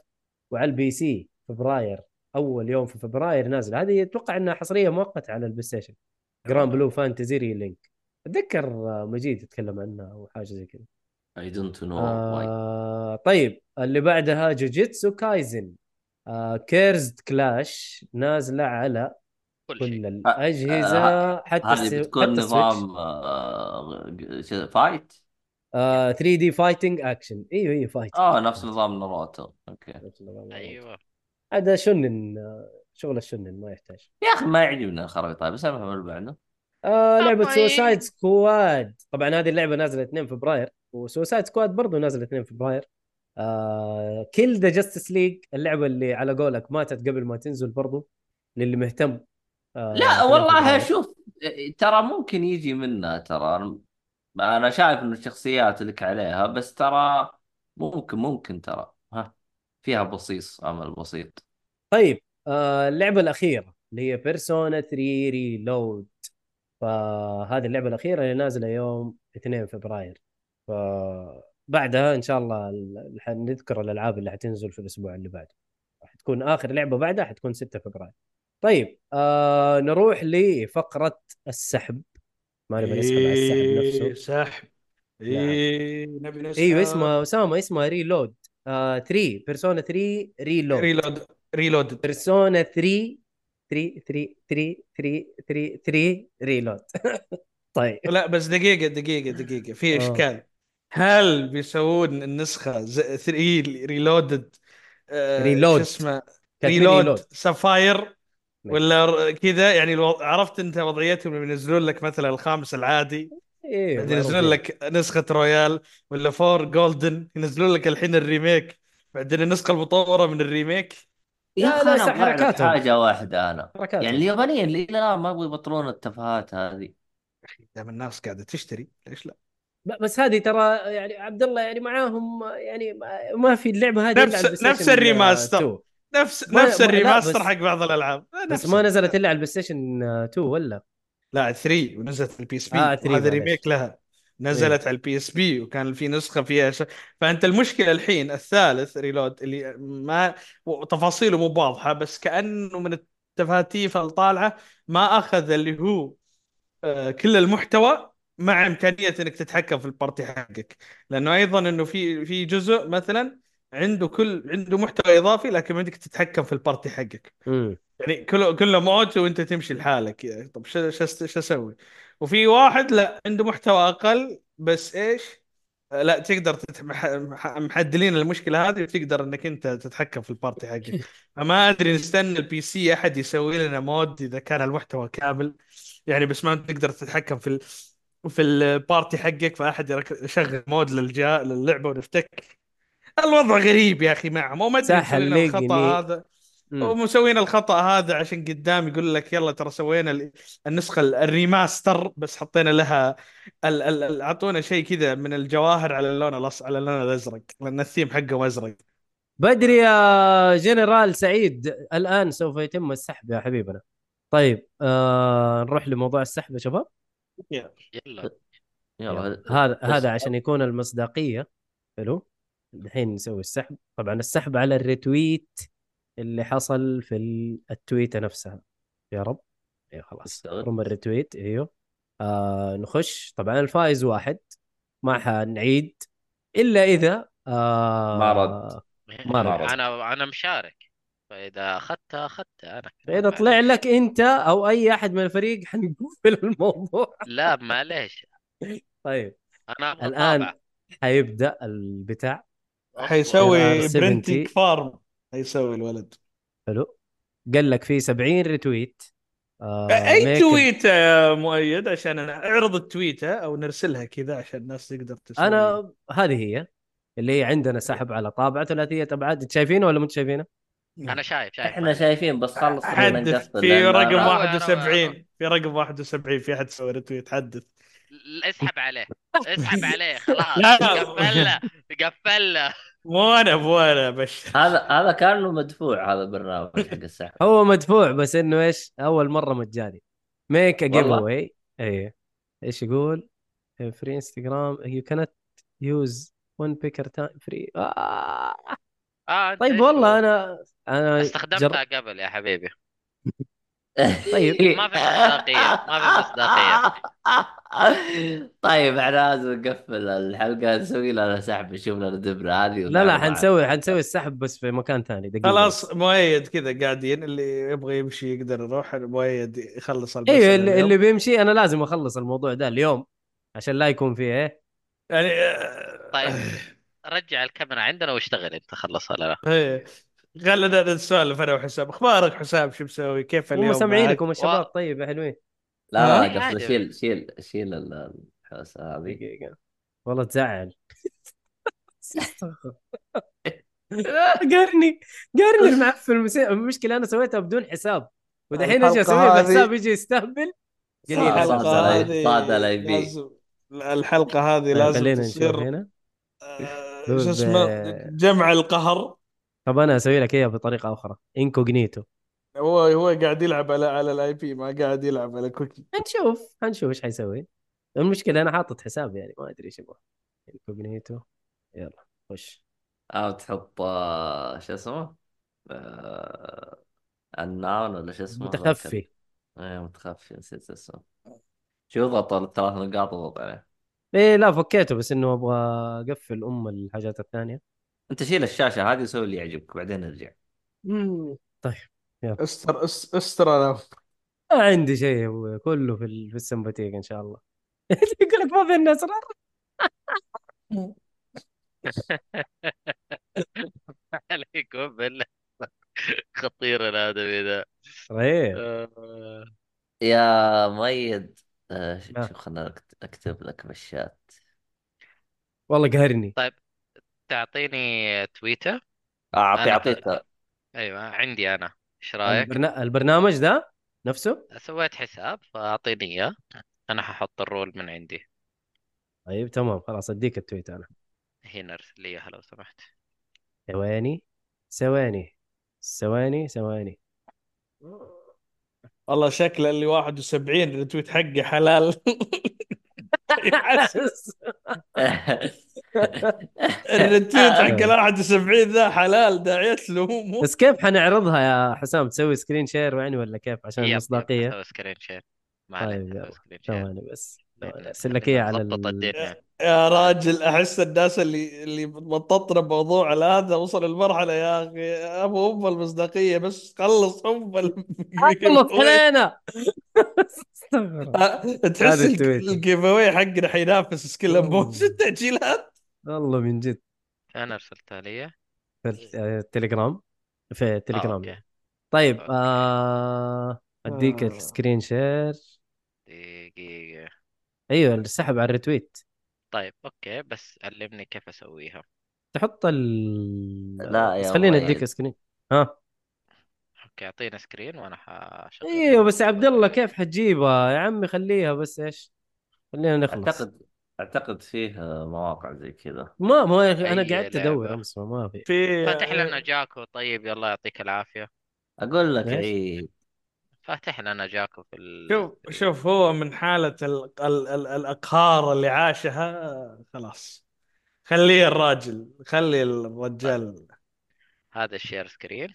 وعلى ال PC. فبراير. أول يوم في فبراير نازل. هذه أتوقع إنها حصرية مؤقتة على ال PlayStation. Granblue Fantasy Relink أتذكر مجيد يتكلم عنها أو حاجة زي كذا. I don't know طيب اللي بعدها Jujutsu Kaisen آه Cursed Clash نازلة على كل الأجهزة آه، حتى هذه بتكون نظام آه، fight آه 3 دي فايتنج اكشن أيوه أيوه فايت آه نفس نظام ناروتو okay. أيوه. هذا شنن شغل الشنن ما يحتاج. يا أخي ما يعجبني الخرائط بس أفهم اللي بعده آه لعبة Suicide إيه. Squad طبعا هذه اللعبة نازلة 2 فبراير و Suicide Squad برضه نازلة 2 فبراير. آه Kill the Justice League اللعبة اللي على قولك ماتت قبل ما تنزل برضه للي مهتم. آه لا 2 والله. شوف ترى ممكن يجي منها ترى. أنا شايف إنه الشخصيات لك عليها بس ترى ممكن ممكن ترى. فيها بصيص عمل بسيط. طيب آه اللعبة الأخيرة اللي هي بيرسونا 3 ريلود فهذه اللعبة الأخيرة اللي نازلة يوم 2 فبراير. فبعدها إن شاء الله ال- حنذكر الألعاب اللي حتنزل في الأسبوع اللي بعده حتكون آخر لعبة بعدها حتكون 6 فبراير. طيب آه نروح لفقرة السحب. ما نبي نسحب على السحب إيه، نفسه سحب إيه نبي نسحب. إيوه اسمها أسامة اسمها Reload آه 3 Persona 3 Reload Reload Reload Persona 3 3 3 3 3 3 3 Reload طيب. لا بس دقيقة دقيقة دقيقة. في آه. إشكال. هل بيسوون النسخة 3 reloaded Reload. اسمه؟ Reload سفاير ولا كذا؟ يعني عرفت أنت وضعيتهم لما ينزلون لك مثلا الخامس العادي. أيوه بعدين ينزلون. لك نسخة Royal ولا 4 Golden ينزلون لك الحين ال remake بعدين النسخة المطورة من ال remake يا لا، أخي لا، أنا حركاتهم. حاجة واحدة أنا حركاتهم. يعني اليابانيين اللي إلى الآن ما يبغوا يبطلون التفاهات هذه دام الناس قاعدة تشتري ليش لا بس هذه ترى يعني عبد الله يعني معاهم يعني ما- ما في اللعبة هذه نفس- نفس ال remaster. 2. نفس نفس ما- لا، ال remaster حق بعض الألعاب بس ما نزلت إلا على ال PlayStation آه، 2 ولا لا 3 ونزلت ال PSP آه، 3 وهذا معليش. ريميك لها. نزلت على ال PSP وكان في نسخة فيها ش... فأنت المشكلة الحين الثالث Reload اللي ما تفاصيله مو واضحة بس كأنه من التفاتيف الطالعه ما أخذ اللي هو آه، كل المحتوى مع إمكانية إنك تتحكم في ال party حقك. لأنه أيضا إنه في في جزء مثلا عنده كل عنده محتوى إضافي لكن بدك تتحكم في ال party حقك. امم يعني كله كله موت وأنت تمشي لحالك. يعني طب شو شو شو أسوي؟ وفي واحد لا عنده محتوى أقل بس إيش؟ لا تقدر تت- مح- مح- محدلين المشكلة هذه وتقدر إنك أنت تتحكم في ال party حقك. فما أدري نستنى ال PC أحد يسوي لنا mod إذا كان المحتوى كامل. يعني بس ما تقدر تتحكم في ال... في ال party حقك فأحد يشغل mod للجا... للعبة ونفتك. الوضع غريب يا أخي معهم وما أدري الخطأ. هذا. ومسوين الخطأ هذا عشان قدام يقول لك يلا ترى سوينا ال- النسخة ال- ال remaster بس حطينا لها ال- ال- ال- اعطونا شيء كذا من الجواهر على اللون الأص... على اللون الأزرق لأن الثيم حقه أزرق. بدري يا جنرال سعيد الآن سوف يتم السحب يا حبيبنا. طيب آه نروح لموضوع السحب يا شباب. يلا. يلا. هذا هذا عشان يكون المصداقية. حلو. الحين نسوي السحب. طبعا السحب على ال retweet اللي حصل في ال- التويتة نفسها. يا رب. أيوه خلاص. رم الريتويت. أيوه. آه نخش. طبعا الفائز واحد. ما حنعيد إلا إذا آه ما رد. ما رد. أنا أنا مشارك. فإذا اخذتها اخذتها أنا فإذا طلع. لك أنت أو أي أحد من الفريق حنقفل الموضوع. لا معليش. طيب. أنا الآن طابع. حيبدأ البتاع. حيسوي SLR70. printing farm حيسوي الولد. حلو. قال لك في 70 retweet آه أي تويته يا مؤيد عشان أنا اعرض التويتة أو نرسلها كذا عشان الناس تقدر تسوي. أنا هذه هي. اللي هي عندنا سحب على طابعة ثلاثيه ابعاد شايفينه ولا مو شايفينه؟ أنا شايف شايف. إحنا شايفين بس خلص حدث. في رقم أنا- روق، 71 روق. في رقم 71 في أحد سوى retweet حدث. اسحب عليه اسحب عليه خلاص. لا. قفلنا قفلنا. مو أنا مو أنا بش. هذا هذا كأنه مدفوع هذا البرنامج حق السحب. هو مدفوع بس إنه إيش؟ أول مرة مجاني. make a give. away إيه. إيش يقول؟ فري انستغرام يو كانت يوز ون بيكر تايم فري آه. أنت طيب والله؟ أنا أنا استخدمتها قبل يا حبيبي. طيب. ما في مصداقية، ما في مصداقية. طيب إحنا لازم نقفل الحلقة نسوي لنا سحب نشوف لنا دبرة هذه لا لا حنسوي حنسوي السحب بس في مكان ثاني دقيقة خلاص مؤيد كذا قاعدين اللي يبغى يمشي يقدر يروح مؤيد يخلص أيوه اللي. اللي بيمشي أنا لازم أخلص الموضوع ده اليوم عشان لا يكون فيه إيه يعني آه، طيب رجع الكاميرا عندنا واشتغل أنت خلصها لنا إيه خلينا نسولف أنا وحسام أخبارك حسام شو مسوي؟ كيف اليوم؟ هم سامعينك معك؟ هم الشباب و- طيب يا حلوين. لا؟ لا قصدي عادي. شيل شيل شيل ال- الحوسه هذه دقيقة. والله تزعل. قرني قرني المعفن المشكلة أنا سويتها بدون حساب. ودحين أجي أسوي الحلقة بحساب يجي يستهبل. قليل. علي- هذه صاد الحلقة هذه طيب لازم تصير هنا. آه، شو اسمه؟ جمع القهر. طب أنا أسوي لك اياها بطريقة أخرى. incognito هو هو قاعد يلعب على على ال IP ما قاعد يلعب على cookie هنشوف هنشوف إيش حيسوي. المشكلة أنا حاطط حساب يعني ما أدري إيش يبغى. incognito يلا خش. أو تحط آه، شو اسمه؟ آه، الناون ولا شو اسمه؟ متخفي. إيه متخفي نسيت اسمه. شو اضغط الثلاث نقاط اضغط عليه إيه لا فكيته بس إنه أبغى أقفل أم الحاجات الثانية. انت شيل الشاشة هذه وسوي اللي يعجبك بعدين نرجع. طيب استر اس- استر أنا. ما عندي شيء يا أبوي كله في ال- في السمباتيك إن شاء الله. يقول لك ما في لنا اسرار عليكم بالله خطير الآدمي ذا رهيب آه، يا مؤيد آه، ش- آه. شوف خلنا أكت- أكتب لك بالشات والله قهرني. تعطيني تويتر؟ آه، أعطي أنا اعطيك أيوه عندي أنا. إيش رأيك؟ البرنا... البرنامج ده نفسه؟ سويت حساب فأعطيني إياه. أنا ححط ال roll من عندي. طيب تمام. خلاص أديك ال tweet أنا. هنا ارسل لي اياها لو سمحت. ثواني ثواني ثواني ثواني. والله شكل اللي 71 ال retweet حقي حلال. ال retweet حق ال 71 ذا حلال داعيت له مو بس كيف حنعرضها يا حسام؟ تسوي screen share يعني ولا كيف؟ عشان المصداقيه أسوي screen share ما طيب، عليك share ثواني بس. أرسل لك اياه على ال... يا راجل أحس الناس اللي اللي بتططنا بموضوع هذا وصل المرحلة يا أخي. أبو أم المصداقية بس خلص أم خلص علينا. آه، تحس اواي حقنا حينافس سكيل. بوش التاجيلات والله من جد. أنا أرسلتها لي. في الت- التليجرام في التليجرام أوكي. طيب أوكي. آه... أديك آه. السكرين شير. دقيقة. أيوه السحب على ال retweet. طيب أوكي. بس علمني كيف أسويها. تحط ال لا يا بس خليني. أديك screen ها. أوكي اعطينا screen وأنا حشغل أيوه بس يا عبد الله كيف حتجيبها؟ يا عمي خليها بس إيش؟ خلينا نخلص. أعتقد أعتقد فيه مواقع زي كذا. ما ما يا أخي أنا قعدت. أدور أمس ما في. في فاتح لنا جاكو طيب يلا يعطيك العافية. أقول لك؟ عيد. فاتح لنا جاكو في ال... شوف شوف هو من حالة ال ال ال الأقهار اللي عاشها خلاص. خليه الراجل خلي الرجال. هذا ال share screen.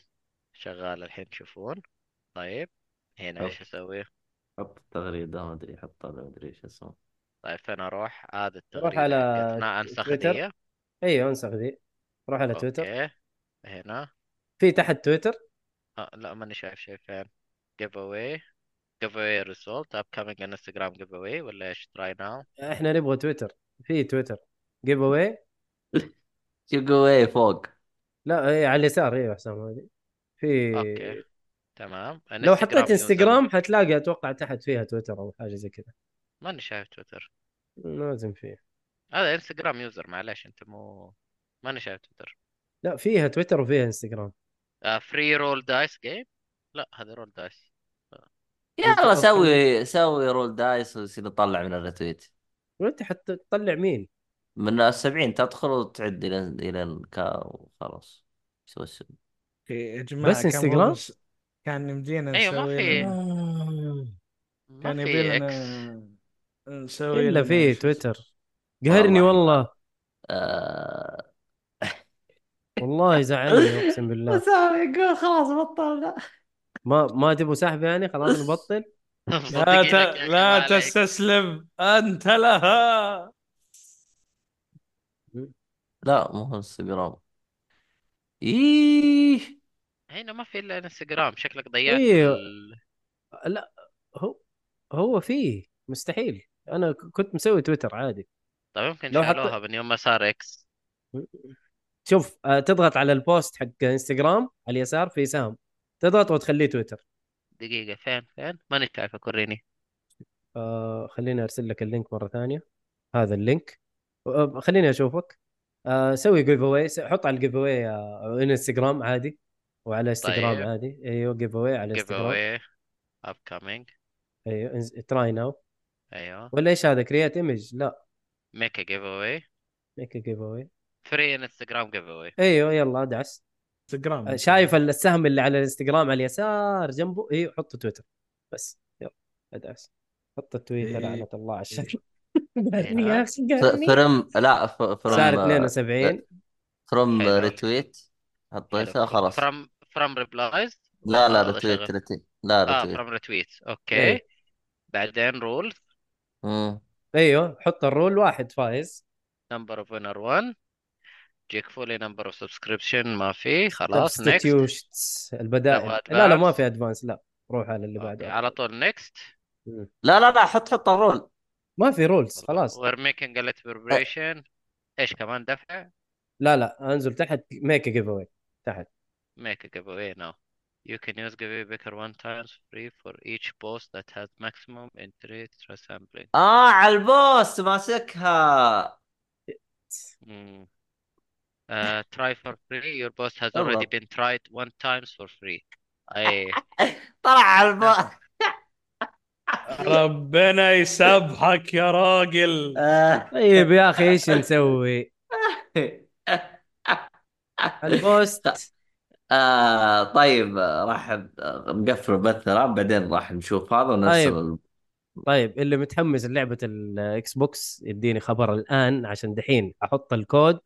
شغال الحين تشوفون طيب هنا إيش أسوي؟ حط التغريدة ما أدري حط هذا ما أدري إيش اسمه طيب فين أروح؟ هذا روح التغريدة على حقتنا أنسخ تويتر. دي أيوه أنسخ ذي روح على تويتر. أوكي. هنا. في تحت تويتر؟ آه لا ماني شايف شيء. فين؟ جيف اواي جيف اواي ريزولت اب كامينج انستغرام جيف اواي ولا إيش؟ try now إحنا نبغى تويتر. في تويتر. giveaway شو قوي فوق. لا اي على اليسار. أيوه حسام هذه. في أوكي. تمام. لو حطيت انستغرام حتلاقي أتوقع تحت فيها تويتر أو حاجة زي كذا. ماني شايف تويتر. لازم فيه. هذا Instagram user معلش أنت مو ماني شايف تويتر. لا فيها تويتر وفيها انستغرام free roll dice game لا هذا roll dice يلا سوي سوي roll dice ويصير نطلع من ال retweet وأنت حتطلع مين؟ من السبعين تدخل وتعد إلى إلى كا وخلاص سوى السبب يا جماعة بس كان انستغرام؟ كان يمدينا نسوي في. لنا- ما كان في يبي إكس لنا نسوي إلا في تويتر. قهرني والله. والله. آه... والله يزعلني أقسم بالله. سامي يقول خلاص بطلنا ما ما تبغوا سحب يعني؟ خلاص نبطل. لا ت... لا. تستسلم. أنت لها. لا مو هو انستغرام. إيه. هنا ما في إلا انستغرام. شكلك ضيعت أيوه. ال... لا هو هو فيه. مستحيل. أنا كنت مسوي تويتر عادي. طيب يمكن لو حط- شالوها من يوم ما صار إكس. شوف آه، تضغط على ال post حق إنستغرام على اليسار في سهم. تضغط وتخليه تويتر. دقيقة فين فين؟ ماني شايفك وريني آه خليني أرسل لك ال link مرة ثانية. هذا ال link. آه خليني أشوفك. آه سوي giveaway حط على ال giveaway آه إنستغرام عادي وعلى إنستغرام طيب. عادي. أيوه giveaway على give Instagram. away upcoming أيوه try now أيوه. ولا إيش هذا create image لا. make giveaway make giveaway free Instagram giveaway أيوه يلا ادعس انستغرام آه، شايف السهم اللي على الإنستغرام على اليسار جنبه. أيوه حط تويتر. بس يلا ادعس. حط التويتر إيه. لعنه الله على الشر قهرني يا يا أخي ف- from لا from صار 72 from. retweet حطيتها خلاص. فروم فروم ريبلايز لا لا ريتويت ريتويت لا آه ريتويت فروم ريتويت أوكي. إيه. بعدين rule مم. أيوه حط ال rule واحد فايز. number of winner 1 جيك فولي number of subscription ما في. خلاص substitutions البدائل. نبغى لا لا ما. في advance لا. روح على اللي بعده. على طول next مم. لا لا لا حط حط ال rule. ما في rules خلاص. we're making a preparation إيش كمان دفع؟ لا لا أنزل تحت make giveaway تحت. Make a giveaway now. You can use giveaway picker one times free for each post that has maximum interest sampling آه على ال post ماسكها mm. uh, try for free your post has already been tried one times for free اي طلع على ال post ربنا يسامحك يا راجل آه. طيب يا أخي إيش نسوي ال post آه طيب راح نقفل بث الآن بعدين راح نشوف هذا ونرسل طيب. طيب اللي متحمس للعبة الاكس بوكس يديني خبر الآن عشان دحين أحط الكود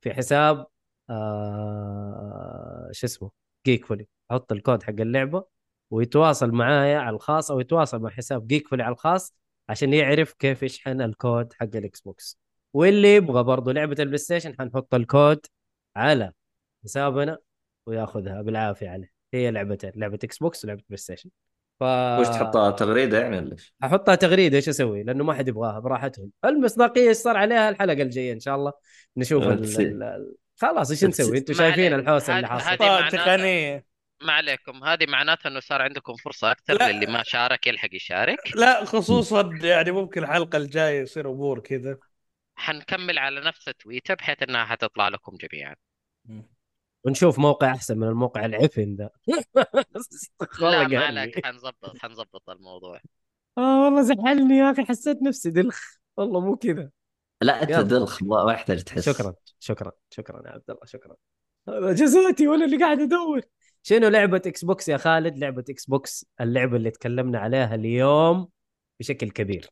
في حساب آه شو اسمه جيك فولي أحط الكود حق اللعبة ويتواصل معايا على الخاص أو يتواصل مع حساب جيك فولي على الخاص عشان يعرف كيف يشحن الكود حق الاكس بوكس واللي يبغى برضه لعبة البلاي ستيشن حنحط الكود على حسابنا. وياخذها بالعافية عليه. هي لعبتين لعبة إكس بوكس ولعبة بلاي ستيشن ف وش تحطها تغريدة يعني ولا إيش؟ أحطها تغريدة إيش أسوي؟ لأنه ما حد يبغاها براحتهم. المصداقية إيش صار عليها؟ الحلقة الجاية إن شاء الله نشوف ال... ال... ال- خلاص إيش نسوي؟ أنتم ما شايفين. الحوسة اللي حاصلة. تقنية. ما عليكم. هذه معناتها إنه صار عندكم فرصة أكثر لا. للي ما شارك يلحق يشارك. لا خصوصا يعني ممكن الحلقة الجاية يصير أمور كذا. حنكمل على نفس التويتر بحيث إنها حتطلع لكم جميعا. ونشوف موقع أحسن من الموقع العفن ذا. والله لا ما قهرني. عليك حنظبط حنظبط الموضوع. آه والله زعلني يا أخي حسيت نفسي دلخ. والله مو كذا. لا أنت. دلخ ما يحتاج تحس. شكرا شكرا شكرا يا عبد الله شكرا. جزاتي وأنا اللي قاعد أدور. شنو لعبة إكس بوكس يا خالد؟ لعبة إكس بوكس اللعبة اللي تكلمنا عليها اليوم بشكل كبير.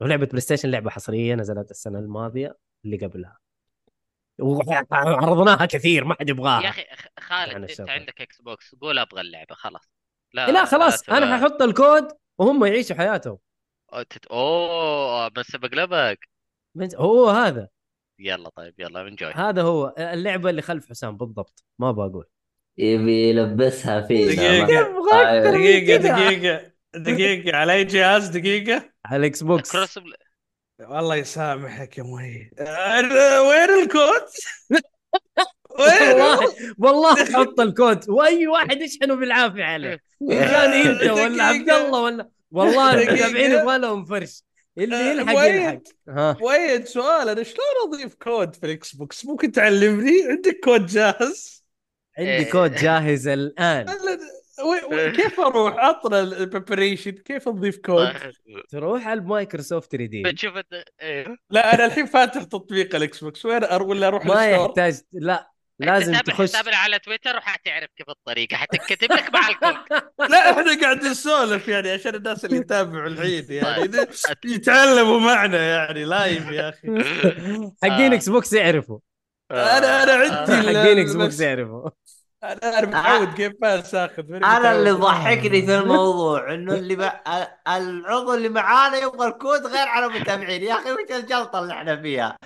ولعبة بلاي ستيشن لعبة حصرية نزلت السنة الماضية اللي قبلها. وعرضناها كثير ما حد يبغاها. يا أخي خ- خالد عن أنت. عندك إكس بوكس قول أبغى اللعبة خلاص. لا خلاص تبغى- أنا ححط الكود وهم يعيشوا حياتهم. أوه بس بقلبك. هو هذا. يلا طيب يلا enjoy هذا هو اللعبة اللي خلف حسام بالضبط. ما بقول يبي يلبسها فينا دقيقة. دقيقه كذا. دقيقة دقيقة على اي جهاز دقيقة. على الاكس بوكس. والله يسامحك يا مهي أنا- وين الكود؟ وين؟ والله والله حط الكود. وأي واحد يشحنه بالعافية عليه. كان انت ولا عبد الله ولا والله. المتابعين يبغى لهم فرش. اللي آه، يلحق؟ يلحق. ها. وين؟ سؤال أنا شلون أضيف كود في الاكس بوكس ممكن تعلمني؟ عندك كود جاهز؟ عندي إيه. كود جاهز الآن. كيف أروح اطلع ال preparation كيف اضيف كود تروح على المايكروسوفت redeem بتشوف انت إيه. لا أنا الحين فاتح تطبيق الاكس بوكس وين أر- ولا أروح ما يحتاج لا لازم تتابع تخش حسابنا على تويتر وحتعرف كيف الطريقة. حتنكتب لك مع الكود. لا إحنا قاعدين نسولف يعني عشان الناس اللي يتابعوا الحين يعني. طيب. ده- يتعلموا معنا يعني live يا أخي. حقين آه. إكس بوكس يعرفوا. أنا أنا عندي حقين إكس بوكس يعرفوا. أنا متعود Game Pass آخذ أنا اللي. ضحكني في الموضوع إنه اللي ب... العضو اللي معانا يبغى الكود غير على المتابعين يا أخي وش الجلطة اللي إحنا فيها؟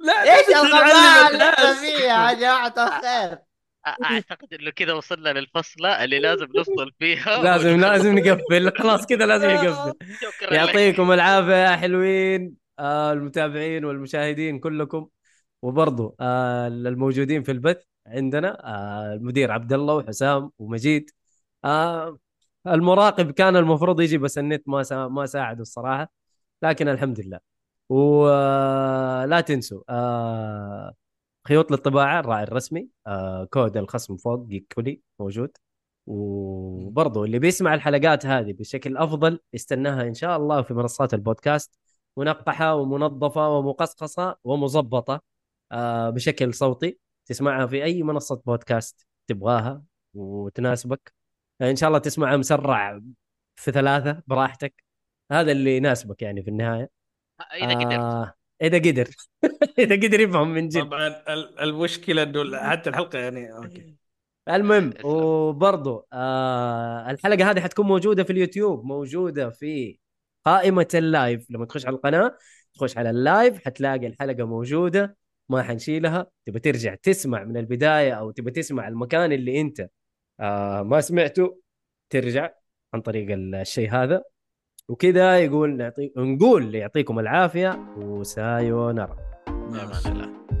لا إيش الغباء اللي إحنا. فيها يا جماعة الخير؟ أعتقد إنه كذا وصلنا للفصلة اللي لازم نوصل فيها لازم لازم نقفل خلاص كذا لازم نقفل لك. يعطيكم العافية يا حلوين آه المتابعين والمشاهدين كلكم وبرضو آه الموجودين في البث عندنا آه المدير عبد الله وحسام ومجيد. آه المراقب كان المفروض يجي بس النت ما سا ما ساعده الصراحة لكن الحمد لله. ولا تنسوا آه خيوط للطباعة الراعي الرسمي آه كود الخصم فوق كولي موجود. وبرضو اللي بيسمع الحلقات هذه بشكل أفضل يستناها إن شاء الله في منصات البودكاست منقحة ومنظفة ومقصقصة ومظبطة آه بشكل صوتي. تسمعها في أي منصة بودكاست تبغاها وتناسبك. إن شاء الله تسمعها مسرع في ثلاثة براحتك. هذا اللي يناسبك يعني في النهاية. إذا قدرت. آه إذا قدر. إذا قدر يفهم من جد. طبعا ال- المشكلة انه حتى الحلقة يعني okay. المهم. وبرضو آه الحلقة هذه حتكون موجودة في اليوتيوب موجودة في قائمة ال live. لما تخش على القناة تخش على ال live حتلاقي الحلقة موجودة. ما حنشيلها. تبى ترجع تسمع من البداية أو تبى تسمع المكان اللي أنت آه ما سمعته ترجع عن طريق الشيء هذا. وكذا يقول نعطي نقول يعطيكم العافية وسايونارا. يا الله.